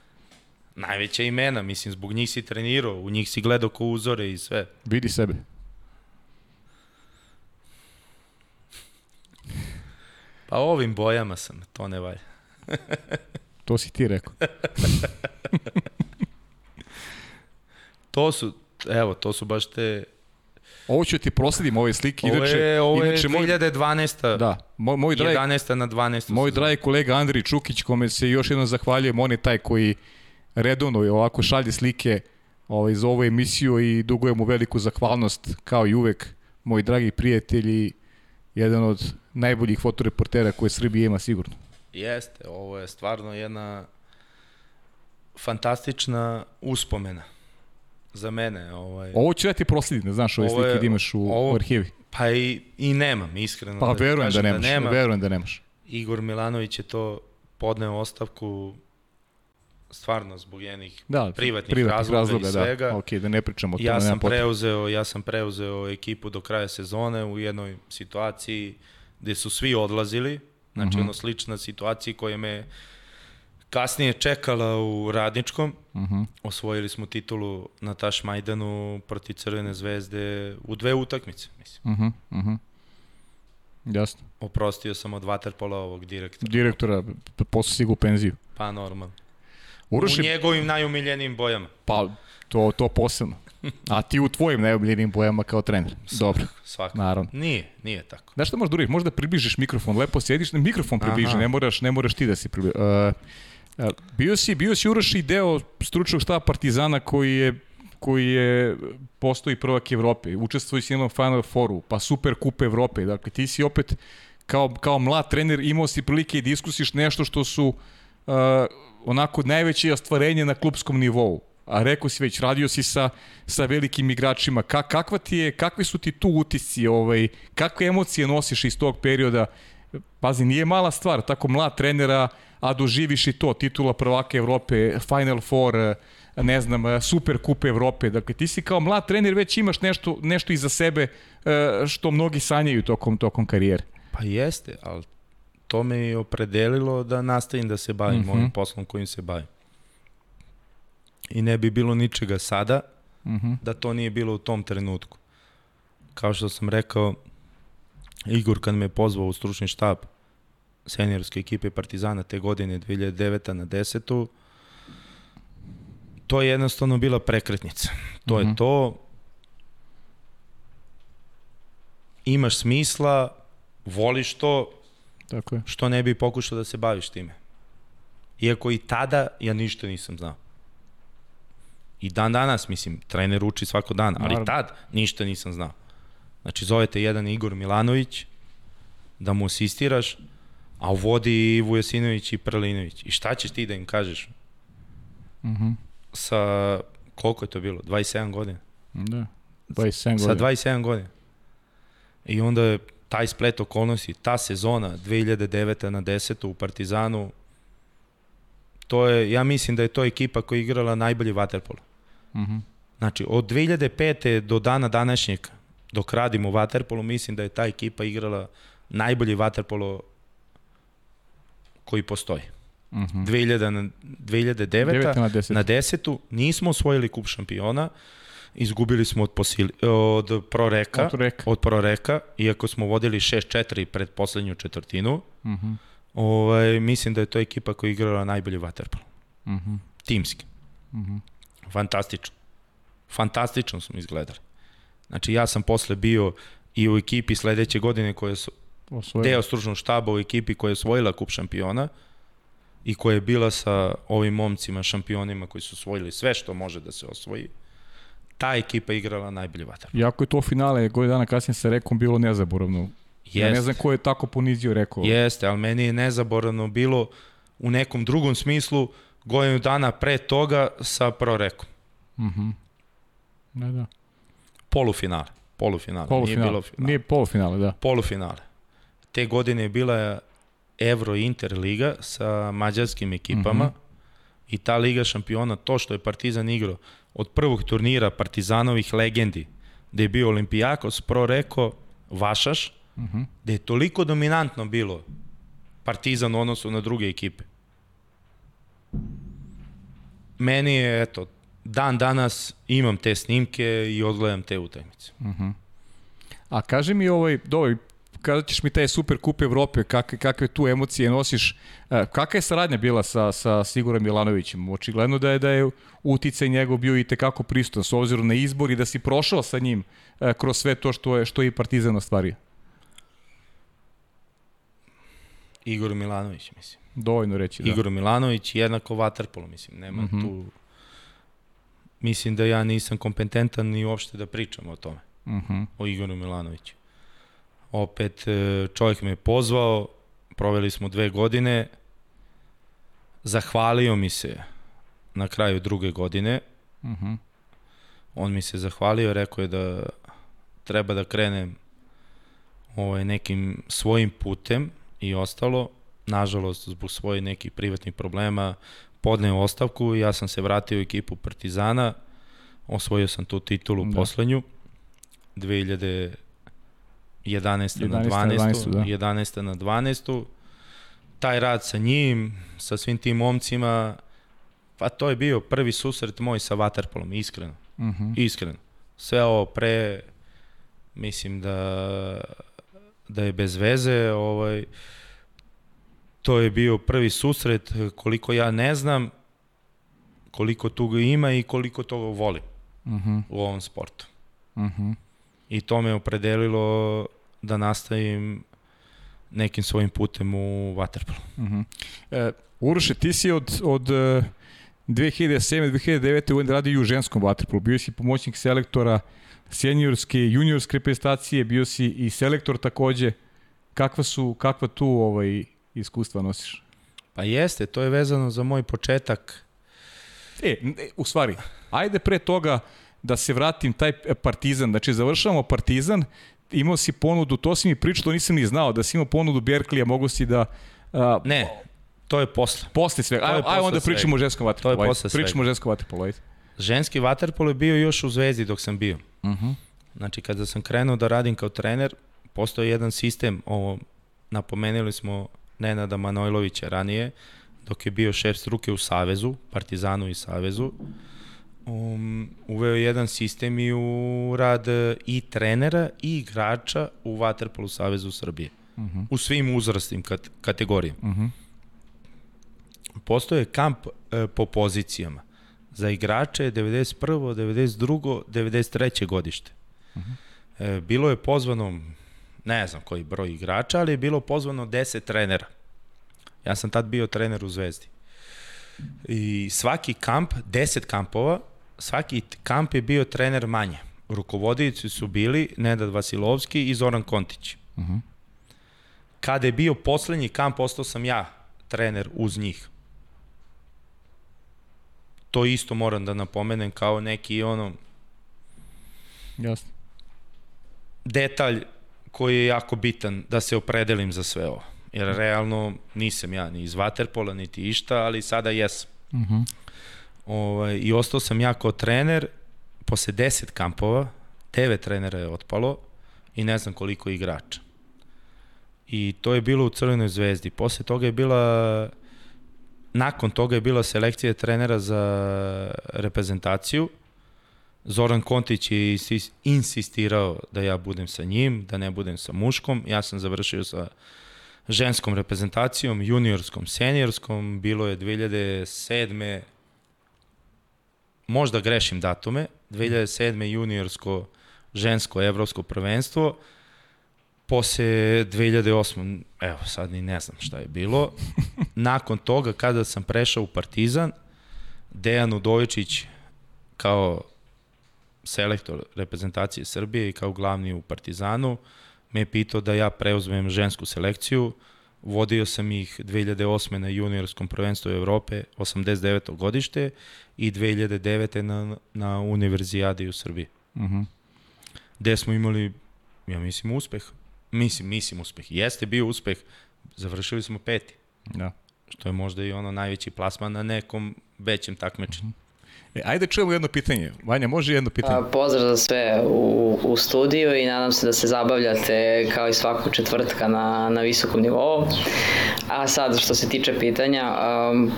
Najveća imena, mislim, zbog njih si trenirao, u njih si gledao ko uzore i sve. Vidi sebe. Pa ovim bojama sam, to ne valja. to si ti rekao. to su, evo, to su baš te... Ovo ću ti prosledim ove slike. Ovo inače, je, ovo je inače, 2012. Da, moj, moj dragi, 11. na 12. Moj dragi kolega Andri Čukić, kome se još jednom zahvaljujem, on je taj koji redovno ovako šalje slike ovaj, za ovu emisiju i dugujem mu veliku zahvalnost, kao i uvek, moj dragi prijatelji, jedan od najboljih fotoreportera koje Srbije ima sigurno. Jeste, ovo je stvarno jedna fantastična uspomena za mene. Ovaj... Ovo ću ja ti proslidim, da znaš ove slike je, da imaš u, ovo, u arhivi. Pa i, i nemam, iskreno. Pa da verujem da nemaš, da nema. verujem da nemaš. Igor Milanović je to podneo ostavku stvarno zbog jednih da, privatnih, privatnih razloga, razloga i svega. Da. Ok, da ne pričamo o tome. Ja sam preuzeo, ja sam preuzeo ekipu do kraja sezone u jednoj situaciji gde su svi odlazili, znači uh mhm. -huh. ono slična situacija koja me kasnije čekala u Radničkom. Uh -huh. Osvojili smo titulu na Taš Majdanu proti Crvene zvezde u dve utakmice, mislim. Uh -huh. Uh -huh. Jasno. Oprostio sam od Waterpola ovog direktora. Direktora, posle si u penziju. Pa normalno. Uroši... U njegovim najumiljenijim bojama. Pa, to, to posebno. A ti u tvojim najumiljenijim bojama kao trener. Dobro. Svako. Naravno. Nije, nije tako. Znaš šta možda uriš? Možda približiš mikrofon, lepo sjediš, mikrofon približi, ne moraš, ne moraš ti da si približi. Uh, bio si, bio si Uroš i deo stručnog štaba Partizana koji je koji je postoji prvak Evrope. Učestvovao si na Final Fouru, pa Super Kup Evrope. Dakle, ti si opet kao, kao mlad trener imao si prilike i diskusiš nešto što su uh, onako najveće ostvarenje na klubskom nivou. A rekao si već, radio si sa, sa velikim igračima. Ka, kakva ti je, kakvi su ti tu utisci, ovaj, kakve emocije nosiš iz tog perioda? Pazi, nije mala stvar, tako mlad trenera, a doživiš i to, titula prvaka Evrope, Final Four, ne znam, Super Kup Evrope. Dakle, ti si kao mlad trener već imaš nešto, nešto iza sebe e, što mnogi sanjaju tokom, tokom karijere. Pa jeste, ali to me je opredelilo da nastavim da se bavim mm -hmm. ovim poslom kojim se bavim. I ne bi bilo ničega sada mm -hmm. da to nije bilo u tom trenutku. Kao što sam rekao, Igor kad me je pozvao u stručni štab seniorske ekipe Partizana te godine 2009. na 10. To je jednostavno bila prekretnica. To mm -hmm. je mhm. to. Imaš smisla, voliš to, Tako je. Što ne bi pokušao da se baviš time? Iako i tada ja ništa nisam znao. I dan danas, mislim, trener uči svako dan, ali Naravno. tad ništa nisam znao. Znači, zovete jedan Igor Milanović, da mu asistiraš, a u vodi i Vujasinović i Prlinović. I šta ćeš ti da im kažeš? Mm -hmm. Sa, koliko je to bilo? 27 godina? Da, 27 godina. Sa 27 godina. I onda je taj splet okolnosti, ta sezona 2009. na 10. u Partizanu, to je, ja mislim da je to ekipa koja je igrala najbolji vaterpolo. Mm -hmm. Znači, od 2005. do dana današnjeg, dok radimo u vaterpolu, mislim da je ta ekipa igrala najbolji vaterpolo koji postoji. -hmm. 2000 na, 2009. na 10. na 10. nismo osvojili kup šampiona, Izgubili smo od, posili, od Proreka, od, reka. od Proreka, iako smo vodili 6-4 pred poslednju četvrtinu. Uh -huh. ovaj, mislim da je to ekipa koja je igrala najbolji vaterpolo. Mhm. Timski. Mhm. Fantastično. Fantastično smo izgledali. Znači ja sam posle bio i u ekipi sledeće godine koja su Osvojili. deo stručnog štaba u ekipi koja je osvojila kup šampiona i koja je bila sa ovim momcima šampionima koji su osvojili sve što može da se osvoji. Ta ekipa igrala najbolji vatar. Jako je to finale, godinu dana kasnije sa Rekom bilo nezaboravno. Ja ne znam ko je tako ponizio Reko. Jeste, ali meni je nezaboravno bilo u nekom drugom smislu godinu dana pre toga sa Prorekom. Mhm. Mm da, da. Polufinale. Polufinale. Polufinale. Nije bilo finale. Nije polufinale, da. Polufinale. Te godine je bila Euro Inter Liga sa mađarskim ekipama mm -hmm. i ta Liga šampiona, to što je Partizan igrao od prvog turnira Partizanovih legendi, gde je bio Olimpijakos, Pro Reko, Vašaš, mm -hmm. gde je toliko dominantno bilo Partizan u odnosu na druge ekipe. Meni je, eto, dan danas imam te snimke i odgledam te utakmice. Uh -huh. A kaži mi ovaj, dobro, kada ćeš mi taj super kup Evrope, kakve, kakve tu emocije nosiš, e, kakva je saradnja bila sa, sa Sigurom Milanovićem? Očigledno da je da je uticaj njegov bio i tekako pristan, s obzirom na izbor i da si prošao sa njim e, kroz sve to što je, što je i Partizan ostvario. Igor Milanović, mislim. Dovoljno reći, da. Igor Milanović, jednako Waterpolo, mislim, nema mm -hmm. tu... Mislim da ja nisam kompetentan ni uopšte da pričam o tome, mm -hmm. o Igoru Milanoviću. Opet, e, čovjek me pozvao, proveli smo dve godine, zahvalio mi se na kraju druge godine, mm -hmm. on mi se zahvalio, rekao je da treba da krenem ovaj, nekim svojim putem i ostalo, nažalost, zbog svojih nekih privatnih problema, podneo ostavku i ja sam se vratio u ekipu Partizana, osvojio sam tu titulu da. poslednju, 2011. 11. na 12. 12. Da. 11. na 12. Taj rad sa njim, sa svim tim momcima, pa to je bio prvi susret moj sa Waterpolom, iskreno. Uh Mhm. -huh. Iskreno. Sve ovo pre, mislim da da je bez veze, ovaj, to je bio prvi susret, koliko ja ne znam, koliko toga ima i koliko toga volim uh -huh. u ovom sportu. Uh -huh. I to me opredelilo da nastavim nekim svojim putem u Waterpolu. Uh -huh. e, Uroše, ti si od, od uh, 2007. 2009. radio u ženskom Waterpolu. Bio si pomoćnik selektora seniorske, juniorske reprezentacije, bio si i selektor takođe. Kakva su, kakva tu ovaj, iskustva nosiš? Pa jeste, to je vezano za moj početak. E, u stvari, ajde pre toga da se vratim taj Partizan, znači završavamo Partizan, imao si ponudu, to si mi pričao, nisam ni znao, da si imao ponudu Berklija, mogu si da... A, ne, to je posle. Posle sve. Aj, aj onda pričamo o ženskom vaterpolu. To je posle svega. Pričamo o ženskom vaterpolu, ajde. Ženski vaterpolo je bio još u Zvezdi dok sam bio. Uh -huh. Znači, kada sam krenuo da radim kao trener, postoji jedan sistem, ovo, napomenuli smo Nenada Manojlovića ranije, dok je bio šef struke u Savezu, Partizanu i Savezu, um, uveo jedan sistem i u rad i trenera i igrača u Waterpolu Savezu Srbije. Uh -huh. U svim uzrastim kat kategorijama. Uh -huh. Postoje kamp e, po pozicijama. Za igrače 91. 92. 93. godište. Uh -huh. e, bilo je pozvano ne znam koji broj igrača, ali je bilo pozvano 10 trenera. Ja sam tad bio trener u Zvezdi. I svaki kamp, 10 kampova, svaki kamp je bio trener manje. Rukovodici su bili Nedad Vasilovski i Zoran Kontić. Uh -huh. Kada je bio poslednji kamp, ostao sam ja trener uz njih. To isto moram da napomenem kao neki ono... Jasno. Detalj koji je jako bitan da se opredelim za sve ovo. Jer realno nisam ja ni iz Waterpola, niti išta, ali sada jesam. Uh -huh. Ovaj, I ostao sam ja kao trener, posle 10 kampova, 9 trenera je otpalo i ne znam koliko igrača. I to je bilo u Crvenoj zvezdi. Posle toga je bila nakon toga je bila selekcija trenera za reprezentaciju. Zoran Kontić je insistirao da ja budem sa njim, da ne budem sa muškom. Ja sam završio sa ženskom reprezentacijom, juniorskom, seniorskom, bilo je 2007. Možda grešim datume, 2007. juniorsko žensko evropsko prvenstvo, posle 2008. evo sad ni ne znam šta je bilo. Nakon toga kada sam prešao u Partizan, Dejan Udovičić kao selektor reprezentacije Srbije i kao glavni u Partizanu me je pitao da ja preuzmem žensku selekciju. Vodio sam ih 2008. na juniorskom prvenstvu Evrope, 89. godište i 2009. na, na univerzijadi u Srbiji. Uh -huh. Gde smo imali, ja mislim, uspeh. Mislim, mislim uspeh. Jeste bio uspeh. Završili smo peti. Da. Što je možda i ono najveći plasman na nekom većem takmečenju. Uh -huh. E, ajde čujemo jedno pitanje. Vanja, može jedno pitanje? A, pozdrav za sve u, u studiju i nadam se da se zabavljate kao i svakog četvrtka na, na visokom nivou. A sad, što se tiče pitanja, um,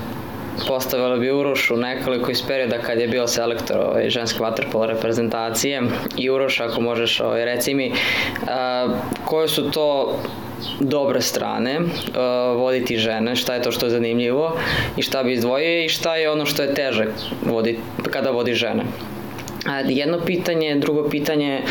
postavila bi Urošu nekoliko iz perioda kad je bio selektor ovaj, ženske vaterpolo reprezentacije i Uroš ako možeš ovaj, reci mi uh, koje su to dobre strane uh, voditi žene, šta je to što je zanimljivo i šta bi izdvojio i šta je ono što je teže voditi, kada vodi žene. Jedno pitanje, drugo pitanje,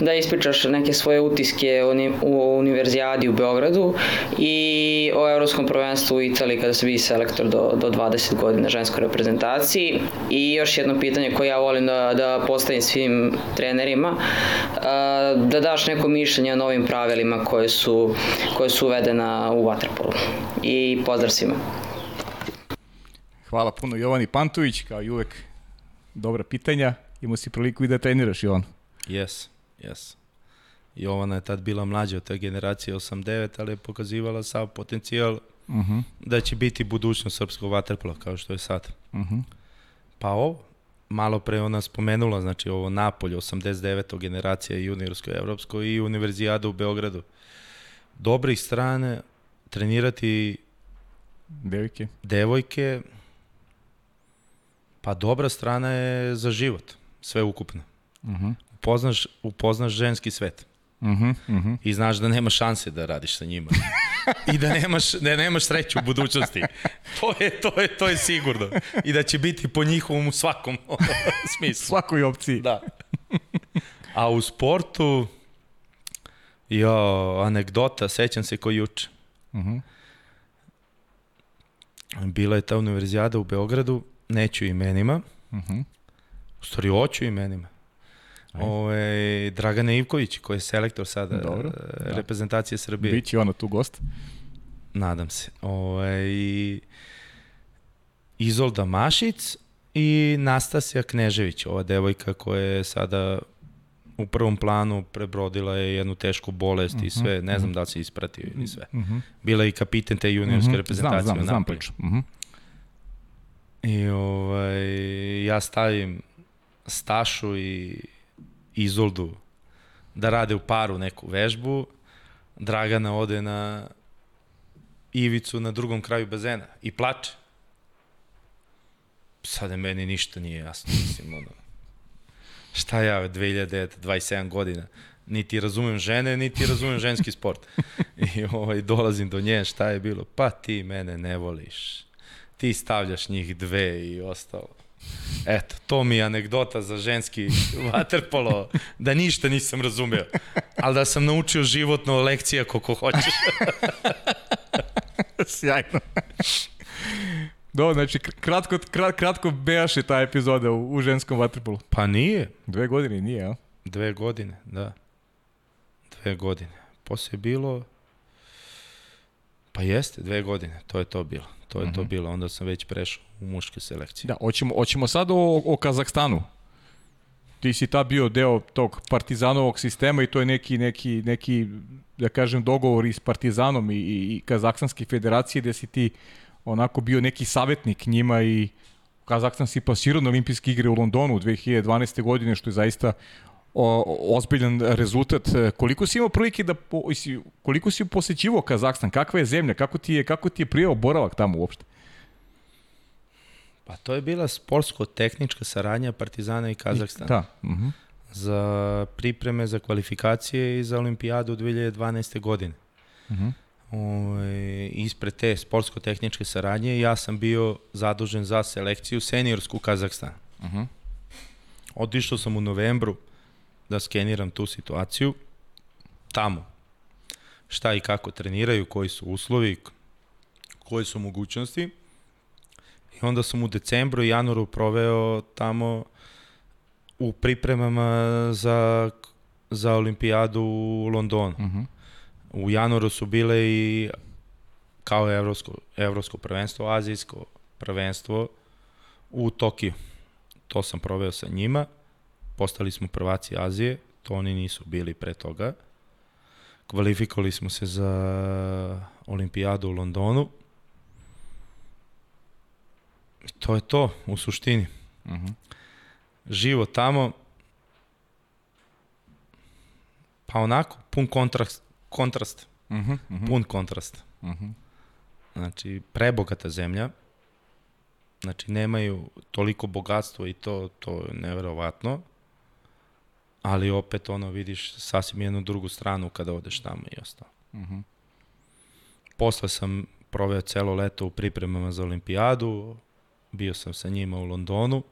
da ispričaš neke svoje utiske u univerzijadi u Beogradu i o evropskom prvenstvu u Italiji kada se vidi selektor do, do 20 godina ženskoj reprezentaciji. I još jedno pitanje koje ja volim da, da postavim svim trenerima, da daš neko mišljenje o novim pravilima koje su, koje su uvedena u Waterpolu. I pozdrav svima. Hvala puno Jovani Pantović, kao i uvek dobra pitanja imao si priliku i da treniraš Jovan. Yes, yes. Jovana je tad bila mlađa od te generacije 8-9, ali je pokazivala sav potencijal uh mhm. -huh. da će biti budućnost srpskog vaterpola kao što je sad. Uh mhm. -huh. Pa ovo, malo pre ona spomenula, znači ovo Napolje, 89. generacija juniorsko evropsko i univerzijada u Beogradu. Dobrih strane, trenirati devojke. devojke, pa dobra strana je za život sve ukupno. Uh -huh. upoznaš, upoznaš ženski svet. Uh -huh, uh -huh. I znaš da nema šanse da radiš sa njima. I da nemaš, da nemaš sreću u budućnosti. To je, to je, to je sigurno. I da će biti po njihovom u svakom smislu. Svakoj opciji. Da. A u sportu, jo, anegdota, sećam se ko juče. Uh -huh. Bila je ta univerzijada u Beogradu, neću imenima. Uh -huh. U stvari, hoću imenima. Ove, Dragana Ivković, koji je selektor sada Dobro, e, da. reprezentacije Srbije. Biće ona tu gost. Nadam se. Ove, i Izolda Mašic i Nastasija Knežević, ova devojka koja je sada u prvom planu prebrodila je jednu tešku bolest uh -huh, i mhm, sve, ne znam uh mhm. -huh. da li se ispratio ili sve. Uh mhm. -huh. Bila je i kapiten te juniorske uh -huh. reprezentacije znam, znam, znam priču. Uh -huh. I ovaj, ja stavim Stašu i Izoldu da rade u paru neku vežbu, Dragana ode na ivicu na drugom kraju bazena i plače. Sada meni ništa nije jasno, mislim, ono, šta ja 2027 godina, niti razumem žene, niti razumem ženski sport. I ovaj, dolazim do nje, šta je bilo? Pa ti mene ne voliš. Ti stavljaš njih dve i ostalo. Eto, to mi je anegdota za ženski vaterpolo, da ništa nisam razumeo. Ali da sam naučio životno lekcija koliko hoćeš. Sjajno. Do, znači, kratko, krat, kratko bejaše ta epizoda u, u ženskom vaterpolu. Pa nije. Dve godine nije, a? Dve godine, da. Dve godine. Posle je bilo... Pa jeste, dve godine, to je to bilo to je uh -huh. to mhm. bilo. Onda sam već prešao u muške selekcije. Da, hoćemo, hoćemo sad o, o Kazahstanu. Ti si ta bio deo tog partizanovog sistema i to je neki, neki, neki da kažem, dogovor i s partizanom i, i, i Kazahstanske federacije gde si ti onako bio neki savetnik njima i Kazahstan si pasirao na olimpijske igre u Londonu 2012. godine, što je zaista o, ozbiljan rezultat. Koliko si imao prilike da koliko si posećivao Kazahstan? Kakva je zemlja? Kako ti je kako ti je prijao boravak tamo uopšte? Pa to je bila sportsko-tehnička saradnja Partizana i Kazahstana. Da. Uh mhm. -huh. Za pripreme za kvalifikacije i za olimpijadu 2012. godine. Uh mhm. -huh. Ove, ispred te sportsko-tehničke saradnje ja sam bio zadužen za selekciju seniorsku Kazahstana. Uh -huh. Otišao sam u novembru da skeniram tu situaciju tamo. Šta i kako treniraju, koji su uslovi, koje su mogućnosti. I onda sam u decembru i januaru proveo tamo u pripremama za, za olimpijadu u Londonu. Uh -huh. U januaru su bile i kao evropsko, evropsko prvenstvo, azijsko prvenstvo u Tokiju. To sam proveo sa njima. Postali smo prvaci Azije, to oni nisu bili pre toga. Kvalifikovali smo se za olimpijadu u Londonu. To je to, u suštini. Uh -huh. Živo tamo, pa onako, pun kontrast, kontrast. Uh -huh, uh -huh. Pun kontrast. Uh -huh. Znači, prebogata zemlja. Znači, nemaju toliko bogatstvo i to, to je neverovatno. Ali opet, ono, vidiš sasvim jednu drugu stranu kada odeš tamo i ostalo. Uh -huh. Posle sam proveo celo leto u pripremama za olimpijadu. Bio sam sa njima u Londonu.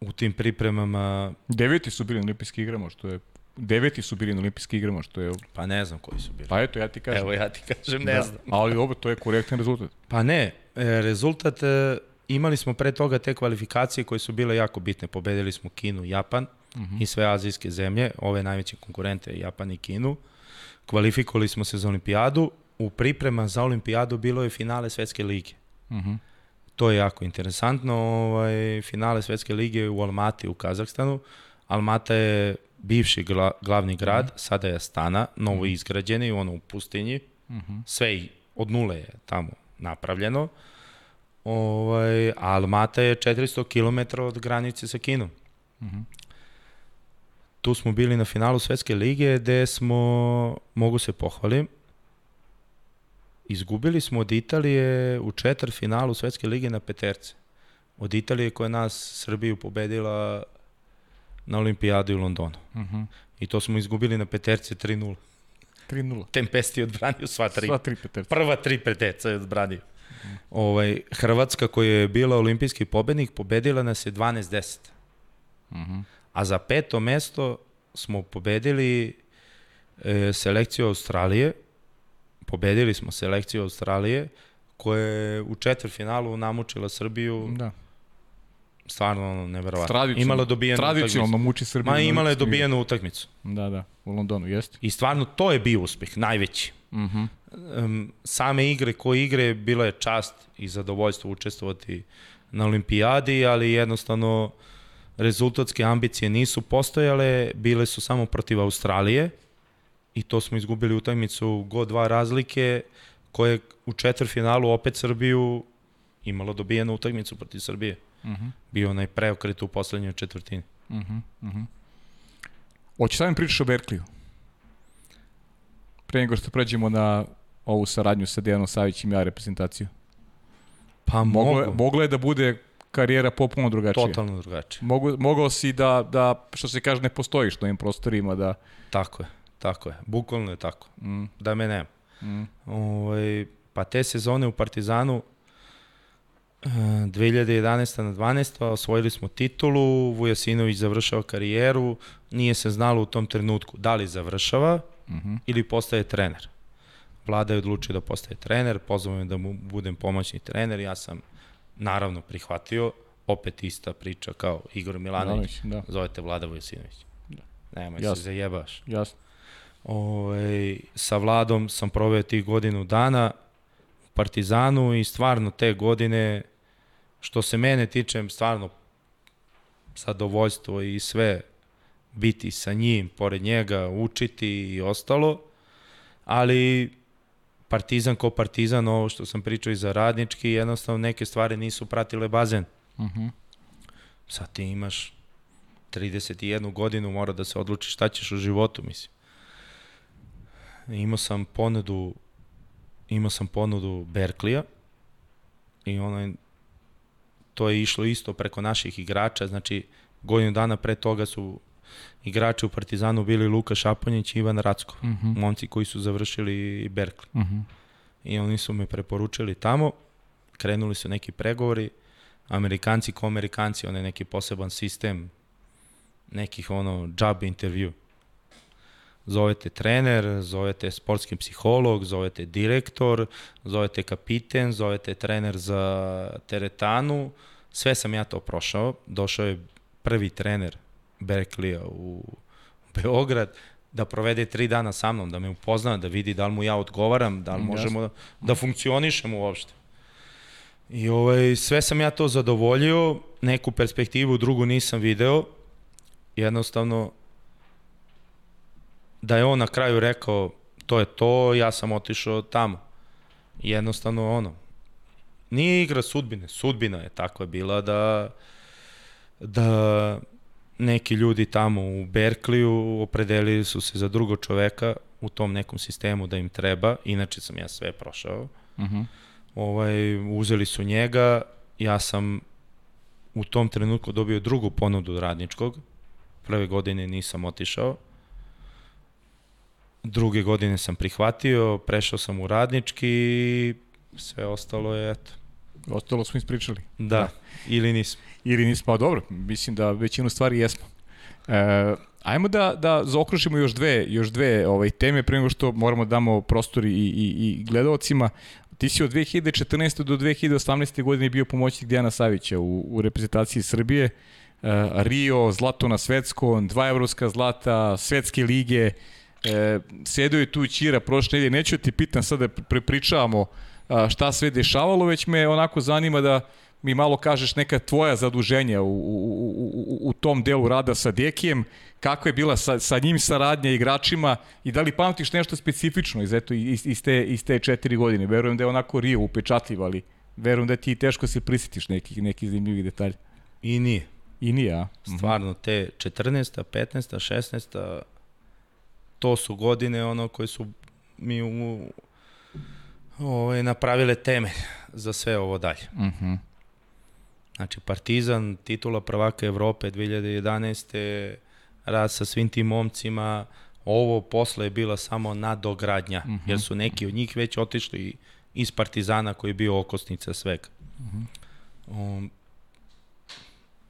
U tim pripremama... Deveti su bili na olimpijski igrama, što je deveti su bili na olimpijskim igrama, što je... Pa ne znam koji su bili. Pa eto, ja ti kažem. Evo, ja ti kažem, ne da. znam. Ali ovo, to je korektan rezultat. Pa ne, e, rezultat, e, imali smo pre toga te kvalifikacije koje su bile jako bitne. Pobedili smo Kinu, Japan uh mhm. -huh. i sve azijske zemlje, ove najveće konkurente, Japan i Kinu. Kvalifikovali smo se za olimpijadu. U priprema za olimpijadu bilo je finale Svetske lige. Uh mhm. -huh. To je jako interesantno. Ovaj, finale Svetske lige u Almati u Kazahstanu. Almata je bivši gla, glavni grad, mm -hmm. sada je Astana, novo mhm. izgrađeni, ono u pustinji, mm -hmm. sve od nule je tamo napravljeno. Ovaj, Almata je 400 km od granice sa Kinom. Mm -hmm. Tu smo bili na finalu Svetske lige gde smo, mogu se pohvalim, izgubili smo od Italije u četvr finalu Svetske lige na peterce. Od Italije koja nas Srbiju pobedila na olimpijadu u Londonu. Uh mhm. -huh. I to smo izgubili na peterce 3-0. 3-0. Tempesti je odbranio sva tri. Sva tri peterce. Prva tri peterca je odbranio. Uh mhm. -huh. ovaj, Hrvatska koja je bila olimpijski pobednik pobedila nas je 12-10. Uh -huh. A za peto mesto smo pobedili e, selekciju Australije. Pobedili smo selekciju Australije koja je u četvrfinalu namučila Srbiju da stvarno ono, neverovatno. Imala dobijenu Tradicionalno muči Srbiju. Ma imala je dobijenu utakmicu. Da, da, u Londonu, jeste. I stvarno to je bio uspeh, najveći. Uh -huh. um, same igre koje igre, bila je čast i zadovoljstvo učestvovati na olimpijadi, ali jednostavno rezultatske ambicije nisu postojale, bile su samo protiv Australije i to smo izgubili utakmicu go dva razlike, koje u četvrfinalu opet Srbiju imalo dobijenu utakmicu protiv Srbije. Uh -huh. Bio onaj preokret u poslednjoj četvrtini. Uh -huh. Uh -huh. Hoće sad mi pričaš o Berkliju? Pre nego što pređemo na ovu saradnju sa Dejanom Savićem i ja reprezentaciju. Pa mogu. Moglo, moglo je da bude karijera popuno drugačija. Totalno drugačije. Mogu, mogao si da, da, što se kaže, ne postojiš na ovim prostorima. Da... Tako je, tako je. Bukvalno je tako. Mm. Da me nema. Mm. Ovaj, pa te sezone u Partizanu 2011. na 12. osvojili smo titulu, Vujasinović završava karijeru, nije se znalo u tom trenutku da li završava mhm. -huh. ili postaje trener. Vlada je odlučio da postaje trener, pozvao me da mu budem pomoćni trener, ja sam naravno prihvatio, opet ista priča kao Igor Milanović, da. zovete Vlada Vujasinović. Da. Nemoj Jasne. se zajebaš. Jasno. Ove, ovaj, sa Vladom sam proveo tih godinu dana u Partizanu i stvarno te godine što se mene tiče, stvarno zadovoljstvo i sve biti sa njim, pored njega, učiti i ostalo, ali partizan ko partizan, ovo što sam pričao i za radnički, jednostavno neke stvari nisu pratile bazen. Uh mhm. -huh. Sad ti imaš 31 godinu, mora da se odlučiš šta ćeš u životu, mislim. Imao sam ponudu imao sam ponudu Berklija i ono to je išlo isto preko naših igrača, znači godinu dana pre toga su igrači u Partizanu bili Luka Šaponjić i Ivan Racko, uh Mhm. -huh. momci koji su završili Berkeley. Uh -huh. I oni su me preporučili tamo, krenuli su neki pregovori, Amerikanci ko Amerikanci, on je neki poseban sistem nekih ono job intervju. Zovete trener, zovete sportski psiholog, zovete direktor, zovete kapiten, zovete trener za teretanu. Sve sam ja to prošao. Došao je prvi trener Berkeley u Beograd da provede tri dana sa mnom, da me upozna, da vidi da li mu ja odgovaram, da li možemo da, da funkcionišemo uopšte. I ovaj, sve sam ja to zadovoljio, neku perspektivu drugu nisam video, jednostavno da je on na kraju rekao to je to, ja sam otišao tamo. Jednostavno ono, nije igra sudbine, sudbina je takva bila da da neki ljudi tamo u Berkliju opredelili su se za drugog čoveka u tom nekom sistemu da im treba, inače sam ja sve prošao. Uh -huh. ovaj, uzeli su njega, ja sam u tom trenutku dobio drugu ponudu radničkog, prve godine nisam otišao, druge godine sam prihvatio, prešao sam u radnički i sve ostalo je, eto. Ostalo smo ispričali. Da, da. ili nismo. Ili nismo, pa dobro, mislim da većinu stvari jesmo. E, ajmo da, da zaokružimo još dve, još dve ovaj, teme pre nego što moramo da damo prostor i, i, i gledalcima. Ti si od 2014. do 2018. godine bio pomoćnik Dijana Savića u, u reprezentaciji Srbije. E, Rio, zlato na svetskom, dva evropska zlata, svetske lige. E, sedeo je tu Ćira prošle nedelje. Neću ti pitam sad da prepričavamo šta sve dešavalo, već me onako zanima da mi malo kažeš neka tvoja zaduženja u, u, u, u tom delu rada sa Dekijem, kako je bila sa, sa njim saradnja igračima i da li pamtiš nešto specifično iz, eto, iz, iz, te, iz te četiri godine. Verujem da je onako Rio upečatljiv, ali verujem da ti teško se prisjetiš nekih, nekih zanimljivih detalja. I nije. I nije, a? Stvarno, te 14. 15. 16. to su godine ono koje su mi u, ovaj, napravile teme za sve ovo dalje. Uh -huh. Znači, Partizan, titula prvaka Evrope 2011. rad sa svim tim momcima, ovo posle je bila samo nadogradnja, uh -huh. jer su neki od njih već otišli iz Partizana koji je bio okosnica svega. Uh -huh. um,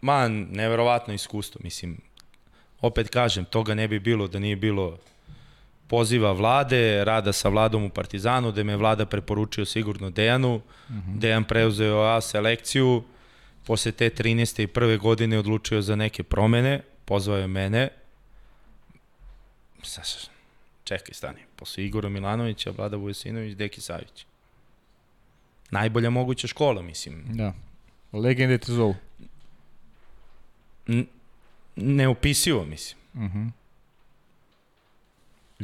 man, neverovatno iskustvo, mislim, opet kažem, toga ne bi bilo da nije bilo poziva vlade, rada sa vladom u Partizanu, da me vlada preporučio sigurno Dejanu, uh -huh. Dejan preuzeo A selekciju, posle te 13. i prve godine odlučio za neke promene, pozvao je mene, čekaj, stani, posle Igora Milanovića, Vlada Vujasinović, Deki Savić. Najbolja moguća škola, mislim. Da. Legende te zovu. N neopisivo, mislim. Uh -huh.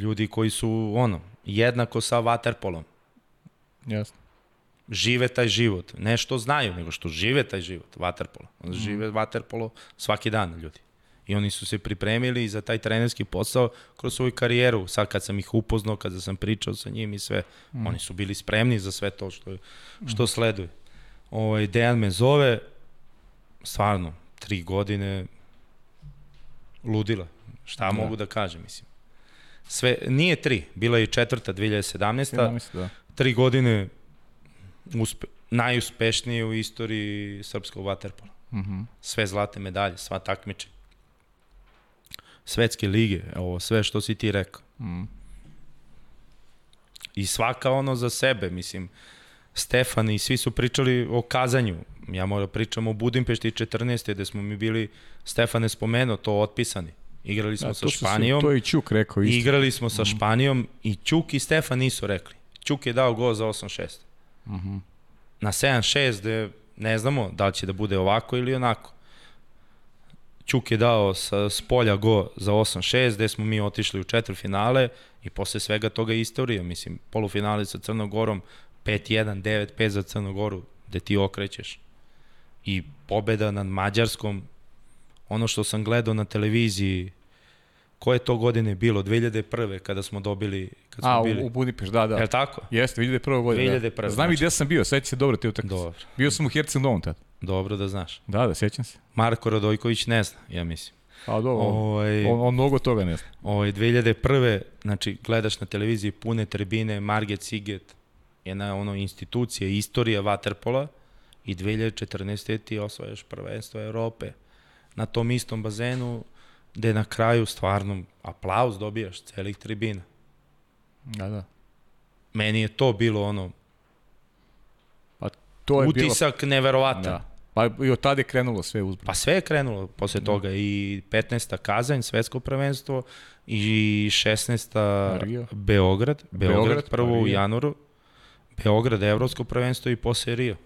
Ljudi koji su, ono, jednako sa vaterpolom. Jasno. Žive taj život. Ne što znaju, nego što žive taj život, vaterpolo. Mm. Žive vaterpolo svaki dan, ljudi. I oni su se pripremili za taj trenerski posao kroz svoju karijeru. Sad kad sam ih upoznao, kada sam pričao sa njim i sve, mm. oni su bili spremni za sve to što, što sleduje. Ovaj, Dejan me zove, stvarno, tri godine, ludila. Šta da. mogu da kažem, mislim. Sve, nije tri, bila je četvrta 2017. 17, da. Tri godine uspe, najuspešnije u istoriji srpskog vaterpola. Uh -huh. Sve zlate medalje, sva takmiče. Svetske lige, ovo sve što si ti rekao. -huh. I svaka ono za sebe, mislim, Stefan i svi su pričali o kazanju. Ja moram da pričam o Budimpešti 14. gde smo mi bili, Stefan je spomenuo to otpisani. Igrali smo A, sa Španijom. Se, to je i Ćuk rekao isto. Igrali smo sa Španijom i Ćuk i Stefan nisu rekli. Ćuk je dao gol za 8-6. Uh -huh. Na 7-6 gde ne znamo da li će da bude ovako ili onako. Ćuk je dao sa spolja go za 8-6 gde smo mi otišli u četvrfinale i posle svega toga istorija. Mislim, polufinale sa Crnogorom 5-1, 9-5 za Crnogoru gde ti okrećeš. I pobeda nad Mađarskom ono što sam gledao na televiziji koje to godine bilo, 2001. kada smo dobili... Kad smo A, bili. u, u Budimpeš, da, da. Je tako? Jeste, 2001. godine. 2001. Da. Znam i gde sam bio, seća se dobro te utakmice. Dobro. Bio sam u Herceg Novom tad. Dobro da znaš. Da, da, sećam se. Marko Radojković ne zna, ja mislim. A dobro, ovaj, on, on mnogo toga ne zna. Ovaj, 2001. Znači, gledaš na televiziji pune tribine, Marget Siget, jedna ono institucija, istorija Waterpola i 2014. ti osvajaš prvenstvo Evrope na tom istom bazenu gde na kraju stvarno aplauz dobijaš celih tribina. Da, da. Meni je to bilo ono pa to je utisak bilo... neverovatan. Da. Pa i od tada je krenulo sve uzbrzo. Pa sve je krenulo posle da. toga i 15. Kazanj, svetsko prvenstvo i 16. Rio. Beograd, Beograd, Beograd prvo pa u januaru, Beograd evropsko prvenstvo i posle Rio.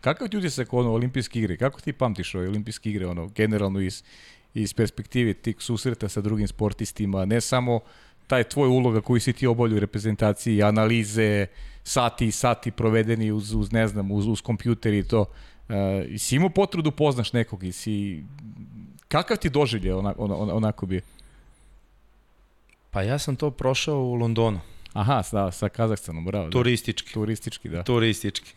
Kakav ti utisak ono olimpijske igre? Kako ti pamtiš ove olimpijske igre ono generalno iz iz perspektive tih susreta sa drugim sportistima, ne samo taj tvoj uloga koji si ti obolju u reprezentaciji, analize, sati i sati provedeni uz, uz ne znam, uz, uz kompjuter i to. Uh, si imao potrudu poznaš nekog i si... Kakav ti doživlje onako, on, onako bi? Pa ja sam to prošao u Londonu. Aha, sa, sa Kazahstanom, bravo. Da. Turistički. Da. Turistički, da. Turistički.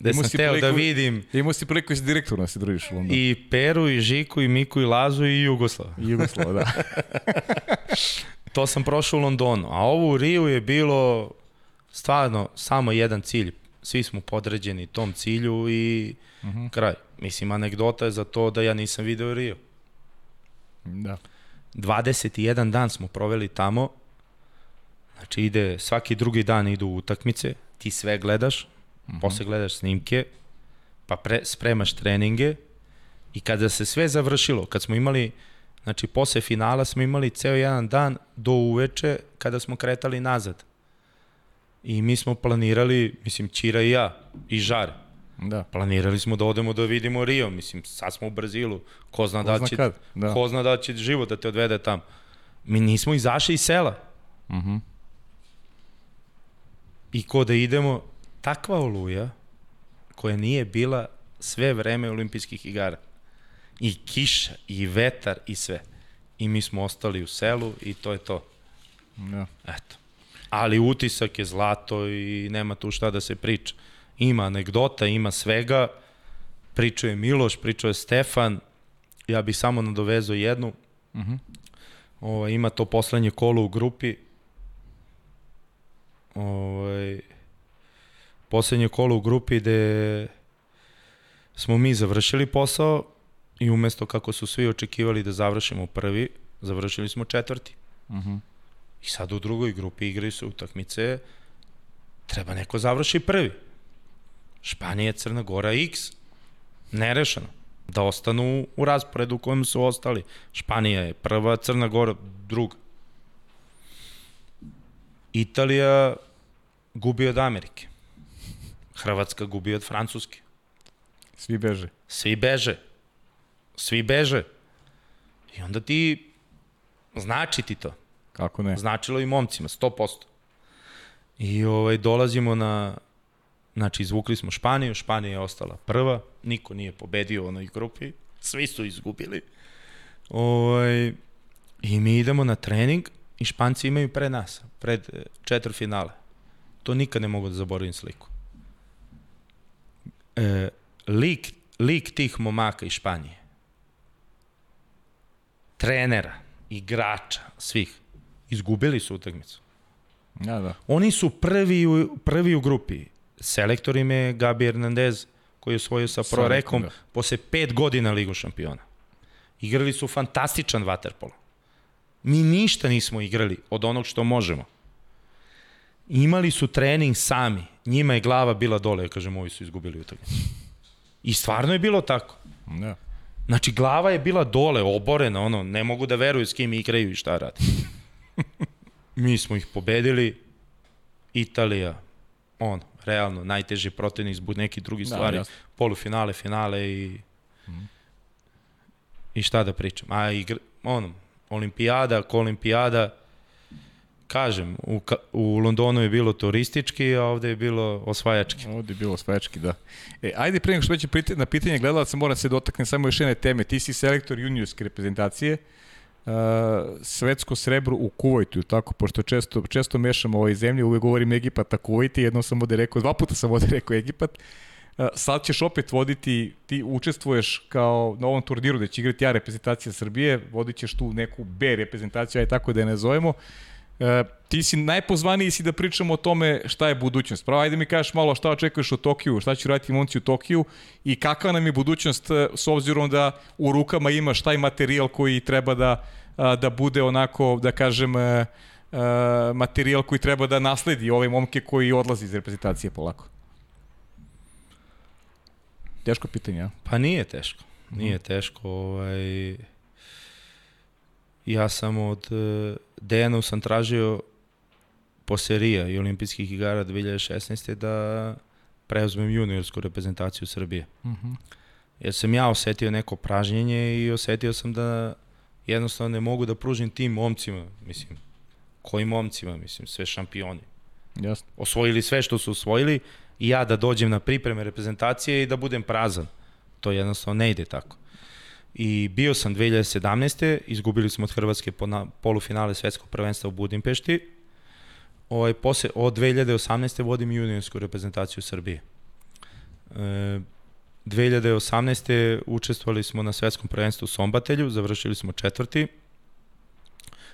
Gde sam teo da vidim... Imao si priliku s direktorno da se družiš u Londonu. I Peru, i Žiku, i Miku, i Lazu, i Jugoslav. I Jugoslav, da. to sam prošao u Londonu. A ovo u Riju je bilo stvarno samo jedan cilj. Svi smo podređeni tom cilju i uh mhm. -huh. kraj. Mislim, anegdota je za to da ja nisam video Rio. Da. 21 dan smo proveli tamo. Znači ide, svaki drugi dan idu utakmice, ti sve gledaš, -hmm. posle gledaš snimke, pa pre, spremaš treninge i kada se sve završilo, kad smo imali, znači posle finala smo imali ceo jedan dan do uveče kada smo kretali nazad. I mi smo planirali, mislim, Čira i ja, i Žar, Da. Planirali smo da odemo da vidimo Rio, mislim, sad smo u Brazilu, ko zna, ko da, će, kad? da. ko zna da će život da te odvede tamo. Mi nismo izašli iz sela. Uh mhm. -huh. I ko da idemo, takva oluja koja nije bila sve vreme olimpijskih igara. I kiša, i vetar, i sve. I mi smo ostali u selu i to je to. Da. Eto. Ali utisak je zlato i nema tu šta da se priča. Ima anegdota, ima svega. Pričao je Miloš, pričao je Stefan. Ja bih samo nadovezao jednu. Uh mhm. -huh. Ovo, ima to poslednje kolo u grupi. Ovaj, poslednje kolo u grupi gde smo mi završili posao i umesto kako su svi očekivali da završimo prvi, završili smo četvrti. Uh -huh. I sad u drugoj grupi igraju se utakmice, treba neko završi prvi. Španija, Crna Gora, X. Nerešeno. Da ostanu u rasporedu u kojem su ostali. Španija je prva, Crna Gora druga. Italija gubi od Amerike. Hrvatska gubi od Francuske. Svi beže. Svi beže. Svi beže. I onda ti, znači ti to. Kako ne? Značilo i momcima, 100%. I ovaj, dolazimo na, znači izvukli smo Španiju, Španija je ostala prva, niko nije pobedio u onoj grupi, svi su izgubili. Ovaj, I mi idemo na trening i Španci imaju pre nas, pred eh, četiri finale. To nikad ne mogu da zaboravim sliku e, lik, lik tih momaka iz Španije, trenera, igrača, svih, izgubili su utakmicu. Da, da. Oni su prvi u, prvi u grupi. Selektor im je Gabi Hernandez, koji je osvojio sa Prorekom da. posle pet godina Ligu šampiona. Igrali su fantastičan vaterpolo. Mi ništa nismo igrali od onog što možemo. Imali su trening sami njima je glava bila dole, ja kažem, ovi su izgubili utakmicu. I stvarno je bilo tako. Da. Znači, glava je bila dole, oborena, ono, ne mogu da veruju s kim igraju i šta radi. Mi smo ih pobedili, Italija, ono, realno, najteži protivnik zbog nekih drugih da, stvari, jasno. polufinale, finale i mm. i šta da pričam. A igra, ono, olimpijada, ko olimpijada, kažem, u, u Londonu je bilo turistički, a ovde je bilo osvajački. Ovde je bilo osvajački, da. E, ajde pre nego što već na pitanje gledalaca, moram se dotakne samo još jedne teme. Ti si selektor juniorske reprezentacije, uh, svetsko srebro u Kuvajtu, tako, pošto često, često mešamo ovoj zemlji, uvek govorim Egipat, a Kuvajt, jednom sam ovde rekao, dva puta sam ovde rekao Egipat. Uh, sad ćeš opet voditi, ti učestvuješ kao na ovom turniru da će igrati A reprezentacija Srbije, vodit ćeš tu neku B reprezentaciju, aj tako da je ne zovemo. E, ti si najpozvaniji si da pričamo o tome šta je budućnost. Pravo, ajde mi kažeš malo šta očekuješ u Tokiju, šta će raditi momci u Tokiju i kakva nam je budućnost e, s obzirom da u rukama imaš taj materijal koji treba da, da bude onako, da kažem, e, materijal koji treba da nasledi ove momke koji odlazi iz reprezentacije polako. Teško pitanje, a? Pa nije teško. Nije teško. Ovaj... Ja sam od Dejanu sam tražio po serija i olimpijskih igara 2016. da preuzmem juniorsku reprezentaciju Srbije. Uh mhm. -huh. Jer sam ja osetio neko pražnjenje i osetio sam da jednostavno ne mogu da pružim tim momcima, mislim, kojim momcima, mislim, sve šampioni. Jasno. Osvojili sve što su osvojili i ja da dođem na pripreme reprezentacije i da budem prazan. To jednostavno ne ide tako. I bio sam 2017. Izgubili smo od Hrvatske po na, polufinale svetskog prvenstva u Budimpešti. Ovaj, posle, od 2018. vodim juniorsku reprezentaciju Srbije. E, 2018. učestvovali smo na svetskom prvenstvu u Sombatelju, završili smo četvrti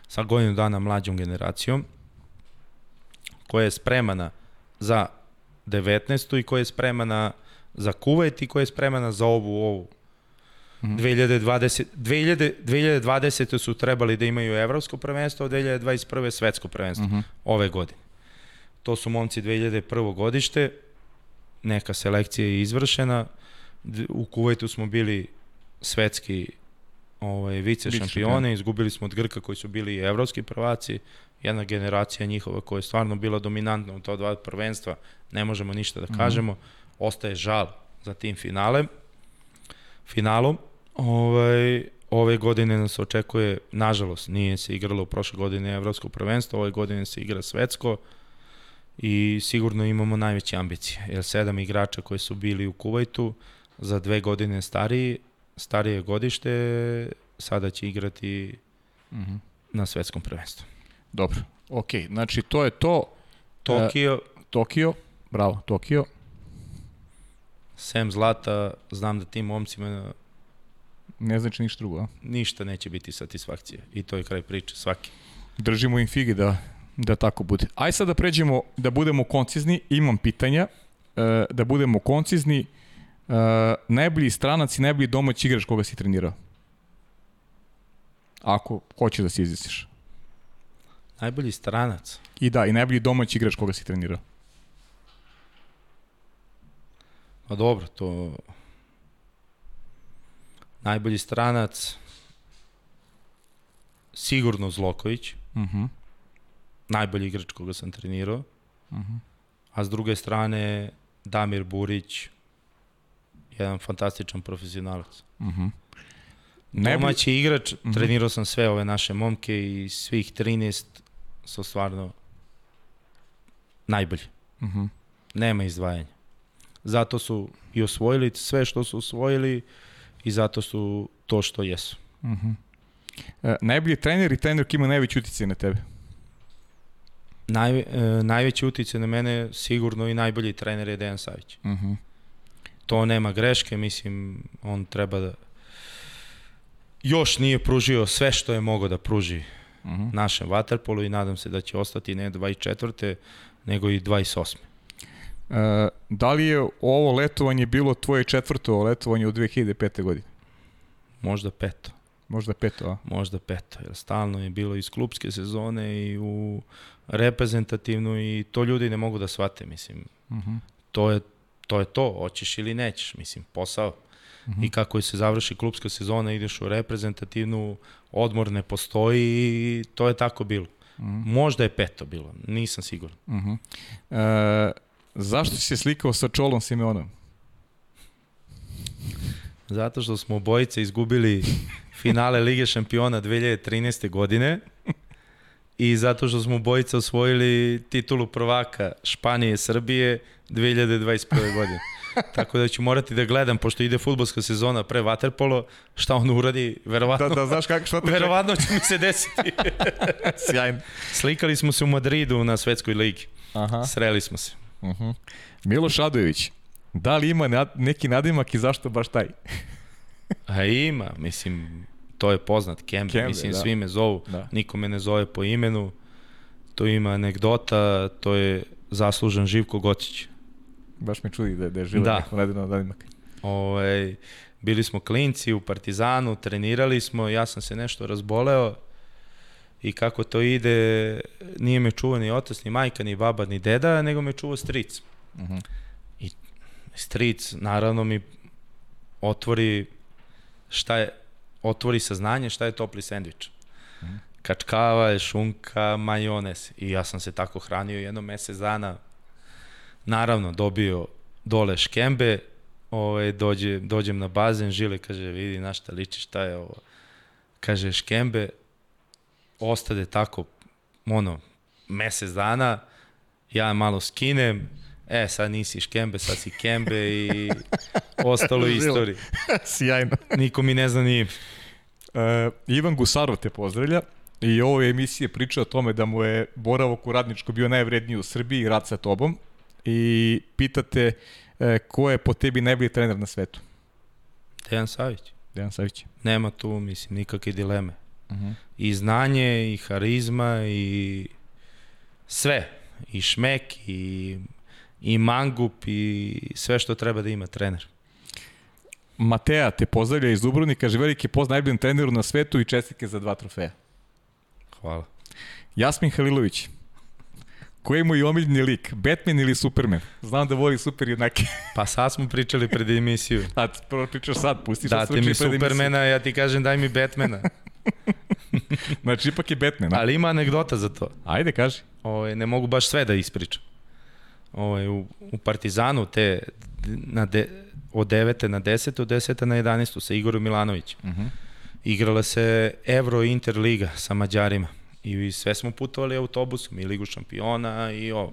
sa godinu dana mlađom generacijom koja je spremana za 19. i koja je spremana za Kuwait i koja je spremana za ovu, ovu 2020, 2000, 2020. su trebali da imaju evropsko prvenstvo, a 2021. svetsko prvenstvo uh mhm. -huh. ove godine. To su momci 2001. godište, neka selekcija je izvršena, u Kuvajtu smo bili svetski ovaj, vice šampione, izgubili smo od Grka koji su bili evropski prvaci, jedna generacija njihova koja je stvarno bila dominantna u to dva prvenstva, ne možemo ništa da mhm. kažemo, uh -huh. ostaje žal za tim finalem finalom. Ovaj, ove godine nas očekuje, nažalost, nije se igralo u prošle godine Evropsko prvenstvo, ove godine se igra svetsko i sigurno imamo najveće ambicije, jer sedam igrača koji su bili u Kuvajtu za dve godine stariji, starije godište, sada će igrati mm -hmm. na svetskom prvenstvu. Dobro, ok, znači to je to. Tokio. E, Tokio, bravo, Tokio sem zlata, znam da tim momcima ne znači ništa drugo, a? Ništa neće biti satisfakcija i to je kraj priče, svaki. Držimo im figi da, da tako bude. Aj sad da pređemo, da budemo koncizni, imam pitanja, e, da budemo koncizni, e, najbolji stranac i najbolji domaći igrač koga si trenirao? Ako hoćeš da se izjasniš. Najbolji stranac? I da, i najbolji domaći igrač koga si trenirao. Pa dobro, to... Najbolji stranac sigurno Zloković. Uh mhm. -huh. Najbolji igrač koga sam trenirao. Uh mhm. -huh. A s druge strane Damir Burić, jedan fantastičan profesionalac. Uh mhm. -huh. Domaći igrač, uh -huh. trenirao sam sve ove naše momke i svih 13 su stvarno najbolji. Uh -huh. Nema izdvajanja zato su i osvojili sve što su osvojili i zato su to što jesu. Uh -huh. e, najbolji trener i trener koji ima najveći utjecaj na tebe? Naj, e, najveći utjecaj na mene sigurno i najbolji trener je Dejan Savić. Uh -huh. To nema greške, mislim, on treba da još nije pružio sve što je mogao da pruži uh -huh. našem Waterpolu i nadam se da će ostati ne 24. nego i 28. E, da li je ovo letovanje bilo tvoje četvrto letovanje u 2005. godine? Možda peto. Možda peto, a? Možda peto, jer stalno je bilo iz klubske sezone i u reprezentativnu i to ljudi ne mogu da shvate, mislim. Uh mhm. -huh. to, je, to je to, hoćeš ili nećeš, mislim, posao. Uh mhm. -huh. I kako se završi klubska sezona, ideš u reprezentativnu, odmor ne postoji i to je tako bilo. Uh mhm. -huh. Možda je peto bilo, nisam siguran. Uh -huh. e, Zašto si se slikao sa Čolom Simeonom? Zato što smo obojice izgubili finale Lige šampiona 2013. godine i zato što smo obojice osvojili titulu prvaka Španije i Srbije 2021. godine. Tako da ću morati da gledam, pošto ide futbolska sezona pre Waterpolo, šta on uradi, verovatno, da, da, znaš kako, šta te verovatno će mi se desiti. Sjajno. Slikali smo se u Madridu na svetskoj ligi. Aha. Sreli smo se. Uh -huh. Miloš Adojević, Da li ima neki nadimak i zašto baš taj? A ima, mislim, to je poznat, Kembe, Kembe mislim, da. svi me zovu, da. niko me ne zove po imenu, to ima anegdota, to je zaslužen Živko Gocić. Baš me čudi da, da je živo da. neko nadimak. nadimak. Ovaj, bili smo klinci u Partizanu, trenirali smo, ja sam se nešto razboleo i kako to ide, nije me čuo ni otac, ni majka, ni baba, ni deda, nego me čuo stric. Uh mhm. -huh. I stric, naravno, mi otvori šta je, otvori saznanje šta je topli sendvič. Uh mhm. -huh. Kačkava, šunka, majonez. I ja sam se tako hranio jedno mesec dana. Naravno, dobio dole škembe, ovaj, dođe, dođem na bazen, Žile kaže, vidi na šta liči, šta je ovo. Kaže, škembe, ostade tako, ono, mesec dana, ja malo skinem, e, sad nisi škembe, sad si kembe i ostalo istoriji. Sjajno. Niko mi ne zna ni. Uh, Ivan Gusarov te pozdravlja i ovo je emisije priča o tome da mu je boravok u Radničku bio najvredniji u Srbiji i rad sa tobom i pitate uh, ko je po tebi najbolji trener na svetu? Dejan Savić. Dejan Savić. Nema tu, mislim, nikakve dileme. Uh -huh. I znanje, i harizma, i sve. I šmek, i, i mangup, i sve što treba da ima trener. Mateja te pozdravlja iz Dubrovnika, kaže veliki poz najboljim treneru na svetu i čestike za dva trofeja. Hvala. Jasmin Halilović, Koji je moj omiljni lik? Batman ili Superman? Znam da voli super jednake. pa sad smo pričali pred emisiju. A prvo pričaš sad, pustiš da, ti mi Supermana, ja ti kažem daj mi Batmana. znači, ipak je Batman. A? Ali ima anegdota za to. Ajde, kaži. Ove, ovaj, ne mogu baš sve da ispričam. Ove, ovaj, u, u Partizanu te na de, od 9. na 10. od 10. na 11. sa Igorom Milanovićem. Uh mhm. -huh. Igrala se Euro Interliga sa Mađarima. I sve smo putovali autobusom, i Ligu šampiona, i ovo.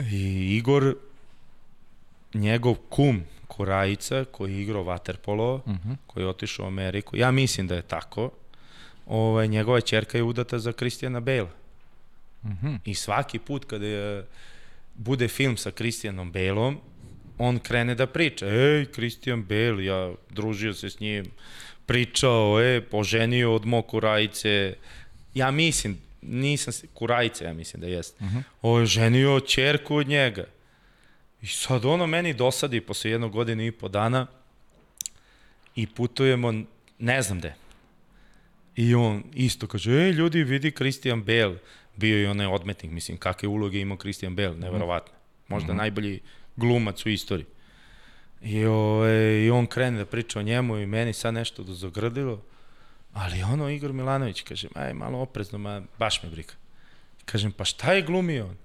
I Igor, njegov kum, Korajica, koji je igrao waterpolo, uh mhm. -huh. koji je otišao u Ameriku, ja mislim da je tako, ovaj, njegova čerka je udata za Kristijana Bale. Uh mhm. -huh. I svaki put kada je, bude film sa Kristijanom Baleom, on krene da priča, ej, Kristijan Bale, ja družio se s njim, pričao, e, poženio od mog Korajice, ja mislim, nisam, Kurajica ja mislim da jeste, uh -huh. ovo je ženio čerku od njega. I sad ono meni dosadi posle jednog godine i po dana i putujemo, ne znam gde. I on isto kaže, ej ljudi, vidi Christian Bale, bio je onaj odmetnik, mislim, kakve uloge imao Christian Bale, mhm. neverovatno. Možda mhm. -huh. najbolji glumac u istoriji. I, o, ovaj, I on krene da priča o njemu i meni sad nešto do zagrdilo. Ali ono, Igor Milanović, kaže, aj, malo oprezno, ma, baš me briga. Kažem, pa šta je glumio on?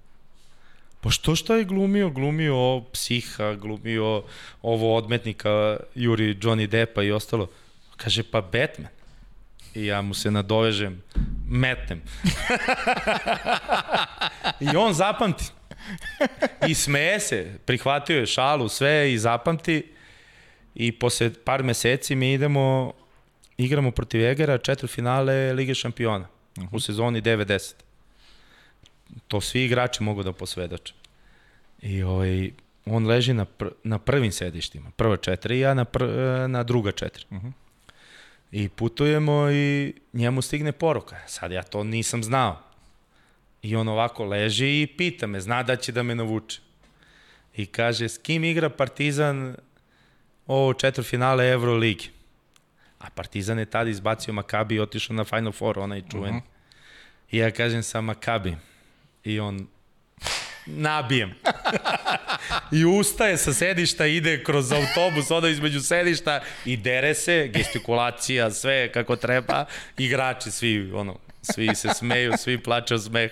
Pa što šta je glumio? Glumio psiha, glumio ovo odmetnika, Juri, Johnny Deppa i ostalo. Kaže, pa Batman. I ja mu se nadovežem, metnem. I on zapamti. I smeje se, prihvatio je šalu, sve i zapamti. I posle par meseci mi idemo igramo protiv Egera finale Lige šampiona uh -huh. u sezoni 90. To svi igrači mogu da posvedoče. I ovaj, on leži na, pr na prvim sedištima, prva četiri, ja na, pr na druga četiri. Uh -huh. I putujemo i njemu stigne poruka. Sad ja to nisam znao. I on ovako leži i pita me, zna da će da me navuče. I kaže, s kim igra Partizan ovo četvrfinale Euroligi? A Partizan je tada izbacio Makabi i otišao na Final Four, onaj čuven. Uh -huh. I ja kažem sa Makabi. I on, nabijem. I ustaje sa sedišta, ide kroz autobus, oda između sedišta i dere se, gestikulacija, sve kako treba, igrači svi, ono, svi se smeju, svi plaćaju smeh.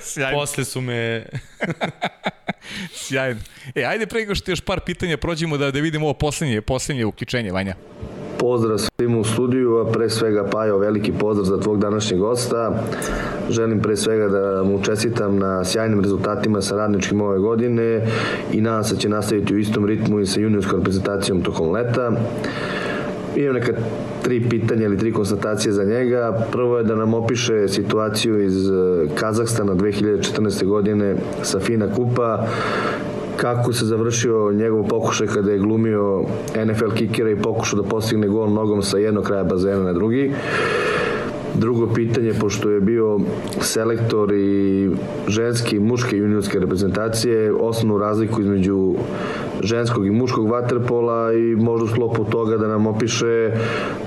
Sjajno. Posle su me... Sjajno. E, ajde pre nego što još par pitanja prođemo da, da vidimo ovo poslednje, poslednje uključenje, Vanja. Pozdrav svim u studiju, a pre svega Pajo, veliki pozdrav za tvog današnjeg gosta. Želim pre svega da mu čestitam na sjajnim rezultatima sa radničkim ove godine i nadam se da će nastaviti u istom ritmu i sa juniorskom reprezentacijom tokom leta. Imam neka tri pitanja ili tri konstatacije za njega. Prvo je da nam opiše situaciju iz Kazahstana 2014. godine sa Fina Kupa kako se završio njegov pokušaj kada je glumio NFL kikera i pokušao da postigne gol nogom sa jednog kraja bazena na drugi. Drugo pitanje, pošto je bio selektor i ženske i muške juniorske reprezentacije, osnovnu razliku između ženskog i muškog vaterpola i možda u sklopu toga da nam opiše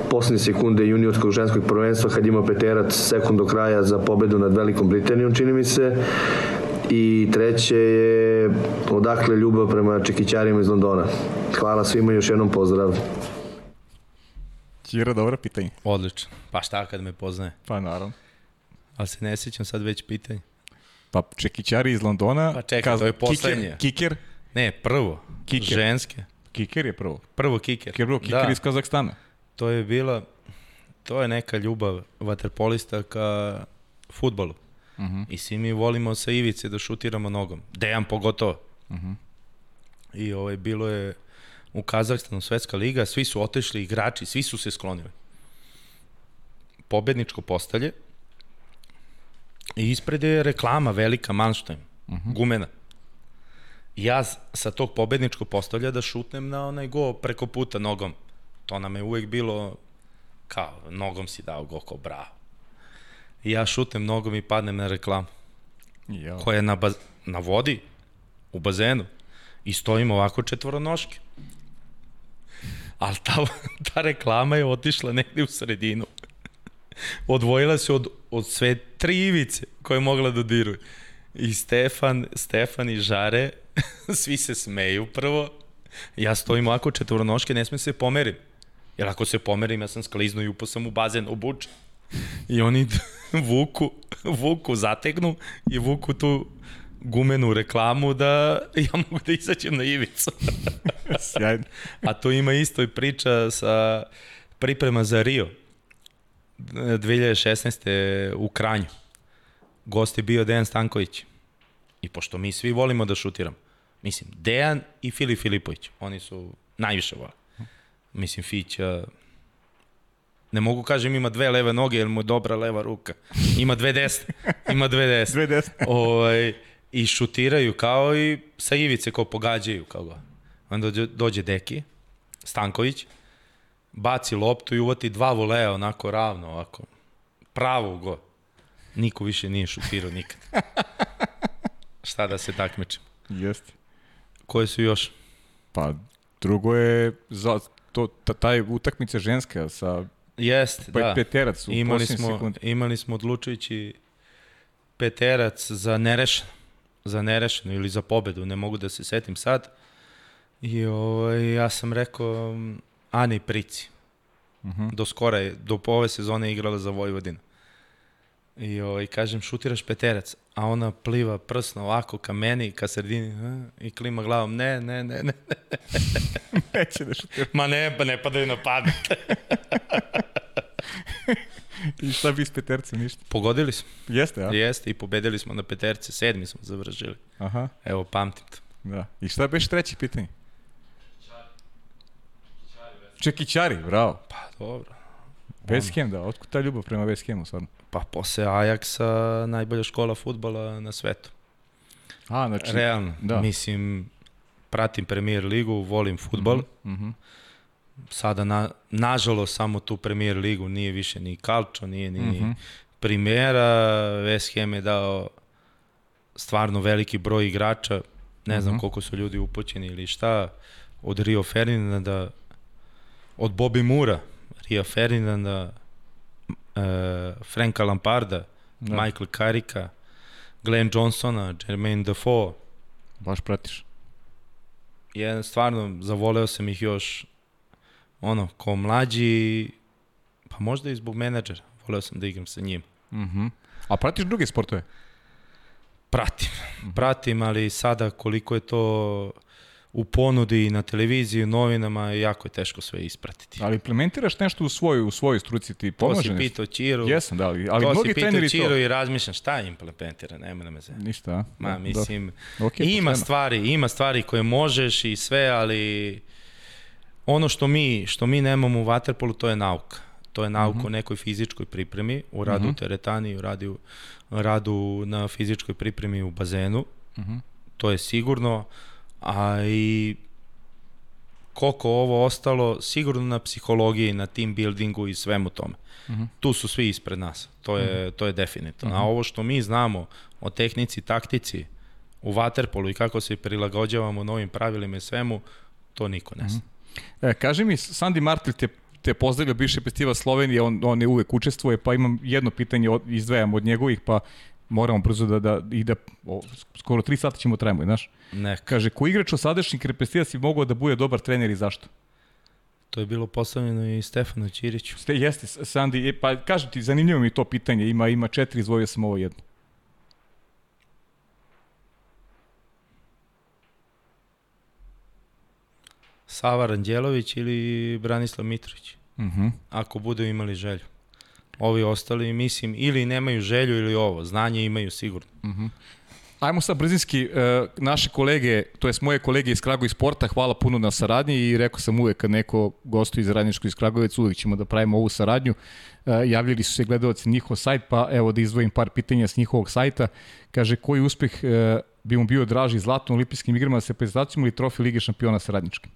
poslednje sekunde juniorskog ženskog prvenstva kad ima peterac sekund do kraja za pobedu nad Velikom Britanijom, čini mi se. I treće je odakle ljubav prema čekićarima iz Londona. Hvala svima i još jednom pozdrav. Kira, dobro pitanje. Odlično. Pa šta kad me poznaje? Pa naravno. Ali se ne sjećam sad već pitanje. Pa čekićari iz Londona. Pa čekaj, to je poslednje. Kiker, kiker, Ne, prvo. Kiker. Ženske. kiker je prvo. Prvo kiker. Kiker, prvo, kiker da, iz Kazahstana. to je bila, to je neka ljubav vaterpolista ka futbolu. Uh -huh. I svi mi volimo sa ivice da šutiramo nogom. Dejan pogotovo. Uh -huh. I ovaj, bilo je u Kazahstanu svetska liga, svi su otešli igrači, svi su se sklonili. Pobedničko postalje i ispred je reklama velika Manštajn, uh -huh. gumena. Ja sa tog pobedničkog postavlja da šutnem na onaj go preko puta nogom. To nam je uvek bilo kao, nogom si dao go, kao bravo. I ja šutnem nogom i padnem na reklamu Ja. koja je na, baz, na vodi, u bazenu, i stojimo ovako četvoronoške. Ali ta, ta reklama je otišla negde u sredinu. Odvojila se od, od sve tri ivice koje je mogla da diruje. I Stefan, Stefan i Žare, svi se smeju prvo. Ja stojim ovako četvoronoške, ne smem se pomerim. Jer ako se pomerim, ja sam skliznu i upao sam u bazen obučen. I oni vuku, vuku, zategnu i vuku tu gumenu reklamu da ja mogu da izađem na ivicu. Sjajno. A to ima isto i priča sa priprema za Rio 2016. u Kranju. Gost je bio Dejan Stanković. I pošto mi svi volimo da šutiramo, mislim, Dejan i Filip Filipović, oni su najviše vole. Mislim, Fića, ne mogu kažem ima dve leve noge, jer mu je dobra leva ruka. Ima dve desne. Ima dve desne. Dve desne. ovaj, I šutiraju kao i sa ivice kao pogađaju. Kao ga. Onda dođe, dođe Deki, Stanković, baci loptu i uvati dva voleja onako ravno, ovako. Pravo go. Niko više nije šutirao nikad. Šta da se takmičimo? Jeste. Koje su još? Pa drugo je za to, ta, taj utakmice ženske sa Jeste, pa, da. peterac u imali smo, sekundi. imali smo odlučujući peterac za nerešeno, za nerešeno ili za pobedu, ne mogu da se setim sad. I ovaj, ja sam rekao Ani Prici. Uh Mhm. -huh. Do skora je, do ove sezone je igrala za Vojvodinu. I ovaj, kažem, šutiraš peterac, a ona pliva prsno ovako ka meni, ka sredini, a, i klima glavom, ne, ne, ne, ne. Neće da šutira. Ma ne, pa ne padaju na pamet. I šta bi s petercem ništa? Pogodili smo. Jeste, a? Jeste i pobedili smo na peterce, sedmi smo završili. Aha, Evo, pamtim to. da. I šta beš treće pitanje? Čekićari, bravo. Pa dobro. West Ham, da. Otkud ta ljubav prema West Hamu, stvarno? Pa posle Ajaxa najbolja škola futbala na svetu. A, znači... Realno. da. Mislim, pratim premier ligu, volim futbol. Mm. -hmm. Sada, na, nažalost, samo tu premier ligu nije više ni Calcio, nije ni mm. -hmm. Primera. West Ham je dao stvarno veliki broj igrača. Ne znam Mhm. koliko su ljudi upućeni ili šta. Od Rio Ferdinanda, od Bobby Mura, Rio Ferdinanda, uh, Franka Lamparda, Da. Michael Carricka, Glenn Johnsona, Jermaine Defoe. Baš pratiš. Jedan stvarno zavoleo sam ih još ono, ko mlađi, pa možda i zbog menadžera. Voleo sam da igram sa njim. Mhm. A pratiš druge sportove? Pratim, pratim, ali sada koliko je to u ponudi na televiziji, u novinama, jako je teško sve ispratiti. Ali implementiraš nešto u svojoj, u svojoj struci, ti To pomaže si nešto? pitao Čiru, Jesam, da, ali, ali to mnogi si treneri Čiru to... i razmišljam šta je implementira, nema na me zezati. Ništa? Ma, Da, mislim, dobro. Ok, ima pošteno. stvari, ima stvari koje možeš i sve, ali ono što mi, što mi nemamo u waterpolu, to je nauka. To je nauka Mhm. o nekoj fizičkoj pripremi, u radu u teretani, u radu, radu na fizičkoj pripremi u bazenu. Mhm. To je sigurno, a i koliko ovo ostalo, sigurno na psihologiji, na team buildingu i svemu tome. Uh -huh. Tu su svi ispred nas, to je, uh -huh. to je definitivno. Uh -huh. A ovo što mi znamo o tehnici, taktici, u Waterpolu i kako se prilagođavamo novim pravilima i svemu, to niko ne zna. Uh -huh. e, kaži mi, Sandi Martel te, te pozdravlja bivši festival Slovenije, on, on je uvek učestvuje, pa imam jedno pitanje, od, izdvajam od njegovih, pa moramo brzo da, da, i da o, skoro 3 sata ćemo trajamo, znaš? Ne. Kaže, ko igrač od sadašnjih repestirac bi mogao da bude dobar trener i zašto? To je bilo postavljeno i Stefanu Ćiriću. Ste, jeste, Sandi, e, pa kažem ti, zanimljivo mi to pitanje, ima, ima četiri, izvojio sam ovo jedno. Sava Ranđelović ili Branislav Mitrović. Uh mhm. -huh. Ako budu imali želju. Ovi ostali, mislim, ili nemaju želju ili ovo. Znanje imaju sigurno. Uh -huh. Ajmo sad brzinski, e, naše kolege, to jest moje kolege iz Kragovi sporta, hvala puno na saradnji i rekao sam uvek kad neko gostuje iz Radničko iz Kragovec, uvek ćemo da pravimo ovu saradnju. E, javljali su se gledalci njihov sajt, pa evo da izdvojim par pitanja s njihovog sajta. Kaže, koji uspeh e, bi mu bio draži zlatno olimpijskim igrama sa reprezentacijom ili trofej Lige šampiona sa Radničkim?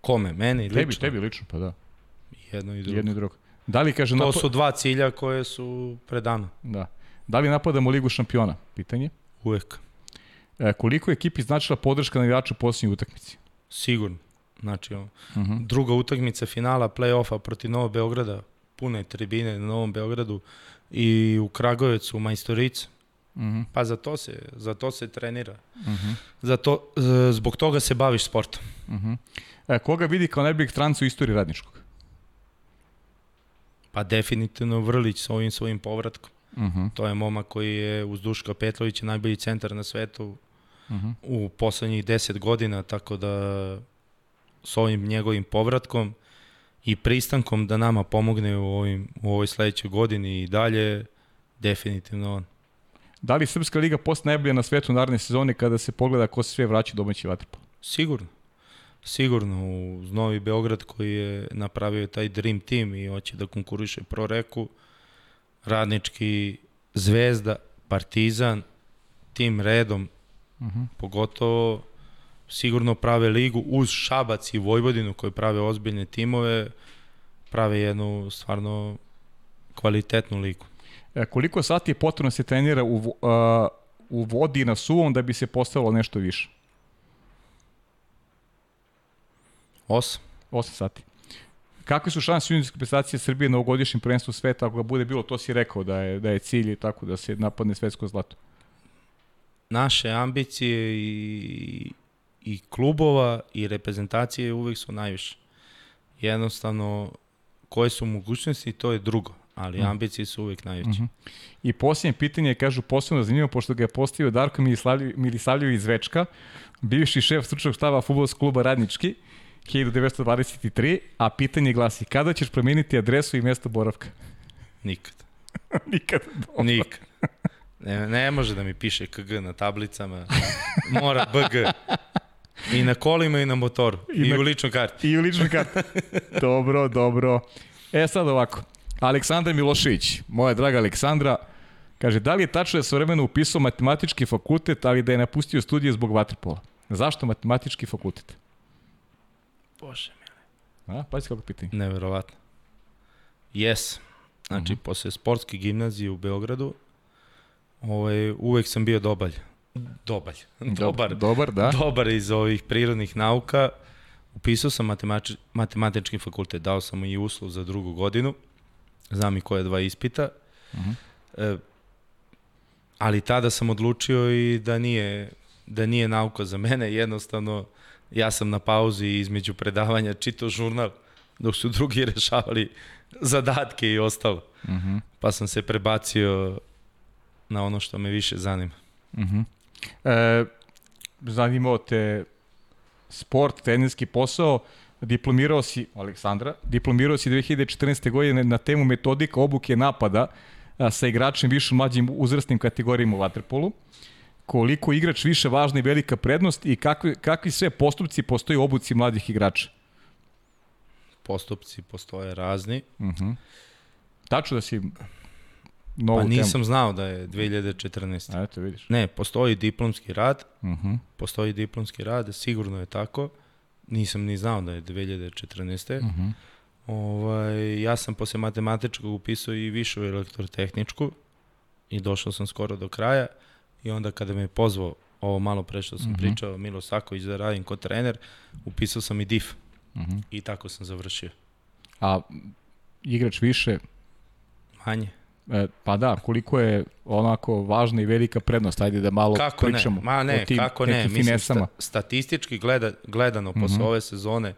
Kome? Meni lično? Tebi, tebi lično, pa da. Jedno i drugo. Jedno i drugo. Da li kaže... To napo... su dva cilja koje su predano. Da. Da li napadamo Ligu šampiona? Pitanje. Uvek. E, koliko je ekipi značila podrška navijača u posljednjoj utakmici? Sigurno. Znači, uh -huh. druga utakmica finala play-offa protiv Novog Beograda, pune tribine na Novom Beogradu i u Kragovecu, u Majstoricu. Uh -huh. Pa za to se, za to se trenira. Uh -huh. za to, zbog toga se baviš sportom. Uh -huh. e, koga vidi kao najboljeg stranca u istoriji radničkog? Pa definitivno Vrlić sa ovim svojim povratkom. Uh -huh. To je momak koji je uz Duška Petrovića najbolji centar na svetu uh -huh. u poslednjih 10 godina, tako da s ovim njegovim povratkom i pristankom da nama pomogne u, ovim, u ovoj sledećoj godini i dalje, definitivno on. Da li Srpska liga postaje najbolja na svetu naredne sezone kada se pogleda ko se sve vraća domaći vaterpol? Sigurno. Sigurno, uz Novi Beograd koji je napravio taj Dream Team i hoće da konkuriše pro reku, radnički Zvezda, Partizan, tim redom, uh -huh. pogotovo sigurno prave ligu uz Šabac i Vojvodinu koji prave ozbiljne timove, prave jednu stvarno kvalitetnu ligu. E, koliko sati je potrebno da se trenira u, uh, u vodi na suvom da bi se postavilo nešto više? 8. 8 sati. Kakve su šanse juniorske prestacije Srbije na ovogodišnjem prvenstvu sveta, ako ga bude bilo, to si rekao da je, da je cilj i tako da se napadne svetsko zlato? Naše ambicije i, i klubova i reprezentacije uvek su najviše. Jednostavno, koje su mogućnosti, to je drugo, ali mm. ambicije su uvek najveće. Mm -hmm. I posljednje pitanje, kažu, posebno zanimljivo, pošto ga je postavio Darko Milisavljev iz Večka, bivši šef stručnog štaba futbolskog kluba Radnički, 1923, a pitanje glasi, kada ćeš promeniti adresu i mesto boravka? Nikad. Nikad. Dobro. Nikad. Ne, ne može da mi piše KG na tablicama, mora BG. I na kolima i na motoru. I, I na, u ličnoj karti. I u ličnoj karti. dobro, dobro. E sad ovako. Aleksandar Milošević, moja draga Aleksandra, kaže, da li je tačno da se vremeno upisao matematički fakultet, ali da je napustio studije zbog vaterpola? Zašto matematički fakultet? Bože mile. A, pa kako pitanje. Neverovatno. Yes. Znači, uh mhm. -huh. posle sportske gimnazije u Beogradu, ovaj, uvek sam bio dobalj. Dobalj. Dobar. Dobar, da. Dobar iz ovih prirodnih nauka. Upisao sam matematič, matematički fakultet, dao sam i uslov za drugu godinu. Znam i koje dva ispita. Uh mhm. -huh. e, ali tada sam odlučio i da nije, da nije nauka za mene, jednostavno ja sam na pauzi između predavanja čitao žurnal dok su drugi rešavali zadatke i ostalo. Uh mhm. -huh. Pa sam se prebacio na ono što me više zanima. Uh mhm. -huh. e, zanimao te sport, trenerski posao, diplomirao si, Aleksandra, diplomirao si 2014. godine na temu metodika obuke napada sa igračem više mlađim uzrastnim kategorijama u Waterpolu koliko igrač više važna i velika prednost i kakvi, kakvi sve postupci postoji u obuci mladih igrača? Postupci postoje razni. Uh mhm. -huh. Tačno da si novu Pa nisam temu. znao da je 2014. A, eto, vidiš. Ne, postoji diplomski rad, Uh -huh. postoji diplomski rad, sigurno je tako. Nisam ni znao da je 2014. Uh -huh. Ovaj, ja sam posle matematičkog upisao i višu elektrotehničku i došao sam skoro do kraja i onda kada me je pozvao ovo malo pre što sam uh Mhm. -huh. pričao Milo Saković da radim kao trener, upisao sam i DIF Uh -huh. i tako sam završio. A igrač više, Manje. e, pa da, koliko je onako važna i velika prednost, ajde da malo Kako ne? pričamo Ma ne, o tim kako ne? Mislim, finesama. sta, statistički gleda, gledano posle Mhm. ove sezone,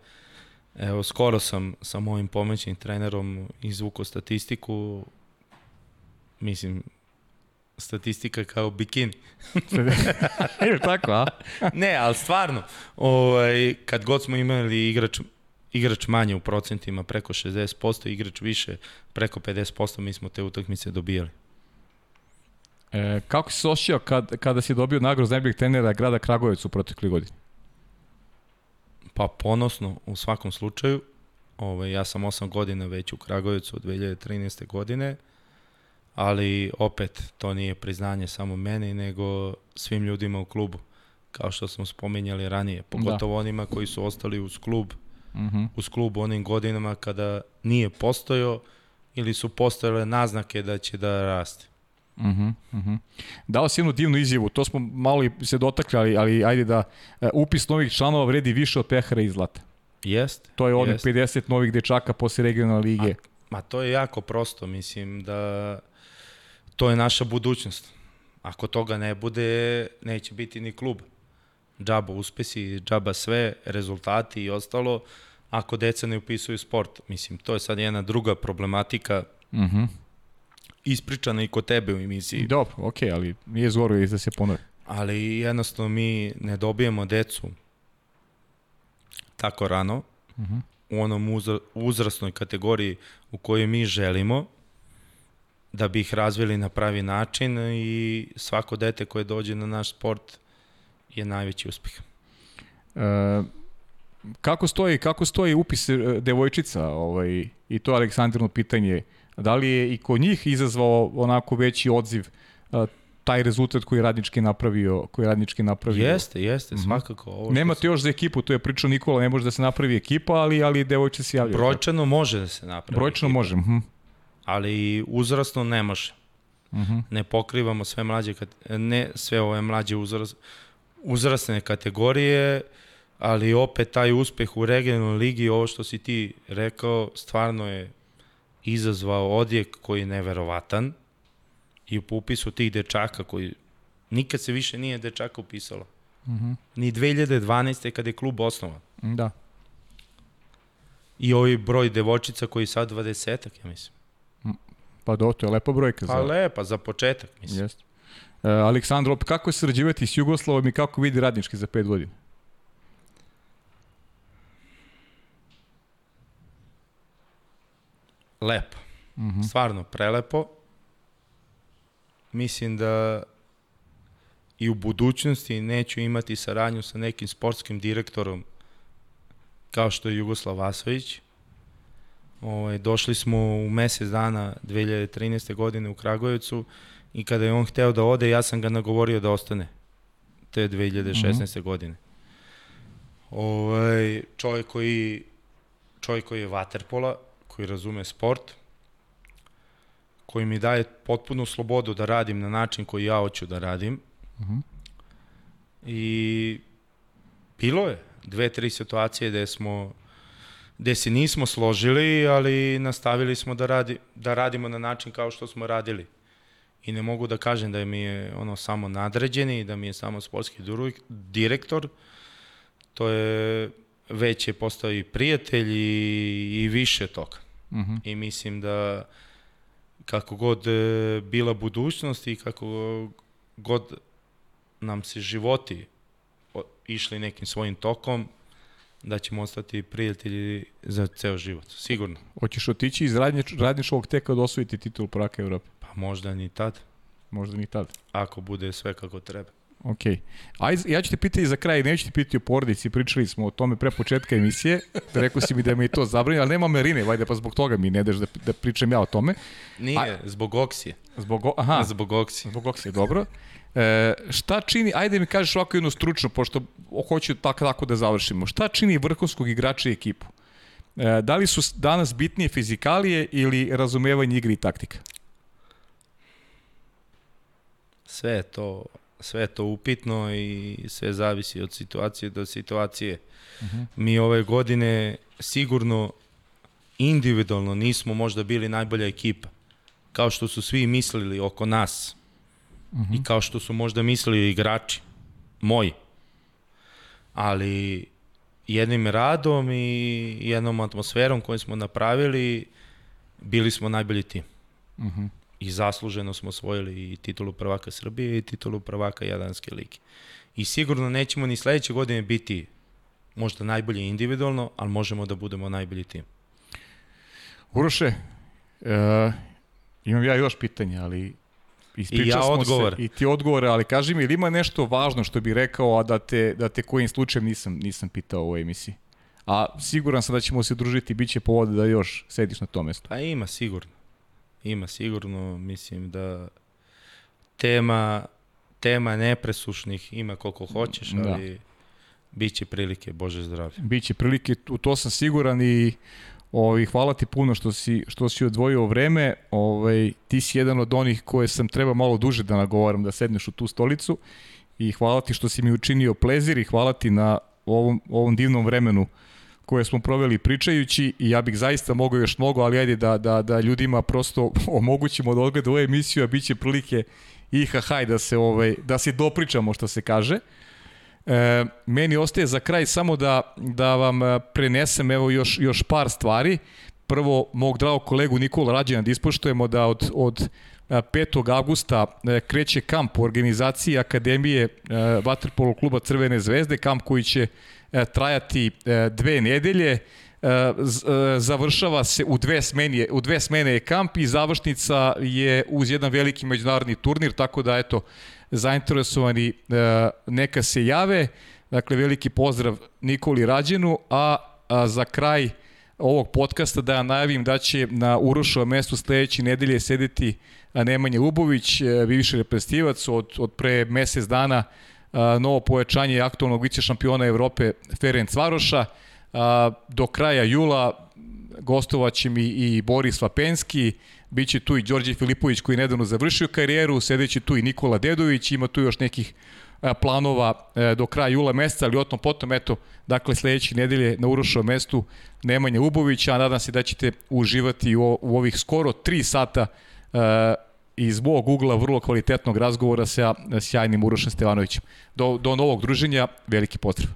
evo, skoro sam sa mojim pomoćnim trenerom izvukao statistiku, mislim, statistika kao bikini. Je tako, a? ne, ali stvarno, ovaj, kad god smo imali igrač, igrač manje u procentima preko 60%, igrač više preko 50%, mi smo te utakmice dobijali. E, kako si se osjećao kad, kada si dobio nagradu za najboljeg trenera grada Kragujevac u protekli godini? Pa ponosno u svakom slučaju. Ovaj, ja sam 8 godina već u Kragujevcu od 2013. godine, ali opet to nije priznanje samo meni, nego svim ljudima u klubu. Kao što smo spominjali ranije, pogotovo da. onima koji su ostali uz klub, Uh -huh. uz klub u onim godinama kada nije postojao ili su postojale naznake da će da raste. Uh -huh, uh -huh. Dao si jednu divnu izjavu, to smo malo i se dotakli, ali, ali ajde da uh, upis novih članova vredi više od pehara i zlata. Jest. To je jest. 50 novih dečaka posle regionalne lige. Ma to je jako prosto, mislim da to je naša budućnost. Ako toga ne bude, neće biti ni klub. Džaba uspesi, džaba sve, rezultati i ostalo, ako deca ne upisuju sport. Mislim, to je sad jedna druga problematika Uh -huh. ispričana i kod tebe u emisiji. Dobro, okej, okay, ali nije zgoro i da se ponovi. Ali jednostavno mi ne dobijemo decu tako rano, Uh -huh. u onom uzra, uzrasnoj kategoriji u kojoj mi želimo, da bi ih razvili na pravi način i svako dete koje dođe na naš sport je najveći uspeh. E, kako stoji kako stoji upis e, devojčica ovaj i to Aleksandrino pitanje da li je i kod njih izazvao onako veći odziv a, taj rezultat koji radnički napravio koji radnički napravio Jeste, jeste, -hmm. svakako. Ovo Nemate još za ekipu, to je pričao Nikola, ne može da se napravi ekipa, ali ali devojčice se javljaju. Brojčano može da se napravi. Brojčano ekipa, može. Mhm. Ali uzrasno ne može. Mhm. Ne pokrivamo sve mlađe, ne sve ove mlađe uzrast, uzrasne kategorije, ali opet taj uspeh u regionalnoj ligi, ovo što si ti rekao, stvarno je izazvao odjek koji je neverovatan i u upisu tih dečaka koji nikad se više nije dečaka upisalo. Mhm. Ni 2012. kad je klub osnovan. Da. I ovaj broj devojčica koji je sad 20-ak, ja mislim. Pa do, to je lepa brojka Pa za. lepa, za početak, mislim. Jeste. E, Aleksandro, kako je sarađivati s Jugoslavom i kako vidi radnički za 5 godina? Lepo. Mm Stvarno prelepo. Mislim da i u budućnosti neću imati saradnju sa nekim sportskim direktorom kao što je Jugoslav Vasović. Ovaj, došli smo u mesec dana 2013. godine u Kragujevcu i kada je on hteo da ode, ja sam ga nagovorio da ostane te 2016. Mm -hmm. godine. Ovaj, čovjek koji čovjek koji je vaterpola, koji razume sport, koji mi daje potpunu slobodu da radim na način koji ja hoću da radim. Uh -huh. I bilo je dve, tri situacije gde smo gde se nismo složili, ali nastavili smo da, radi, da radimo na način kao što smo radili. I ne mogu da kažem da mi je ono samo nadređeni, da mi je samo sportski direktor. To je već je postao i prijatelj i, i više toga. Uh -huh. I mislim da kako god e, bila budućnost i kako god nam se životi išli nekim svojim tokom, da ćemo ostati prijatelji za ceo život, sigurno. Hoćeš otići iz radnič, radničkog teka da osvojiti titul prvaka Evrope? Pa možda ni tad. Možda ni tad. Ako bude sve kako treba. Ok. Ajde, ja ću te pitati za kraj, neću te pitati o porodici, pričali smo o tome pre početka emisije, rekao si mi da mi je to zabranjeno, ali nema Marine, vajde, pa zbog toga mi ne daš da, da pričam ja o tome. Nije, A, zbog oksije. Zbog, aha. Zbog oksije. Zbog oksije, dobro. E, šta čini, ajde mi kažeš ovako jedno stručno, pošto hoću tako, tako da završimo, šta čini vrhunskog igrača i ekipu? E, da li su danas bitnije fizikalije ili razumevanje igre i taktika? Sve je to sve je to upitno i sve zavisi od situacije do situacije. Uh mhm. -huh. Mi ove godine sigurno individualno nismo možda bili najbolja ekipa, kao što su svi mislili oko nas -huh. i kao što su možda mislili igrači, moji. Ali jednim radom i jednom atmosferom koju smo napravili, bili smo najbolji tim. Mhm. -huh i zasluženo smo osvojili i titulu prvaka Srbije i titulu prvaka Jadanske lige. I sigurno nećemo ni sledeće godine biti možda najbolji individualno, ali možemo da budemo najbolji tim. Uroše, e, imam ja još pitanje, ali I ja odgovor. Se, I ti odgovore, ali kaži mi, ili ima nešto važno što bi rekao, a da te, da te kojim slučajem nisam, nisam pitao u ovoj emisiji? A siguran sam da ćemo se družiti bit će povode da još sediš na tom mestu. Pa ima, sigurno. Ima sigurno, mislim da tema, tema nepresušnih ima koliko hoćeš, da. ali da. bit će prilike, Bože zdravlje. Biće prilike, u to sam siguran i Ovaj, hvala ti puno što si, što si odvojio vreme. Ovaj, ti si jedan od onih koje sam treba malo duže da nagovaram da sedneš u tu stolicu i hvala ti što si mi učinio plezir i hvala ti na ovom, ovom divnom vremenu koje smo proveli pričajući i ja bih zaista mogao još mnogo, ali ajde da, da, da ljudima prosto omogućimo da odgleda ovu emisiju, a bit će prilike i hahaj da se, ovaj, da se dopričamo što se kaže. E, meni ostaje za kraj samo da, da vam e, prenesem evo još, još par stvari. Prvo, mog dragog kolegu Nikola Rađena da ispoštujemo da od, od 5. E, avgusta e, kreće kamp u organizaciji Akademije Vatrpolo kluba Crvene zvezde, kamp koji će trajati dve nedelje završava se u dve smene, u dve smene je kamp i završnica je uz jedan veliki međunarodni turnir, tako da eto, zainteresovani neka se jave. Dakle, veliki pozdrav Nikoli Rađenu, a, a za kraj ovog podcasta da ja najavim da će na Urošovom mestu sledeće nedelje sedeti Nemanja Lubović, bivši reprezentativac od, od pre mesec dana novo povećanje aktualnog vice šampiona Evrope Ferenc Varoša. Do kraja jula gostovaće mi i Boris Vapenski, biće tu i Đorđe Filipović koji nedavno završio karijeru, sedeći tu i Nikola Dedović, ima tu još nekih planova e, do kraja jula meseca, ali otom potom, eto, dakle, sledeće nedelje na Urošovom mestu Nemanja Ubovića, a nadam se da ćete uživati u, u ovih skoro 3 sata iz mog ugla vrlo kvalitetnog razgovora sa sjajnim Urošem Stevanovićem. Do, do novog druženja, veliki pozdrav.